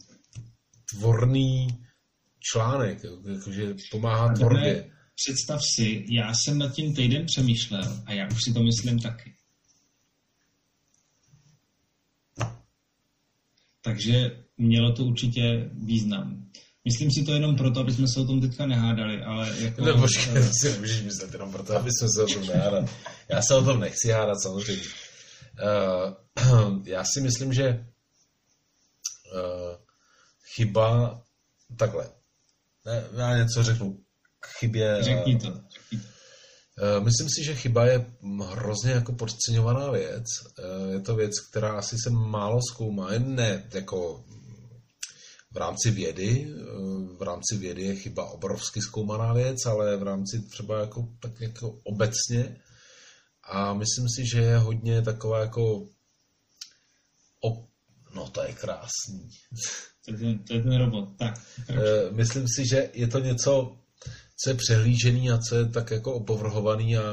tvorný článek, jakože pomáhá tvorbě. Tebe, představ si, já jsem nad tím týden přemýšlel a já už si to myslím taky. Takže mělo to určitě význam. Myslím si to jenom proto, aby jsme se o tom teďka nehádali, ale jako... No počkej, to si nemůžeš myslet jenom proto, aby jsme se o tom nehádat. Já se o tom nechci hádat samozřejmě. Uh, já si myslím, že uh, chyba, takhle, ne, já něco řeknu k chybě. eh, Řekni to. řekni to. Eh, Myslím si, že chyba je hrozně jako podceňovaná věc. Eh, Je to věc, která asi se málo zkoumá. Ne jako v rámci vědy. eh, V rámci vědy je chyba obrovsky zkoumaná věc, ale v rámci třeba jako, tak jako obecně. A myslím si, že je hodně taková jako op... No to je krásný. To je ten, to je ten robot. Tak. Eh, Myslím si, že je to něco, co je přehlížený a co je tak jako opovrhovaný a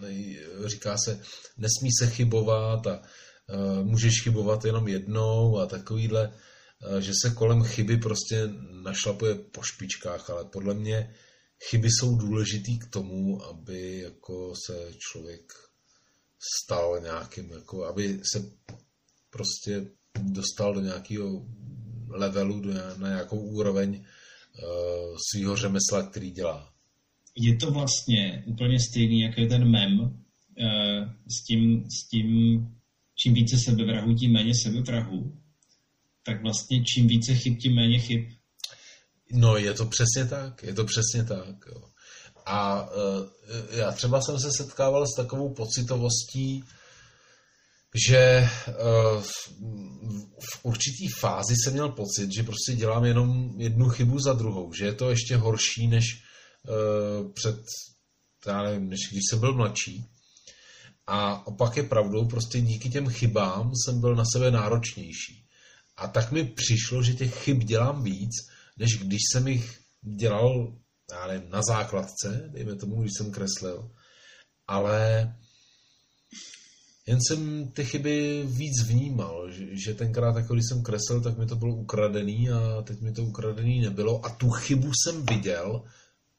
nej- říká se, nesmí se chybovat a eh, můžeš chybovat jenom jednou a takovýhle, eh, že se kolem chyby prostě našlapuje po špičkách, ale podle mě chyby jsou důležitý k tomu, aby jako se člověk stal nějakým, jako aby se prostě dostal do nějakého levelu, do, na nějakou úroveň svého řemesla, který dělá. je to vlastně úplně stejný, jako je ten mem eh, s tím, s tím, čím více sebevrahu, tím méně sebevrahu, tak vlastně čím více chyb, tím méně chyb. No, je to přesně tak, je to přesně tak. Jo. A uh, já třeba jsem se setkával s takovou pocitovostí, že uh, v určitý fázi jsem měl pocit, že prostě dělám jenom jednu chybu za druhou, že je to ještě horší než uh, před, já nevím, než když jsem byl mladší. A opak je pravdou, prostě díky těm chybám jsem byl na sebe náročnější. A tak mi přišlo, že těch chyb dělám víc, než když jsem jich dělal, já nevím, na základce, dejme tomu, když jsem kreslil. Ale jen jsem ty chyby víc vnímal, že, tenkrát, jako když jsem kreslil, tak mi to bylo ukradený a teď mi to ukradený nebylo a tu chybu jsem viděl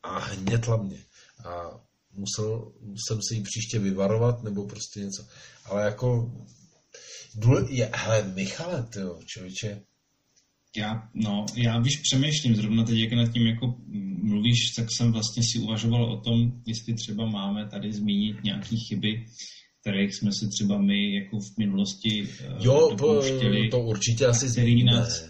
a hnětla mě. A musel jsem se jí příště vyvarovat nebo prostě něco. Ale jako důle, je, hele, Michale, tyjo, člověče, Já, no, já víš, přemýšlím zrovna teď, jak nad tím jako mluvíš, tak jsem vlastně si uvažoval o tom, jestli třeba máme tady zmínit nějaké chyby, kterých jsme se třeba my jako v minulosti eh, jo, po, dopouštěli. to určitě asi zmíníme. nás-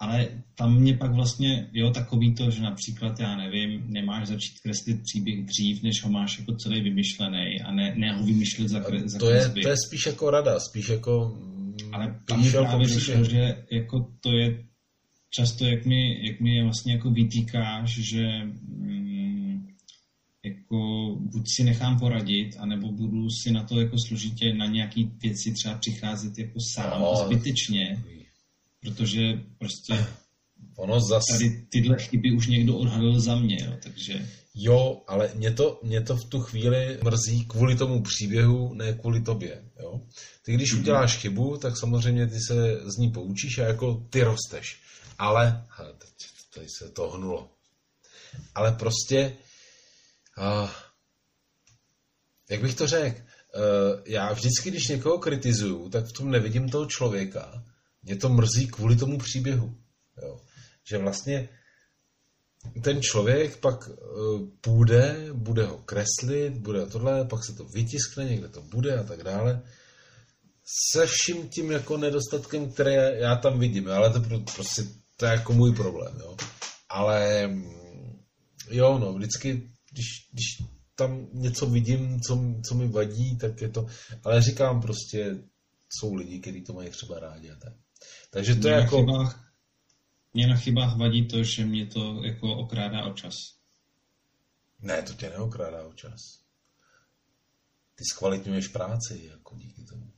Ale tam mě pak vlastně, jo, takový to, že například, já nevím, nemáš začít kreslit příběh dřív, než ho máš jako celý vymyšlený a ne, ne ho vymýšlet za, kre, za to je, to je spíš jako rada, spíš jako... Ale tam právě došlo, že jako to je často, jak mi, jak mi vlastně jako vytýkáš, že mm, jako buď si nechám poradit, anebo budu si na to jako složitě na nějaký věci třeba přicházet jako sám no, zbytečně, protože prostě ono zas... tady tyhle chyby už někdo odhalil za mě, jo, takže... Jo, ale mě to, mě to v tu chvíli mrzí kvůli tomu příběhu, ne kvůli tobě. Jo? Ty když mm-hmm. uděláš chybu, tak samozřejmě ty se z ní poučíš a jako ty rosteš. Ale, hele, teď, tady se to hnulo. Ale prostě, jak bych to řekl, uh, já vždycky, když někoho kritizuju, tak v tom nevidím toho člověka. Mě to mrzí kvůli tomu příběhu. Jo. Že vlastně ten člověk pak uh, půjde, bude ho kreslit, bude tohle, pak se to vytiskne, někde to bude a tak dále. Se vším tím jako nedostatkem, které já tam vidím, ale to prostě to je jako můj problém, jo. Ale mm, jo, no, vždycky, když, když tam něco vidím, co, co mi vadí, tak je to, ale říkám prostě, jsou lidi, kteří to mají třeba rádi a tak. Takže to mě je jako... Chybách, mě na chybách vadí to, že mě to jako okrádá o čas. Ne, to tě neokrádá o čas. Ty zkvalitňuješ práci, jako díky tomu.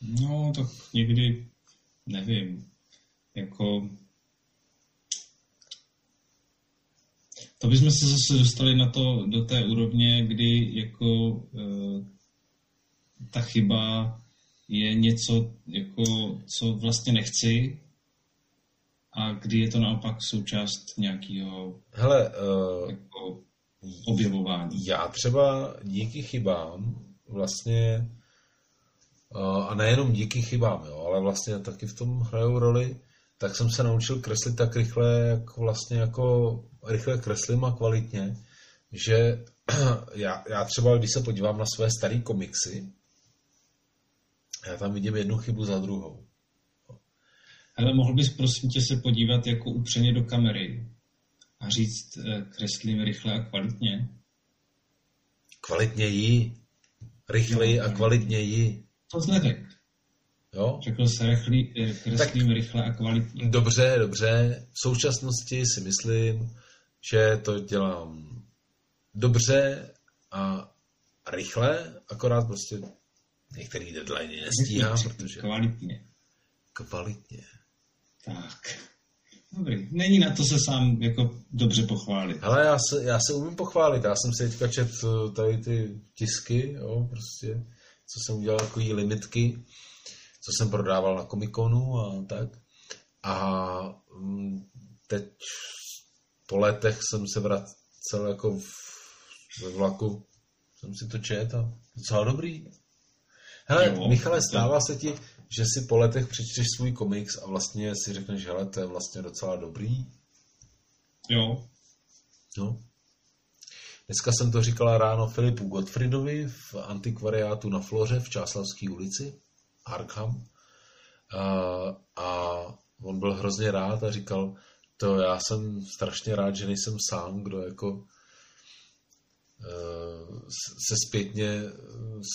No, tak někdy, nevím, jako to bychom se zase dostali na to, do té úrovně, kdy jako e, ta chyba je něco, jako, co vlastně nechci a kdy je to naopak součást nějakého Hele, uh, jako objevování. Já třeba díky chybám vlastně uh, a nejenom díky chybám, jo, ale vlastně taky v tom hrajou roli tak jsem se naučil kreslit tak rychle, jak vlastně jako rychle kreslím a kvalitně, že já, já třeba, když se podívám na své staré komiksy, já tam vidím jednu chybu za druhou. Ale mohl bys prosím tě se podívat jako upřeně do kamery a říct, eh, kreslím rychle a kvalitně? Kvalitněji, rychleji a kvalitněji. To zneřek. Jo? Řekl se rychlý, eh, kreslím tak, rychle a kvalitně. Dobře, dobře. V současnosti si myslím, že to dělám dobře a rychle, akorát prostě některý deadline nestíhám, protože... Kvalitně. Kvalitně. Tak. Dobrý. Není na to se sám jako dobře pochválit. Ale já se, já se umím pochválit. Já jsem si teďka čet eh, tady ty tisky, jo, prostě, co jsem udělal, jako limitky co jsem prodával na komikonu a tak. A mm, teď po letech jsem se vracel jako v, ve vlaku, jsem si to čet a docela dobrý. Hele, jo, Michale, stává se ti, že si po letech přečteš svůj komiks a vlastně si řekneš, hele, to je vlastně docela dobrý? Jo. No. Dneska jsem to říkala ráno Filipu Gottfriedovi v antikvariátu na Floře v Čáslavské ulici. Arkham. A, a on byl hrozně rád a říkal, to já jsem strašně rád, že nejsem sám, kdo jako e, se zpětně e,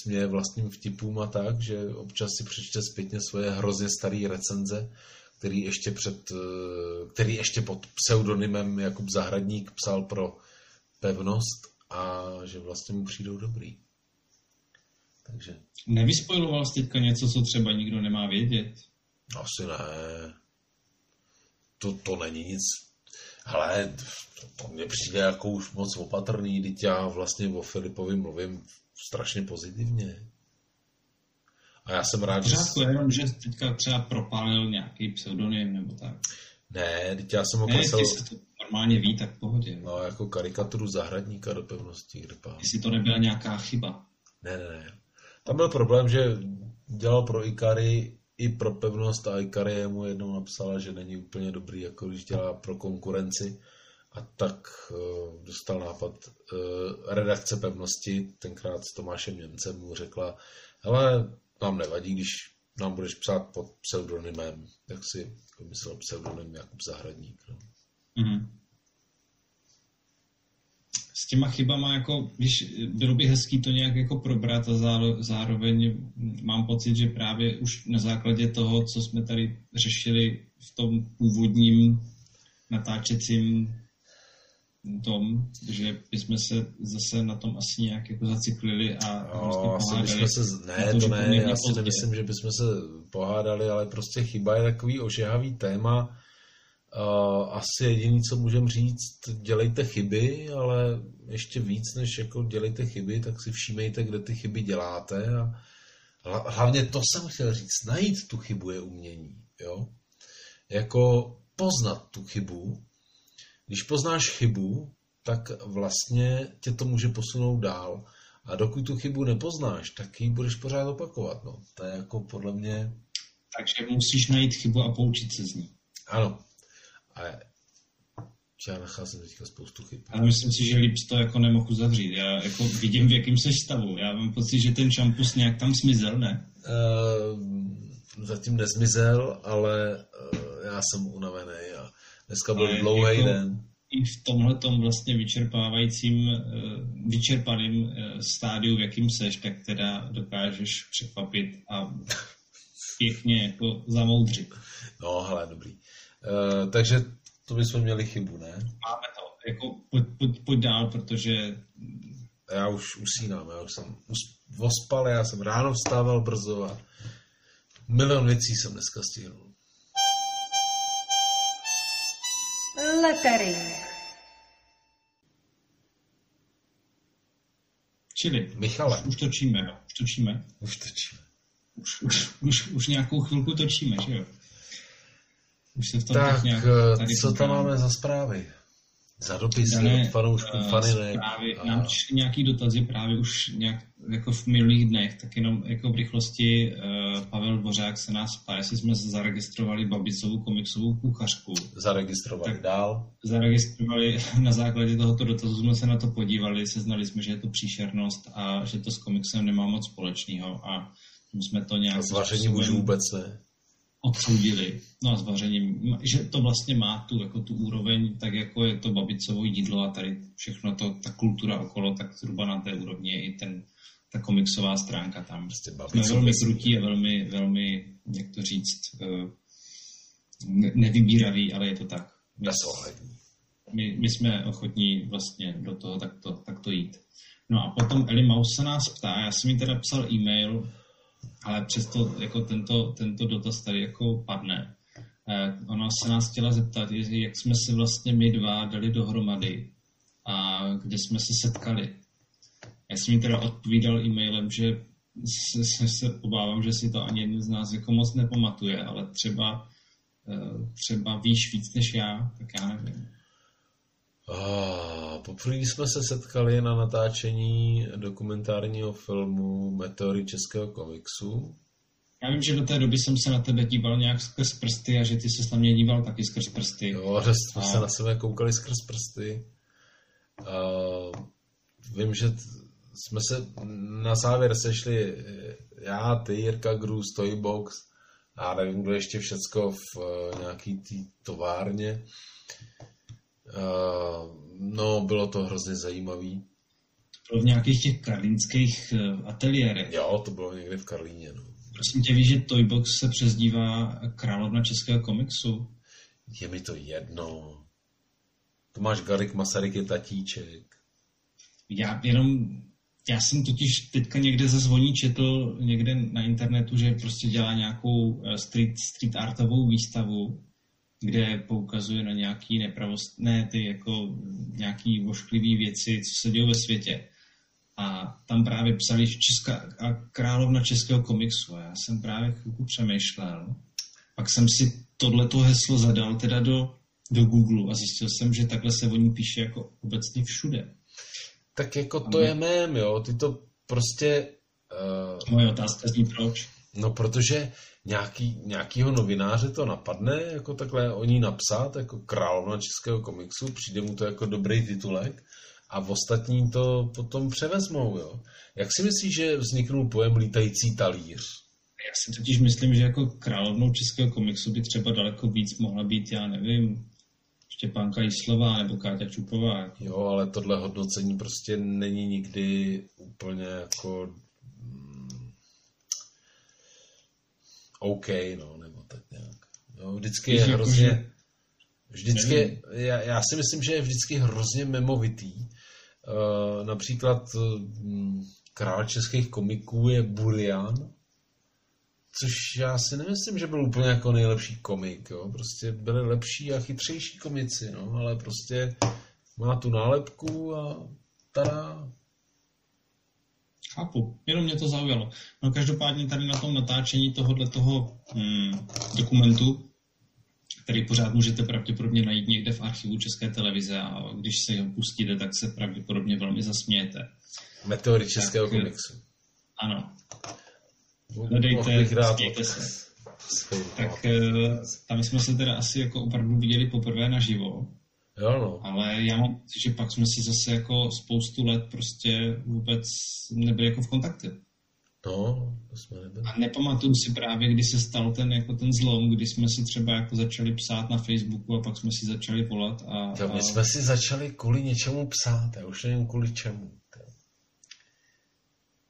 směje vlastním vtipům a tak, že občas si přečte zpětně svoje hrozně staré recenze, který ještě, před, e, který ještě pod pseudonymem Jakub Zahradník psal pro pevnost a že vlastně mu přijdou dobrý. Takže... Nevyspojiloval jsi teďka něco, co třeba nikdo nemá vědět? Asi ne. To, to není nic. Ale to, to mně přijde jako už moc opatrný, teď já vlastně o Filipovi mluvím strašně pozitivně. A já jsem rád, že... Pořádku, jenom, že teďka třeba propálil nějaký pseudonym nebo tak. Ne, teď já jsem okresel... Ne, se to normálně ví, tak v pohodě. No, jako karikaturu zahradníka do pevnosti, kde pán. Jestli to nebyla nějaká chyba. Ne, ne, ne. Tam byl problém, že dělal pro Ikary i pro pevnost a Ikary mu jednou napsala, že není úplně dobrý, jako když dělá pro konkurenci. A tak uh, dostal nápad uh, redakce pevnosti, tenkrát s Tomášem Němcem mu řekla, ale nám nevadí, když nám budeš psát pod pseudonymem, jak si myslel pseudonym Jakub Zahradník. No. Mm-hmm. S těma chybama, jako, když bylo by hezký to nějak jako probrat a zároveň mám pocit, že právě už na základě toho, co jsme tady řešili v tom původním natáčecím tom, že bychom se zase na tom asi nějak jako zaciklili a no, asi bychom se, ne, to, to ne, já si nemyslím, že bychom se pohádali, ale prostě chyba je takový ožehavý téma. Uh, asi jediný, co můžeme říct, dělejte chyby, ale ještě víc, než jako dělejte chyby, tak si všímejte, kde ty chyby děláte a hlavně to jsem chtěl říct, najít tu chybu je umění, jo? Jako poznat tu chybu když poznáš chybu, tak vlastně tě to může posunout dál. A dokud tu chybu nepoznáš, tak ji budeš pořád opakovat. No. To je jako podle mě... Takže musíš najít chybu a poučit se z ní. Ano. A já nacházím teďka spoustu chyb. Ale myslím si, že líp to jako nemohu uzavřít. Já jako vidím, v jakém seš stavu. Já mám pocit, že ten šampus nějak tam zmizel, ne? Uh, zatím nezmizel, ale uh, já jsem unavený a Dneska byl dlouhý jako den. I v tomhle vlastně vyčerpávajícím, eh, vyčerpaným eh, stádiu, v jakým seš, tak teda dokážeš překvapit a pěkně jako zamoudřit. No, hele, dobrý. Uh, takže to bychom měli chybu, ne? Máme to. Jako, pojď, pojď, pojď dál, protože... Já už usínám, já už jsem vospal, já jsem ráno vstával brzo a milion věcí jsem dneska stihl. Lettering. Čili, Michale. Už, už točíme, jo? Už točíme. Už točíme. Už, už, už, už nějakou chvilku točíme, že jo? Už se v tom tak, nějak eh, tady co tam máme za zprávy? Za dopisy Dané, od fanoušků, uh, faninek. Zprávy, a... Nám přišly nějaký dotazy právě už nějak jako v minulých dnech, tak jenom jako v rychlosti uh, Pavel Dvořák se nás ptá, jestli jsme zaregistrovali Babicovou komiksovou kuchařku. Zaregistrovali tak dál. Zaregistrovali, na základě tohoto dotazu jsme se na to podívali, seznali jsme, že je to příšernost a že to s komiksem nemá moc společného a jsme to nějak... A s vařením už vůbec ne odsoudili, no a s vařením, že to vlastně má tu, jako tu úroveň, tak jako je to babicovo jídlo a tady všechno to, ta kultura okolo, tak zhruba na té úrovni je i ten, ta komiksová stránka tam. Prostě Jsme velmi krutí a velmi, velmi, jak to říct, eh, nevybíravý, ale je to tak. My, my, my jsme ochotní vlastně do toho takto, takto jít. No a potom Eli Maus se nás ptá, já jsem jí teda psal e-mail, ale přesto jako tento, tento dotaz tady jako padne. Eh, ona se nás chtěla zeptat, jak jsme se vlastně my dva dali dohromady a kde jsme se setkali. Já jsem jí teda odpovídal e-mailem, že se, se, se obávám, že si to ani jeden z nás jako moc nepamatuje, ale třeba, eh, třeba víš víc než já, tak já nevím. Poprvé jsme se setkali na natáčení dokumentárního filmu Meteory českého komiksu. Já vím, že do té doby jsem se na tebe díval nějak skrz prsty a že ty se na mě díval taky skrz prsty. Jo, že jsme a... se na sebe koukali skrz prsty. Uh, vím, že jsme se na závěr sešli já, ty, Jirka Grus, Toybox a nevím, kdo ještě všecko v uh, nějaký té továrně. Uh, no, bylo to hrozně zajímavý. Bylo v nějakých těch karlínských uh, ateliérech. Jo, to bylo někde v Karlíně. No. Prosím tě, víš, že Toybox se přezdívá královna českého komiksu? Je mi to jedno. Tomáš Garik Masaryk je tatíček. Já jenom, já jsem totiž teďka někde ze zvoní četl někde na internetu, že prostě dělá nějakou eh, street, street artovou výstavu kde poukazuje na nějaký nepravostné, ty jako nějaký vošklivý věci, co se dějí ve světě. A tam právě psali Česká, a královna českého komiksu. A já jsem právě chvilku přemýšlel. Pak jsem si tohleto heslo zadal teda do, do Google a zjistil jsem, že takhle se o ní píše jako obecně všude. Tak jako to je mém, jo. Ty to prostě... Uh... Moje otázka zní proč. No, protože nějaký, nějakýho novináře to napadne, jako takhle o ní napsat, jako královna českého komiksu, přijde mu to jako dobrý titulek a v ostatní to potom převezmou, jo. Jak si myslíš, že vzniknul pojem lítající talíř? Já si totiž myslím, že jako královnou českého komiksu by třeba daleko víc mohla být, já nevím, Štěpánka Jíslová nebo Káťa Čupová. Jo, ale tohle hodnocení prostě není nikdy úplně jako OK, no, nebo tak nějak. Jo, vždycky je hrozně, vždycky, já, já si myslím, že je vždycky hrozně memovitý. Uh, například uh, král českých komiků je Burian, což já si nemyslím, že byl úplně jako nejlepší komik, jo. Prostě byli lepší a chytřejší komici, no, ale prostě má tu nálepku a tada. Chápu, jenom mě to zaujalo. No každopádně tady na tom natáčení tohohle toho hmm, dokumentu, který pořád můžete pravděpodobně najít někde v archivu České televize a když se ho pustíte, tak se pravděpodobně velmi zasmějete. Meteory českého tak, komiksu. Ano, hledejte, smějte se. Tak eh, tam jsme se teda asi jako opravdu viděli poprvé naživo. Jo, no. Ale já mám že pak jsme si zase jako spoustu let prostě vůbec nebyli jako v kontaktu. No, to jsme nebyli. A nepamatuju si právě, kdy se stal ten, jako ten zlom, kdy jsme si třeba jako začali psát na Facebooku a pak jsme si začali volat. A, to my a... jsme si začali kvůli něčemu psát, já už nevím kvůli čemu.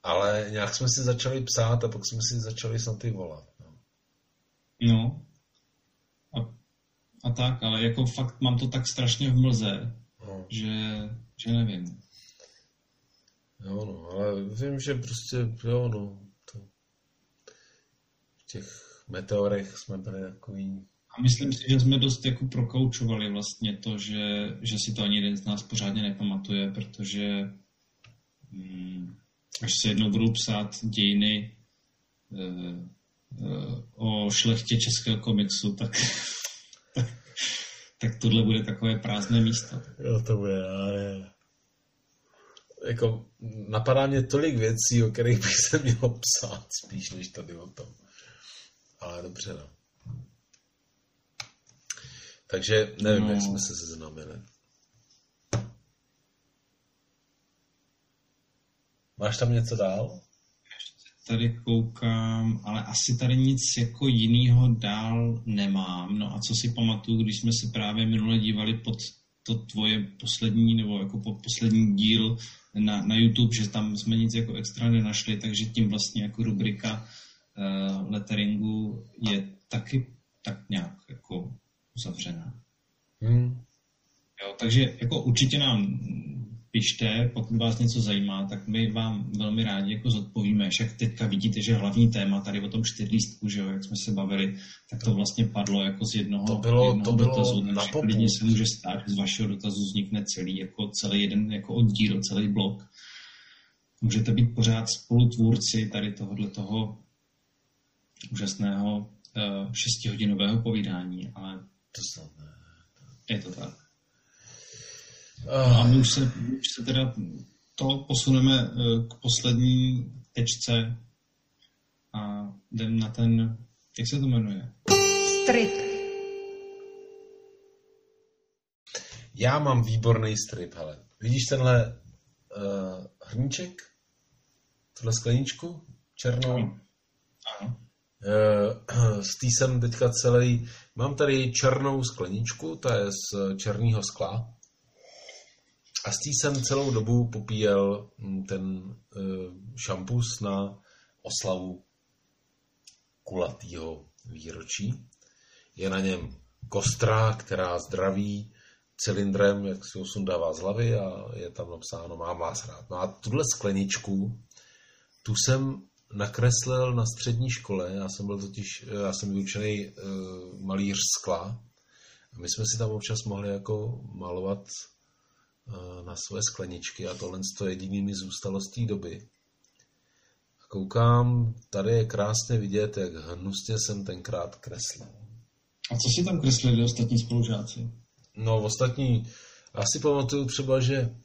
Ale nějak jsme si začali psát a pak jsme si začali snad ty volat. No. no. A, tak, ale jako fakt mám to tak strašně v mlze, no. že, že nevím. Jo, no, ale vím, že prostě, jo, no, to, v těch meteorech jsme byli takový... A myslím si, že jsme dost jako prokoučovali vlastně to, že, že si to ani jeden z nás pořádně nepamatuje, protože hmm, až se jednou budou psát dějiny e, e, o šlechtě českého komiksu, tak, tak tohle bude takové prázdné místo. Jo, to bude, ale jako napadá mě tolik věcí, o kterých bych se měl psát spíš, než tady o tom. Ale dobře, no. Takže nevím, no. jak jsme se seznámili. Máš tam něco dál? Tady koukám, ale asi tady nic jako jiného dál nemám. No a co si pamatuju, když jsme se právě minule dívali pod to tvoje poslední, nebo jako po poslední díl na, na YouTube, že tam jsme nic jako extra nenašli, takže tím vlastně jako rubrika uh, letteringu je taky tak nějak jako uzavřená. Hmm. Jo, takže jako určitě nám pište, pokud vás něco zajímá, tak my vám velmi rádi jako zodpovíme. Však teďka vidíte, že hlavní téma tady o tom čtyřlístku, že jo, jak jsme se bavili, tak to vlastně padlo jako z jednoho, to bylo, jednoho to bylo dotazu. Na klidně se může stát, že z vašeho dotazu vznikne celý, jako celý jeden jako oddíl, celý blok. Můžete být pořád spolutvůrci tady tohohle toho úžasného uh, šestihodinového povídání, ale to snad ne. Je to tak. No a my už se, už se teda to posuneme eh, k poslední tečce a jdem na ten, jak se to jmenuje? Strip. Já mám výborný strip, hele. Vidíš tenhle uh, hrníček? Tuhle skleničku? Černou? Ano. ano. Uh, z té jsem teďka celý... Mám tady černou skleničku, ta je z černého skla. A s tím jsem celou dobu popíjel mm, ten uh, šampus na oslavu kulatýho výročí. Je na něm kostra, která zdraví cylindrem, jak si ho sundává z hlavy a je tam napsáno mám vás rád. No a tuhle skleničku, tu jsem nakreslil na střední škole, já jsem byl totiž, já jsem vyučený uh, malíř skla a my jsme si tam občas mohli jako malovat na své skleničky a tohle to jediný mi zůstalo z té doby. A koukám, tady je krásně vidět, jak hnusně jsem tenkrát kreslil. A co si tam kreslili ostatní spolužáci? No, ostatní, já si pamatuju třeba, že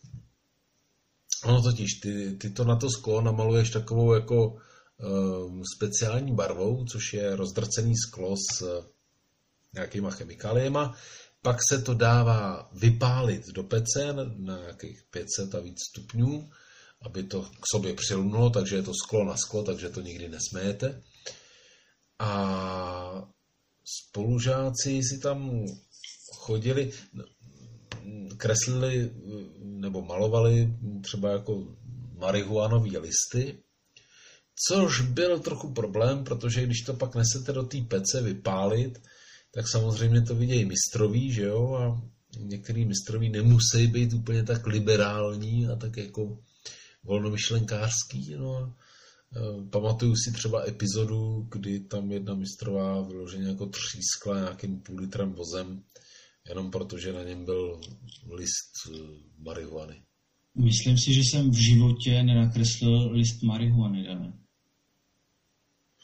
ono totiž, ty, ty to na to sklo namaluješ takovou jako um, speciální barvou, což je rozdrcený sklo s uh, nějakýma chemikáliema, pak se to dává vypálit do pece na nějakých 500 a víc stupňů, aby to k sobě přilnulo, takže je to sklo na sklo, takže to nikdy nesméjete. A spolužáci si tam chodili, kreslili nebo malovali třeba jako marihuanové listy, což byl trochu problém, protože když to pak nesete do té pece vypálit, tak samozřejmě to vidějí mistroví, že jo, a některý mistroví nemusí být úplně tak liberální a tak jako volnomyšlenkářský, no a e, pamatuju si třeba epizodu, kdy tam jedna mistrová vyloženě jako třískla nějakým půl litrem vozem, jenom protože na něm byl list e, marihuany. Myslím si, že jsem v životě nenakreslil list marihuany, Dané.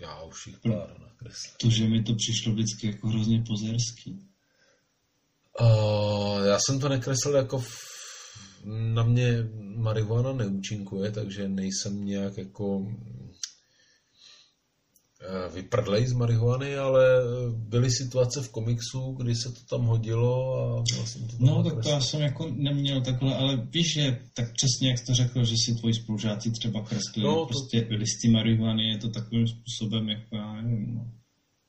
Já už jich pár nakreslil. Protože mi to přišlo vždycky jako hrozně pozerský. Uh, já jsem to nekreslil jako v, na mě marihuana neúčinkuje, takže nejsem nějak jako vyprdlej z marihuany, ale byly situace v komiksu, kdy se to tam hodilo a vlastně to tam No, tak to já jsem jako neměl takhle, ale víš, že tak přesně jak jsi to řekl, že si tvoji spolužáci třeba kreslili no, to... prostě listy marihuany, je to takovým způsobem, jako já nevím, no,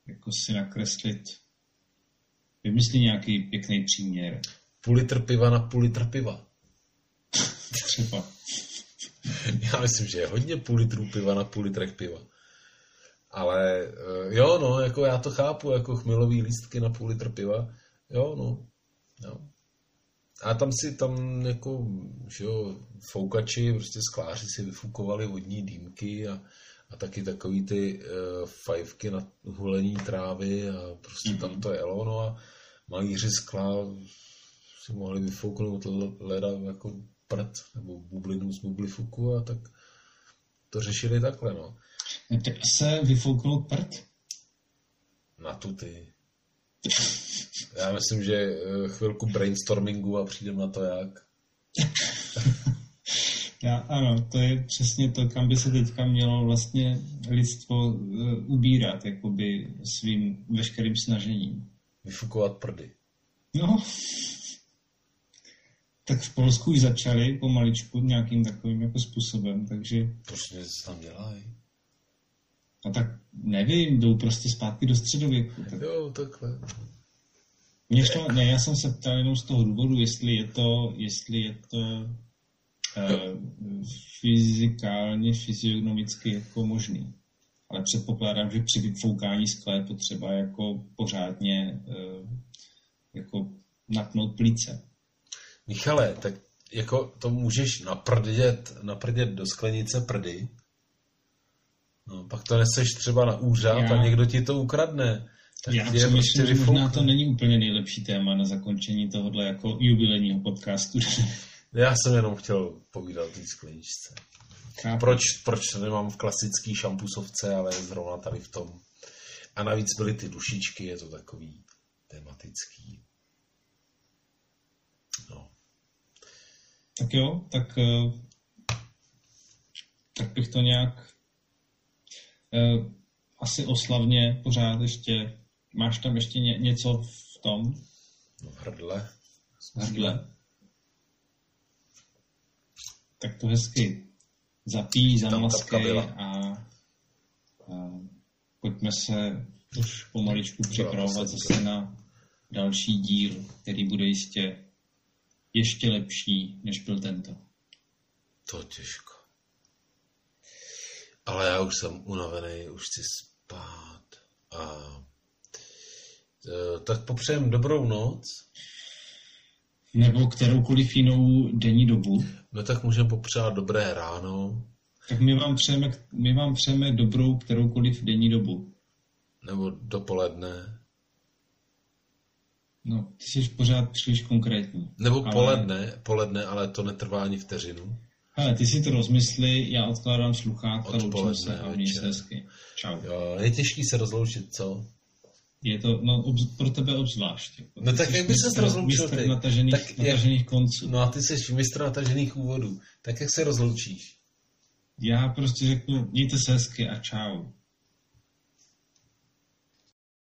jako si nakreslit, vymyslí nějaký pěkný příměr. Půl litr piva na půl litr piva. třeba. já myslím, že je hodně půl litru piva na půl litrech piva. Ale eh, jo, no, jako já to chápu, jako chmilový lístky na půl litr piva. Jo, no. Jo. A tam si tam jako, že jo, foukači, prostě skláři si vyfukovali vodní dýmky a, a taky takový ty uh, fajfky na hulení trávy a prostě mm-hmm. tam to jelo, no a malíři skla si mohli vyfouknout leda jako prd nebo bublinu z bublifuku a tak to řešili takhle, no. Tak se vyfouknout prd? Na tu ty. Já myslím, že eh, chvilku brainstormingu a přijdem na to jak. Já, ano, to je přesně to, kam by se teďka mělo vlastně lidstvo uh, ubírat, jakoby svým veškerým snažením. Vyfukovat prdy. No, tak v Polsku už začali pomaličku nějakým takovým jako způsobem, takže... Proč se tam dělají? No tak nevím, jdou prostě zpátky do středověku. Tak... Jo, takhle. Mě šlo, ne, já jsem se ptal jenom z toho důvodu, jestli je to, jestli je to uh, fyzikálně, fyziognomicky jako možný. Ale předpokládám, že při vyfoukání skla je potřeba jako pořádně uh, jako natnout plíce. Michale, tak jako to můžeš naprdět, naprdět do sklenice prdy, No, pak to neseš třeba na úřad já, a někdo ti to ukradne. Tak já přemýšlím, prostě že možná to není úplně nejlepší téma na zakončení tohohle jako jubilejního podcastu. já jsem jenom chtěl povídat o té skleničce. Proč, proč to nemám v klasický šampusovce, ale zrovna tady v tom. A navíc byly ty dušičky, je to takový tematický. No. Tak jo, tak, eh, tak bych to nějak asi oslavně pořád ještě, máš tam ještě ně, něco v tom? No, v hrdle. V hrdle. Tak to hezky zapí, zamlaskej a, a pojďme se už pomaličku připravovat zase na další díl, který bude jistě ještě lepší, než byl tento. To těžko. Ale já už jsem unavený, už chci spát. A e, tak popřejem dobrou noc. Nebo kteroukoliv jinou denní dobu. No tak můžeme popřát dobré ráno. Tak my vám přejeme, my vám přejeme dobrou kteroukoliv denní dobu. Nebo dopoledne. No, ty jsi pořád příliš konkrétní. Nebo ale... poledne, poledne, ale to netrvá ani vteřinu. Hele, ty si to rozmysli, já odkládám sluchátka, loučím se a měj se hezky. Čau. Jo, je těžký se rozloučit, co? Je to, no, obz, pro tebe obzvlášť. Jako. No tak jak by se rozloučil ty? Natažených, tak natažených jak, konců. No a ty jsi mistr natažených úvodů. Tak jak se rozloučíš? Já prostě řeknu, mějte se hezky a čau.